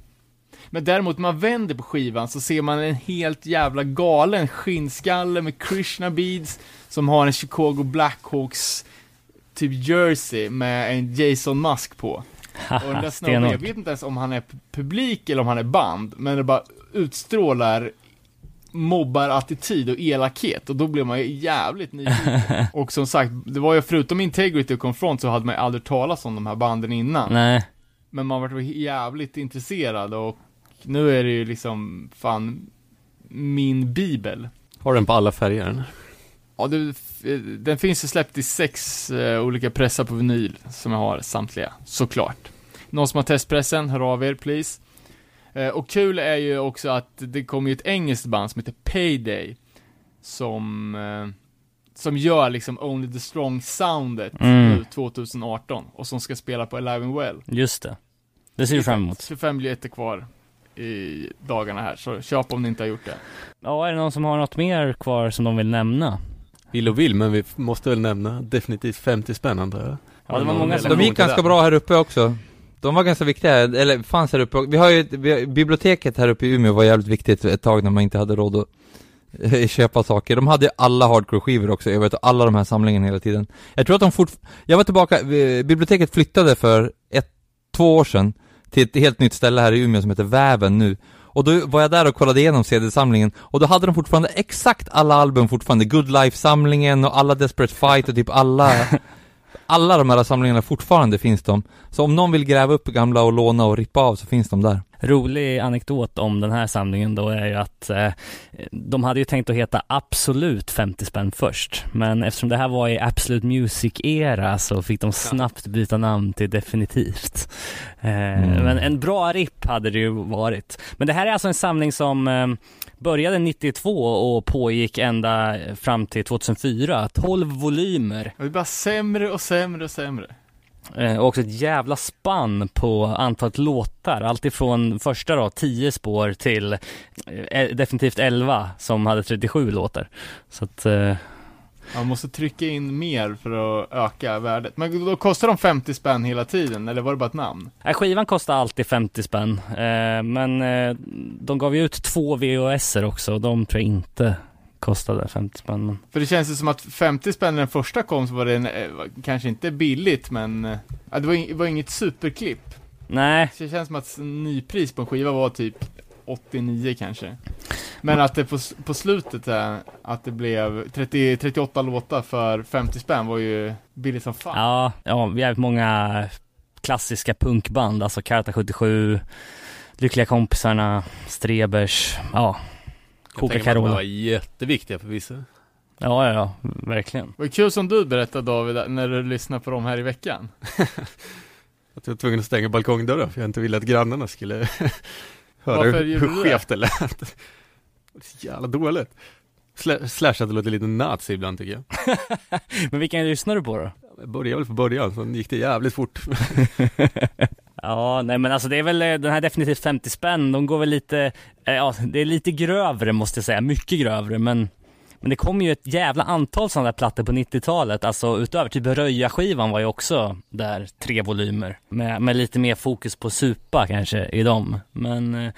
Men däremot, man vänder på skivan så ser man en helt jävla galen skinnskalle med Krishna beads som har en Chicago Blackhawks typ jersey med en Jason Musk på. Och den där snubben, jag vet inte ens om han är pu- publik eller om han är band, men det bara utstrålar mobbarattityd och elakhet och då blir man ju jävligt nyfiken. (laughs) och som sagt, det var ju förutom Integrity och Confront så hade man ju aldrig talat om de här banden innan. Nej. Men man var jävligt intresserad och nu är det ju liksom fan min bibel. Har den på alla färger eller? Ja, det, den finns ju släppt i sex eh, olika pressar på vinyl som jag har samtliga, såklart. Någon som har testpressen, hör av er please. Eh, och kul är ju också att det kommer ju ett engelskt band som heter Payday som eh, som gör liksom Only the Strong soundet Mm. nu 2018 och som ska spela på Alive and Well. Just det. Det ser du fram emot. 25 biljetter kvar i dagarna här, så köp om ni inte har gjort det. Ja, är det någon som har något mer kvar som de vill nämna? Vill och vill, men vi måste väl nämna definitivt 50 spänn antar jag. Ja, det var många som De gick ganska bra här uppe också. De var ganska viktiga, eller fanns här uppe. Vi har ju, vi har, biblioteket här uppe i Umeå var jävligt viktigt ett tag när man inte hade råd att eh, köpa saker. De hade ju alla hardcore-skivor också, jag vet alla de här samlingarna hela tiden. Jag tror att de fort, jag var tillbaka, eh, biblioteket flyttade för ett, två år sedan till ett helt nytt ställe här i Umeå som heter Väven nu. Och då var jag där och kollade igenom CD-samlingen, och då hade de fortfarande exakt alla album fortfarande, Good Life-samlingen och alla Desperate Fight och typ alla (laughs) alla de här samlingarna fortfarande finns de. Så om någon vill gräva upp gamla och låna och rippa av så finns de där. Rolig anekdot om den här samlingen då är ju att eh, de hade ju tänkt att heta Absolut 50 spänn först. Men eftersom det här var i Absolute Music-era så fick de snabbt byta namn till Definitivt. Eh, Mm. Men en bra ripp hade det ju varit. Men det här är alltså en samling som eh, började 92 och pågick ända fram till 2004. 12 volymer. Det blir bara sämre och sämre och sämre. Eh, och också ett jävla spann på antalet låtar. Alltifrån första då, 10 spår till eh, definitivt 11 som hade 37 låtar. Så att, eh, Man måste trycka in mer för att öka värdet. Men då kostar de 50 spänn hela tiden, eller var det bara ett namn? nej, skivan kostar alltid 50 spänn. Eh, men eh, de gav ju ut två VHSer också och de tror jag inte kostade 50 spänn. Men... För det känns ju som att 50 spänn när den första kom så var det en, eh, kanske inte billigt men, eh, ja, det var, ing- var inget superklipp. Nej, Så det känns som att nypris på en skiva var typ 89 kanske. Men att det på, på slutet, eh, att det blev 30, 38 låtar för 50 spänn var ju billigt som fan. ja, ja, jävligt många klassiska punkband, alltså Karta 77, Lyckliga kompisarna, Strebers, ja, Coca att de var jätteviktiga för vissa. Ja, ja, ja, verkligen. Vad kul som du berättade David, när du lyssnade på dem här i veckan. (laughs) Att jag var tvungen att stänga balkongdörren för jag inte ville att grannarna skulle (laughs) höra Varför hur, hur skevt det lät. Det är så jävla dåligt. Sla- Slash att det låter lite nazi ibland tycker jag. (laughs) Men vilken lyssnar du på då? Började väl från början, så gick det jävligt fort. (laughs) Ja, nej men alltså det är väl eh, den här definitivt 50 spänn, de går väl lite, eh, ja det är lite grövre måste jag säga, mycket grövre men men det kom ju ett jävla antal sådana där plattor på 90-talet, alltså utöver typ Röja-skivan var ju också där tre volymer med, med lite mer fokus på supa kanske i dem, men eh,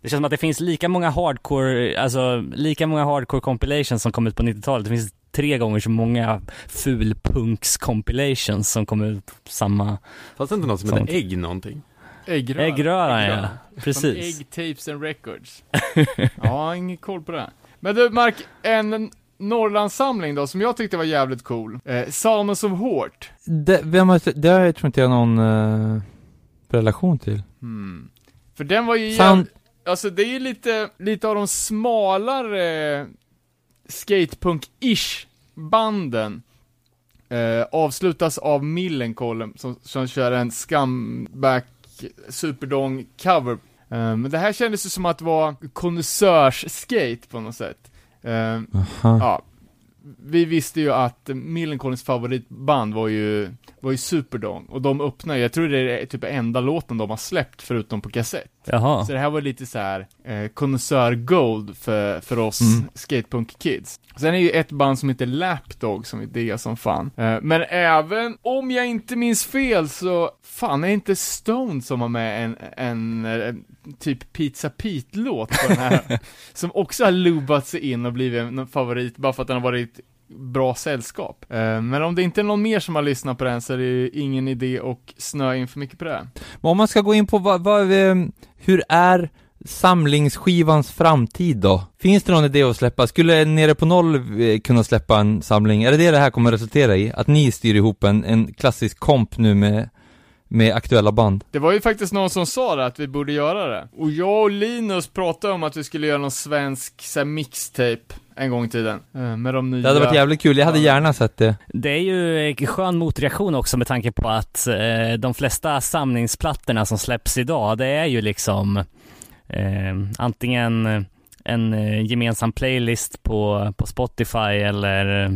det känns som att det finns lika många hardcore, alltså lika många hardcore compilations som kom ut på 90-talet. Det finns tre gånger så många fulpunks compilations som kom ut samma Fanns det inte något som hette ägg någonting? Äggröra. Äggröran ja, Äggröra. precis. Som Egg Tapes and Records. (laughs) ja, ingen koll på det. Men du Mark, en Norrlandssamling då, som jag tyckte var jävligt cool. Eh, Salmons of Hort. Det, vem har, det har jag tror inte jag någon eh, relation till. Hmm. För den var ju Sound- jävligt, alltså det är ju lite, lite av de smalare skatepunk-ish banden. Eh, avslutas av Millencolin som, som kör en scumbag superdong cover. Eh, men det här kändes ju som att det var konnässörs-skate på något sätt. Eh, ja, vi visste ju att Millencolins favoritband var ju, var ju Superdong, och de öppnar jag tror det är typ enda låten de har släppt förutom på kassett. Jaha. Så det här var lite så här eh, konnässör gold för, för oss Mm. skatepunk kids. Sen är ju ett band som heter Lapdog som vi diggar som fan. Eh, men även, om jag inte minns fel så, fan är inte Stone som har med en, en, eh, typ Pizza Pete-låt på den här, (laughs) som också har lubat sig in och blivit en favorit bara för att den har varit bra sällskap. Eh, men om det inte är någon mer som har lyssnat på den så är det ingen idé att snöa in för mycket på det. Men om man ska gå in på vad, vad, eh, hur är samlingsskivans framtid då? Finns det någon idé att släppa? Skulle Nere på Noll eh, kunna släppa en samling? Är det det det här kommer resultera i? Att ni styr ihop en, en klassisk komp nu med, med aktuella band? Det var ju faktiskt någon som sa det, att vi borde göra det. Och jag och Linus pratade om att vi skulle göra någon svensk så här, mixtape en gång i tiden. Eh, Med de nya... Det hade varit jävligt kul, jag hade gärna sett det. Det är ju en skön motreaktion också med tanke på att eh, de flesta samlingsplattorna som släpps idag, det är ju liksom eh, antingen en eh, gemensam playlist på, på Spotify eller eh,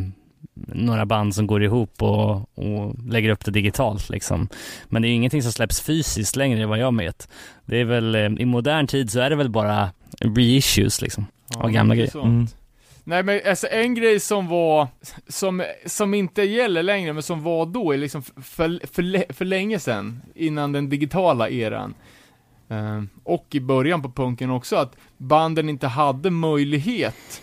några band som går ihop och, och lägger upp det digitalt liksom. Men det är ju ingenting som släpps fysiskt längre vad jag vet. Det är väl, eh, i modern tid så är det väl bara reissues liksom. Ja, av gamla grejer. sånt. Mm. Nej men alltså en grej som var, som, som inte gäller längre, men som var då, är liksom för, för, för länge sedan, innan den digitala eran. Ehm, och i början på punken också, att banden inte hade möjlighet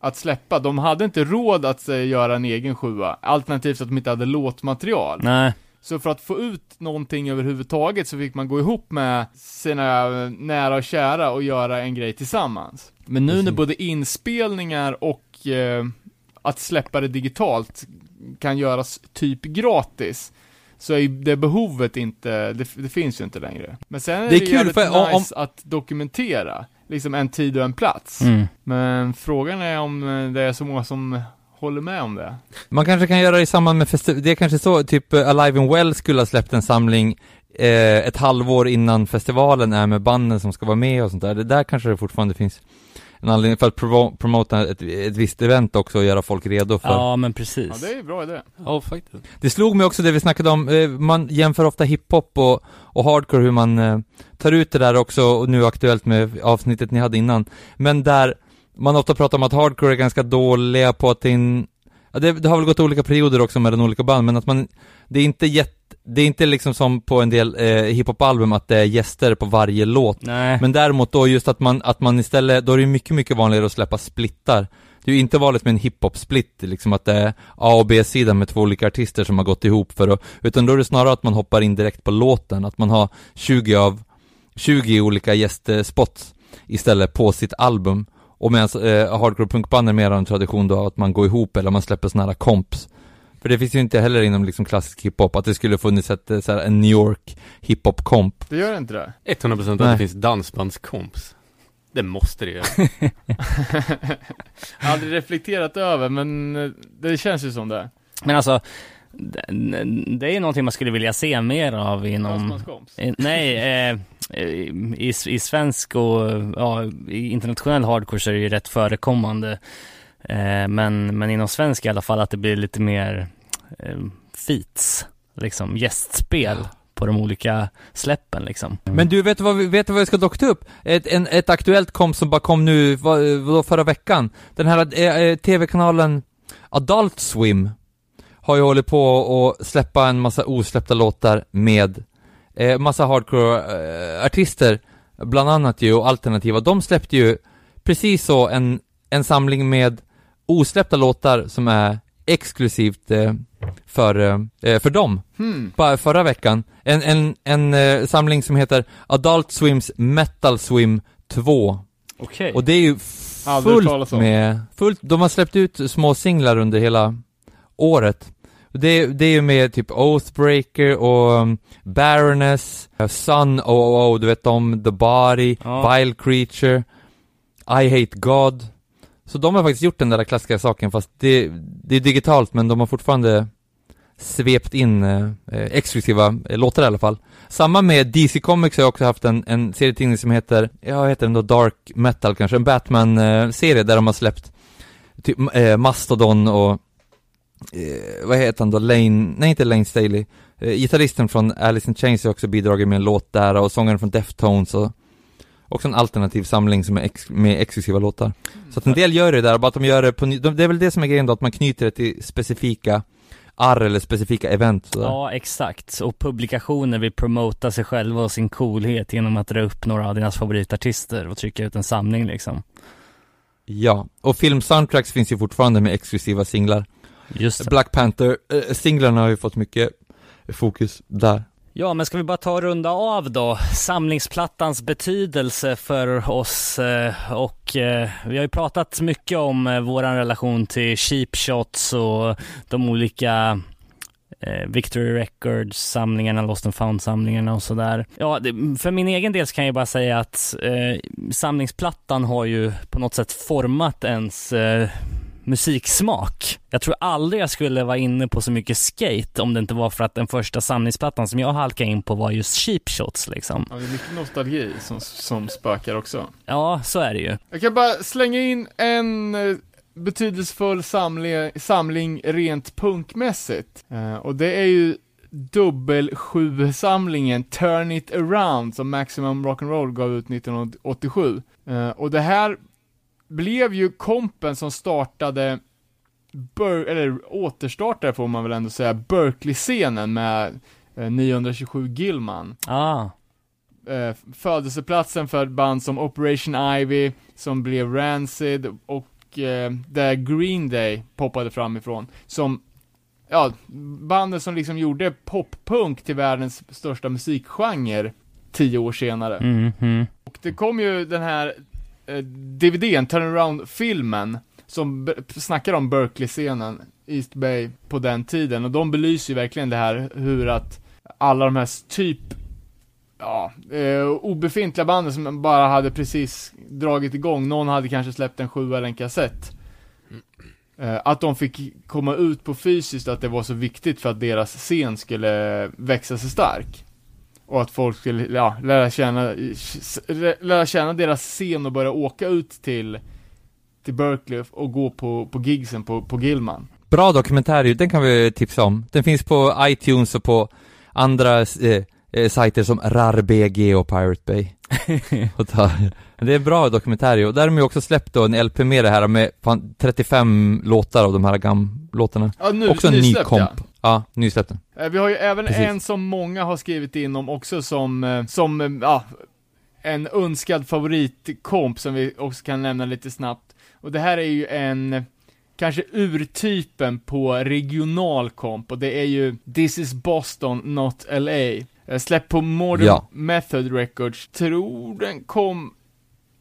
att släppa. De hade inte råd att eh, göra en egen sjua, alternativt att de inte hade låtmaterial. Nej, så för att få ut någonting överhuvudtaget så fick man gå ihop med sina nära och kära och göra en grej tillsammans. Men nu när både inspelningar och eh, att släppa det digitalt kan göras typ gratis, så är det behovet inte, det, det finns ju inte längre. Men sen är det, Det är kul, jävligt för om- nice att dokumentera, liksom en tid och en plats. Mm. Men frågan är om eh, det är så många som håller med om det. Man kanske kan göra det i samband med festival, det är kanske så, typ eh, Alive and Well skulle ha släppt en samling eh, ett halvår innan festivalen är med banden som ska vara med och sånt där. Det där kanske det fortfarande finns en anledning för att provo- promota ett, ett visst event också och göra folk redo för. Ja, men Ja, precis. det är ju bra idé. Ja, faktiskt. Det slog mig också det vi snackade om, eh, man jämför ofta hiphop och, och hardcore, hur man eh, tar ut det där också, och nu aktuellt med avsnittet ni hade innan. Men där man ofta pratar om att hardcore är ganska dåliga på att in, ja, det, det har väl gått olika perioder också mellan olika band, men att man, det är inte jätte det är inte liksom som på en del eh, hiphop-album att det är gäster på varje låt. Nej. Men däremot då just att man, att man istället, då är det mycket, mycket vanligare att släppa splittar. Det är ju inte vanligt med en hiphop-split, liksom att det är A och B-sida med två olika artister som har gått ihop för att, utan då är det snarare att man hoppar in direkt på låten, att man har 20 av, 20 olika gästspots istället på sitt album. Och medan eh, hardcore punkband är mer av en tradition då att man går ihop eller man släpper såna här komps. För det finns ju inte heller inom liksom klassisk hiphop att det skulle funnits ett, eh, så här, en New York hiphop-komp. Det gör inte det? 100% att Nej. det finns dansbandskomps. Det måste det göra. (laughs) Jag har aldrig reflekterat över, men eh, det känns ju som det. Men alltså, det, det är ju någonting man skulle vilja se mer av inom... Dansbandskomps. Eh, Nej, eh, i, i svensk och ja, i internationell hardcore så är det ju rätt förekommande. Eh, men, men inom svensk i alla fall att det blir lite mer eh, feats, liksom gästspel på de olika släppen liksom. Men du, vet du vad vi, vet du vad vi ska docka upp? Ett, en, ett aktuellt komp som bara kom nu, vad, vadå, förra veckan? Den här eh, eh, tv-kanalen Adult Swim har ju hållit på att släppa en massa osläppta låtar med eh, massa hardcore-artister, bland annat ju, och alternativa. De släppte ju precis så en, en samling med osläppta låtar som är exklusivt eh, för, eh, för dem Hmm. bara förra veckan, en, en, en eh, samling som heter Adult Swims Metal Swim 2. Okej. Och det är ju fullt med, fullt, de har släppt ut små singlar under hela året. Det, det är ju med typ Oathbreaker och um, Baroness, uh, Sun, oh, du vet om The Body, Ja. Vile Creature, I Hate God. Så de har faktiskt gjort den där klassiska saken fast det, det är digitalt men de har fortfarande svept in eh, eh, exklusiva eh, låtar i alla fall. Samma med DC Comics har jag också haft en, en serietidning som heter, ja heter den då, Dark Metal kanske, en Batman-serie där de har släppt typ eh, Mastodon och eh, vad heter han då, Lane, nej inte Lane Staley, eh, gitarristen från Alice in Chains har också bidragit med en låt där och sångaren från Deftones och också en alternativ samling som är ex- med exklusiva låtar. Så att en del gör det där, bara att de gör det på de, det är väl det som är grejen då, att man knyter det till specifika arr eller specifika event sådär. Ja, exakt. Och publikationer vill promota sig själva och sin coolhet genom att dra upp några av deras favoritartister och trycka ut en samling liksom. Ja, och filmsoundtracks finns ju fortfarande med exklusiva singlar. Black Panther, äh, singlarna har ju fått mycket fokus där. Ja, men ska vi bara ta och runda av då? Samlingsplattans betydelse för oss eh, och eh, vi har ju pratat mycket om eh, våran relation till cheap shots och de olika eh, Victory Records samlingarna, Lost and found samlingarna och sådär. Ja, för min egen del så kan jag bara säga att eh, samlingsplattan har ju på något sätt format ens eh, musiksmak. Jag tror aldrig jag skulle vara inne på så mycket skate om det inte var för att den första samlingsplattan som jag halkade in på var just cheap shots liksom. Ja, det är mycket nostalgi som, som spökar också. Ja, så är det ju. Jag kan bara slänga in en eh, betydelsefull samling, samling rent punkmässigt. Eh, och det är ju dubbel samlingen Turn It Around som Maximum Rock'n'Roll gav ut 1987. Eh, och det här blev ju kompen som startade Ber- eller återstartade får man väl ändå säga, Berkeley-scenen med eh, 927 Gilman Ah, eh, födelseplatsen för ett band som Operation Ivy, som blev Rancid och eh, där Green Day poppade fram ifrån. Som, ja, bandet som liksom gjorde poppunk till världens största musikgenre tio år senare. mhm. Och det kom ju den här eh, DVDn, Turnaround-filmen, som snackar om Berkeley-scenen, East Bay, på den tiden. Och de belyser ju verkligen det här hur att alla de här typ, ja, eh, obefintliga banden som bara hade precis dragit igång, någon hade kanske släppt en sjua eller en kassett. Eh, att de fick komma ut på fysiskt, att det var så viktigt för att deras scen skulle växa sig stark. Och att folk skulle, ja, lära känna, lära känna deras scen och börja åka ut till, till Berkeley och gå på, på gigsen på, på Gilman. Bra dokumentär den kan vi tipsa om. Den finns på iTunes och på andra eh, eh, sajter som RARBG och Pirate Bay. (laughs) det är en bra dokumentär och där har de ju också släppt då en LP med det här med fan, 35 låtar av de här gam-låtarna. Ja, nu, också en ny komp. ja. Ja, nysläppt den. Eh, Vi har ju även Precis. en som många har skrivit in om också som, eh, som, eh, ja, en önskad favoritkomp som vi också kan nämna lite snabbt. Och det här är ju en, kanske urtypen på regional komp och det är ju This is Boston, not LA. Släppt på Modern Ja. Method Records, tror den kom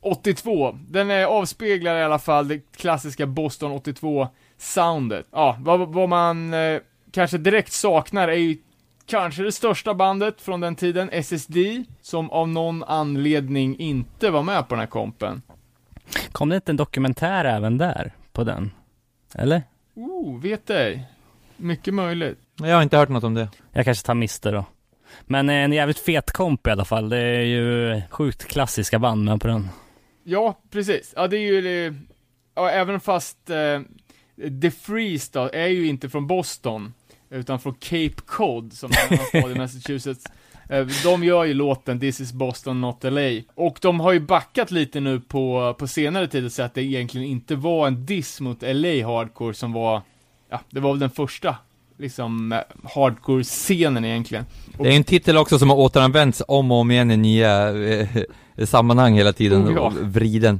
82. Den är avspeglar i alla fall det klassiska Boston 82 soundet. Ja, vad, vad man eh, kanske direkt saknar är ju kanske det största bandet från den tiden, SSD, som av någon anledning inte var med på den här kompen. Kom det inte en dokumentär även där, på den? Eller? Oh, vet ej. Mycket möjligt. Jag har inte hört något om det. Jag kanske tar miste då. Men eh, en jävligt fet komp i alla fall. Det är ju sjukt klassiska band med på den. Ja, precis. Ja, det är ju ja, även fast eh, The Freeze då, är ju inte från Boston, utan från Cape Cod, som är stad i Massachusetts. (laughs) Eh, De gör ju låten This is Boston, not LA. Och de har ju backat lite nu på, på senare tid och sagt att det egentligen inte var en diss mot LA Hardcore som var, ja, det var väl den första, liksom, eh, hardcore-scenen egentligen. Det är en titel också som har återanvänts om och om igen i nya eh, sammanhang hela tiden, Oh, ja. och vriden.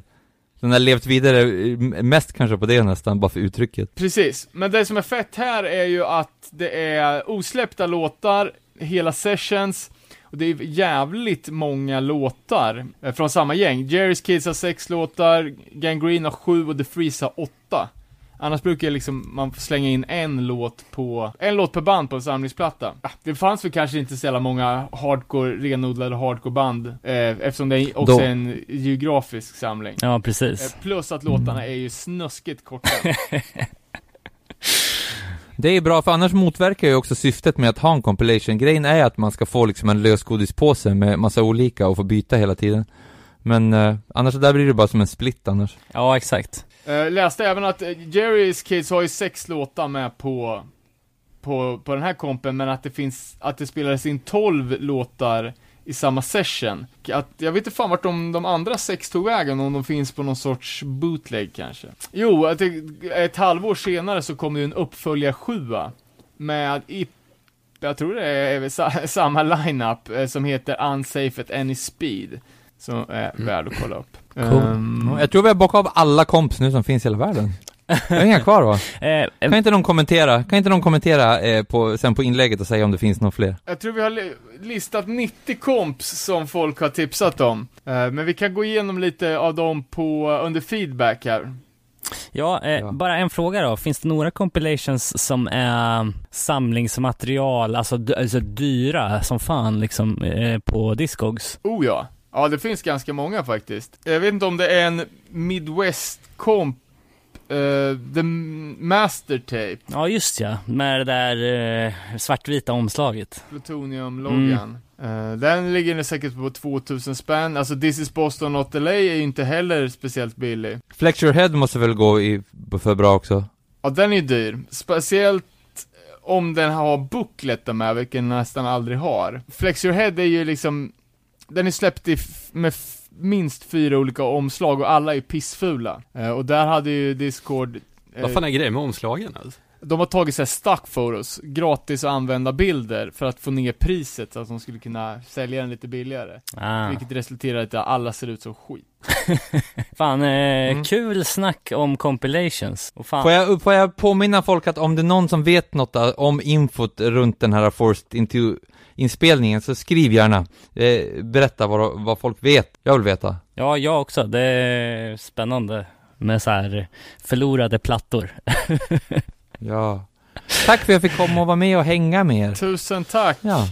Den har levt vidare, eh, mest kanske på det nästan, bara för uttrycket. Precis, men det som är fett här är ju att det är osläppta låtar, hela sessions, och det är jävligt många låtar eh, från samma gäng. Jerry's Kids har sex låtar, Gang Green har sju och The Freeze har åtta. Annars brukar liksom man slänga in en låt på, en låt per band på en samlingsplatta. Ah, Det fanns väl kanske inte så jävla många hardcore, renodlade hardcore-band, eh, eftersom det också Då- är en geografisk samling. Ja, precis. Eh, plus att låtarna är ju snuskigt korta. (laughs) Det är bra, för annars motverkar ju också syftet med att ha en compilation. Grejen är att man ska få liksom en lösgodispåse med massa olika och få byta hela tiden. Men eh, annars där blir det bara som en split annars. Ja, exakt. Uh, läste även att eh, Jerry's Kids har ju sex låtar med på, på, på den här kompen, men att det finns, att det spelades in 12 låtar i samma session. Att, jag vet inte fan vart de, de andra sex tog vägen, om de finns på någon sorts bootleg kanske. Jo, att det, ett halvår senare så kom det ju en uppföljar sjua med i jag tror det är sa- (laughs) samma lineup eh, som heter Unsafe at Any Speed. Som är värd att kolla upp. Ehm, Jag tror vi har bockat av alla komps nu som finns i hela världen. Det är inga kvar va? (laughs) Eh, Kan inte någon kommentera, kan inte någon kommentera eh, på, sen på inlägget och säga om det finns några fler? Jag tror vi har li- listat 90 komps som folk har tipsat om. Eh, men vi kan gå igenom lite av dem på, under feedback här. Ja, eh, Ja. bara en fråga då. Finns det några compilations som är samlingsmaterial, alltså, alltså dyra som fan liksom eh, på Discogs? Oh ja. Ja, det finns ganska många faktiskt. Jag vet inte om det är en Midwest komp, eh, The Master Tape, Ja, just ja. Med det där eh, svartvita omslaget. Plutonium-loggan. Eh, den ligger säkert på 2000 spänn. Alltså This is Boston Not LA är ju inte heller speciellt billig. Flex Your Head måste väl gå i, för bra också? Ja, den är ju dyr. Speciellt om den har bookletten med, vilken den nästan aldrig har. Flex Your Head är ju liksom, den är släppt i med minst fyra olika omslag och alla är pissfula. Eh, och där hade ju Discord eh, Vad fan är grejen med omslagen alltså? de har tagit så här stock photos, gratis att använda bilder för att få ner priset så att de skulle kunna sälja den lite billigare. Ah. Vilket resulterar i att alla ser ut som skit. (laughs) Fan, eh, Mm. kul snack om compilations. Och fan, Får jag, får jag påminna folk att om det är någon som vet något om infot runt den här Forced Into inspelningen så skriv gärna. Eh, berätta vad, vad folk vet. Jag vill veta. Ja, jag också. Det är spännande med så här förlorade plattor. (laughs) Ja. Tack för att jag fick komma och vara med och hänga med er. Tusen tack! Ja,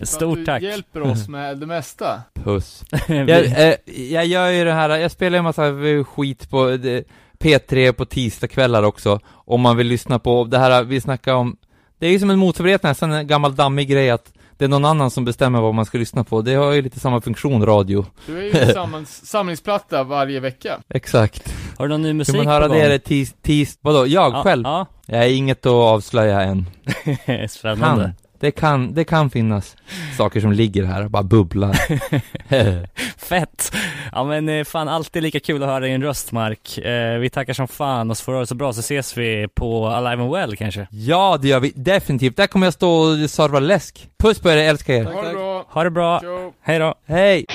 att Stort du tack. hjälper oss (laughs) med det mesta. puss. (laughs) Jag, eh, jag gör ju det här, jag spelar ju en massa skit på eh, P3 på tisdagskvällar också, om man vill lyssna på det här vi snackar om, det är ju som en motsvarighet nästan en gammal dammig grej att det är någon annan som bestämmer vad man ska lyssna på. Det har ju lite samma funktion, radio. Du är ju en (laughs) sammans, samlingsplatta varje vecka. Exakt. Har du någon ny musik man höra på det gång? är det tis, tis, vadå, jag ja, själv? Ja, Jag är inget att avslöja än. (laughs) spännande. Kan, det kan, det kan finnas saker som ligger här och bara bubblar. (laughs) Fett! Ja men eh, fan alltid lika kul att höra din röst Mark. Eh, vi tackar som fan och så får du det så bra så ses vi på Alive and Well kanske. ja, det gör vi definitivt. Där kommer jag stå och serva läsk. Puss på er, jag älskar er. Ha det bra! Ha det bra, hej då! Hej!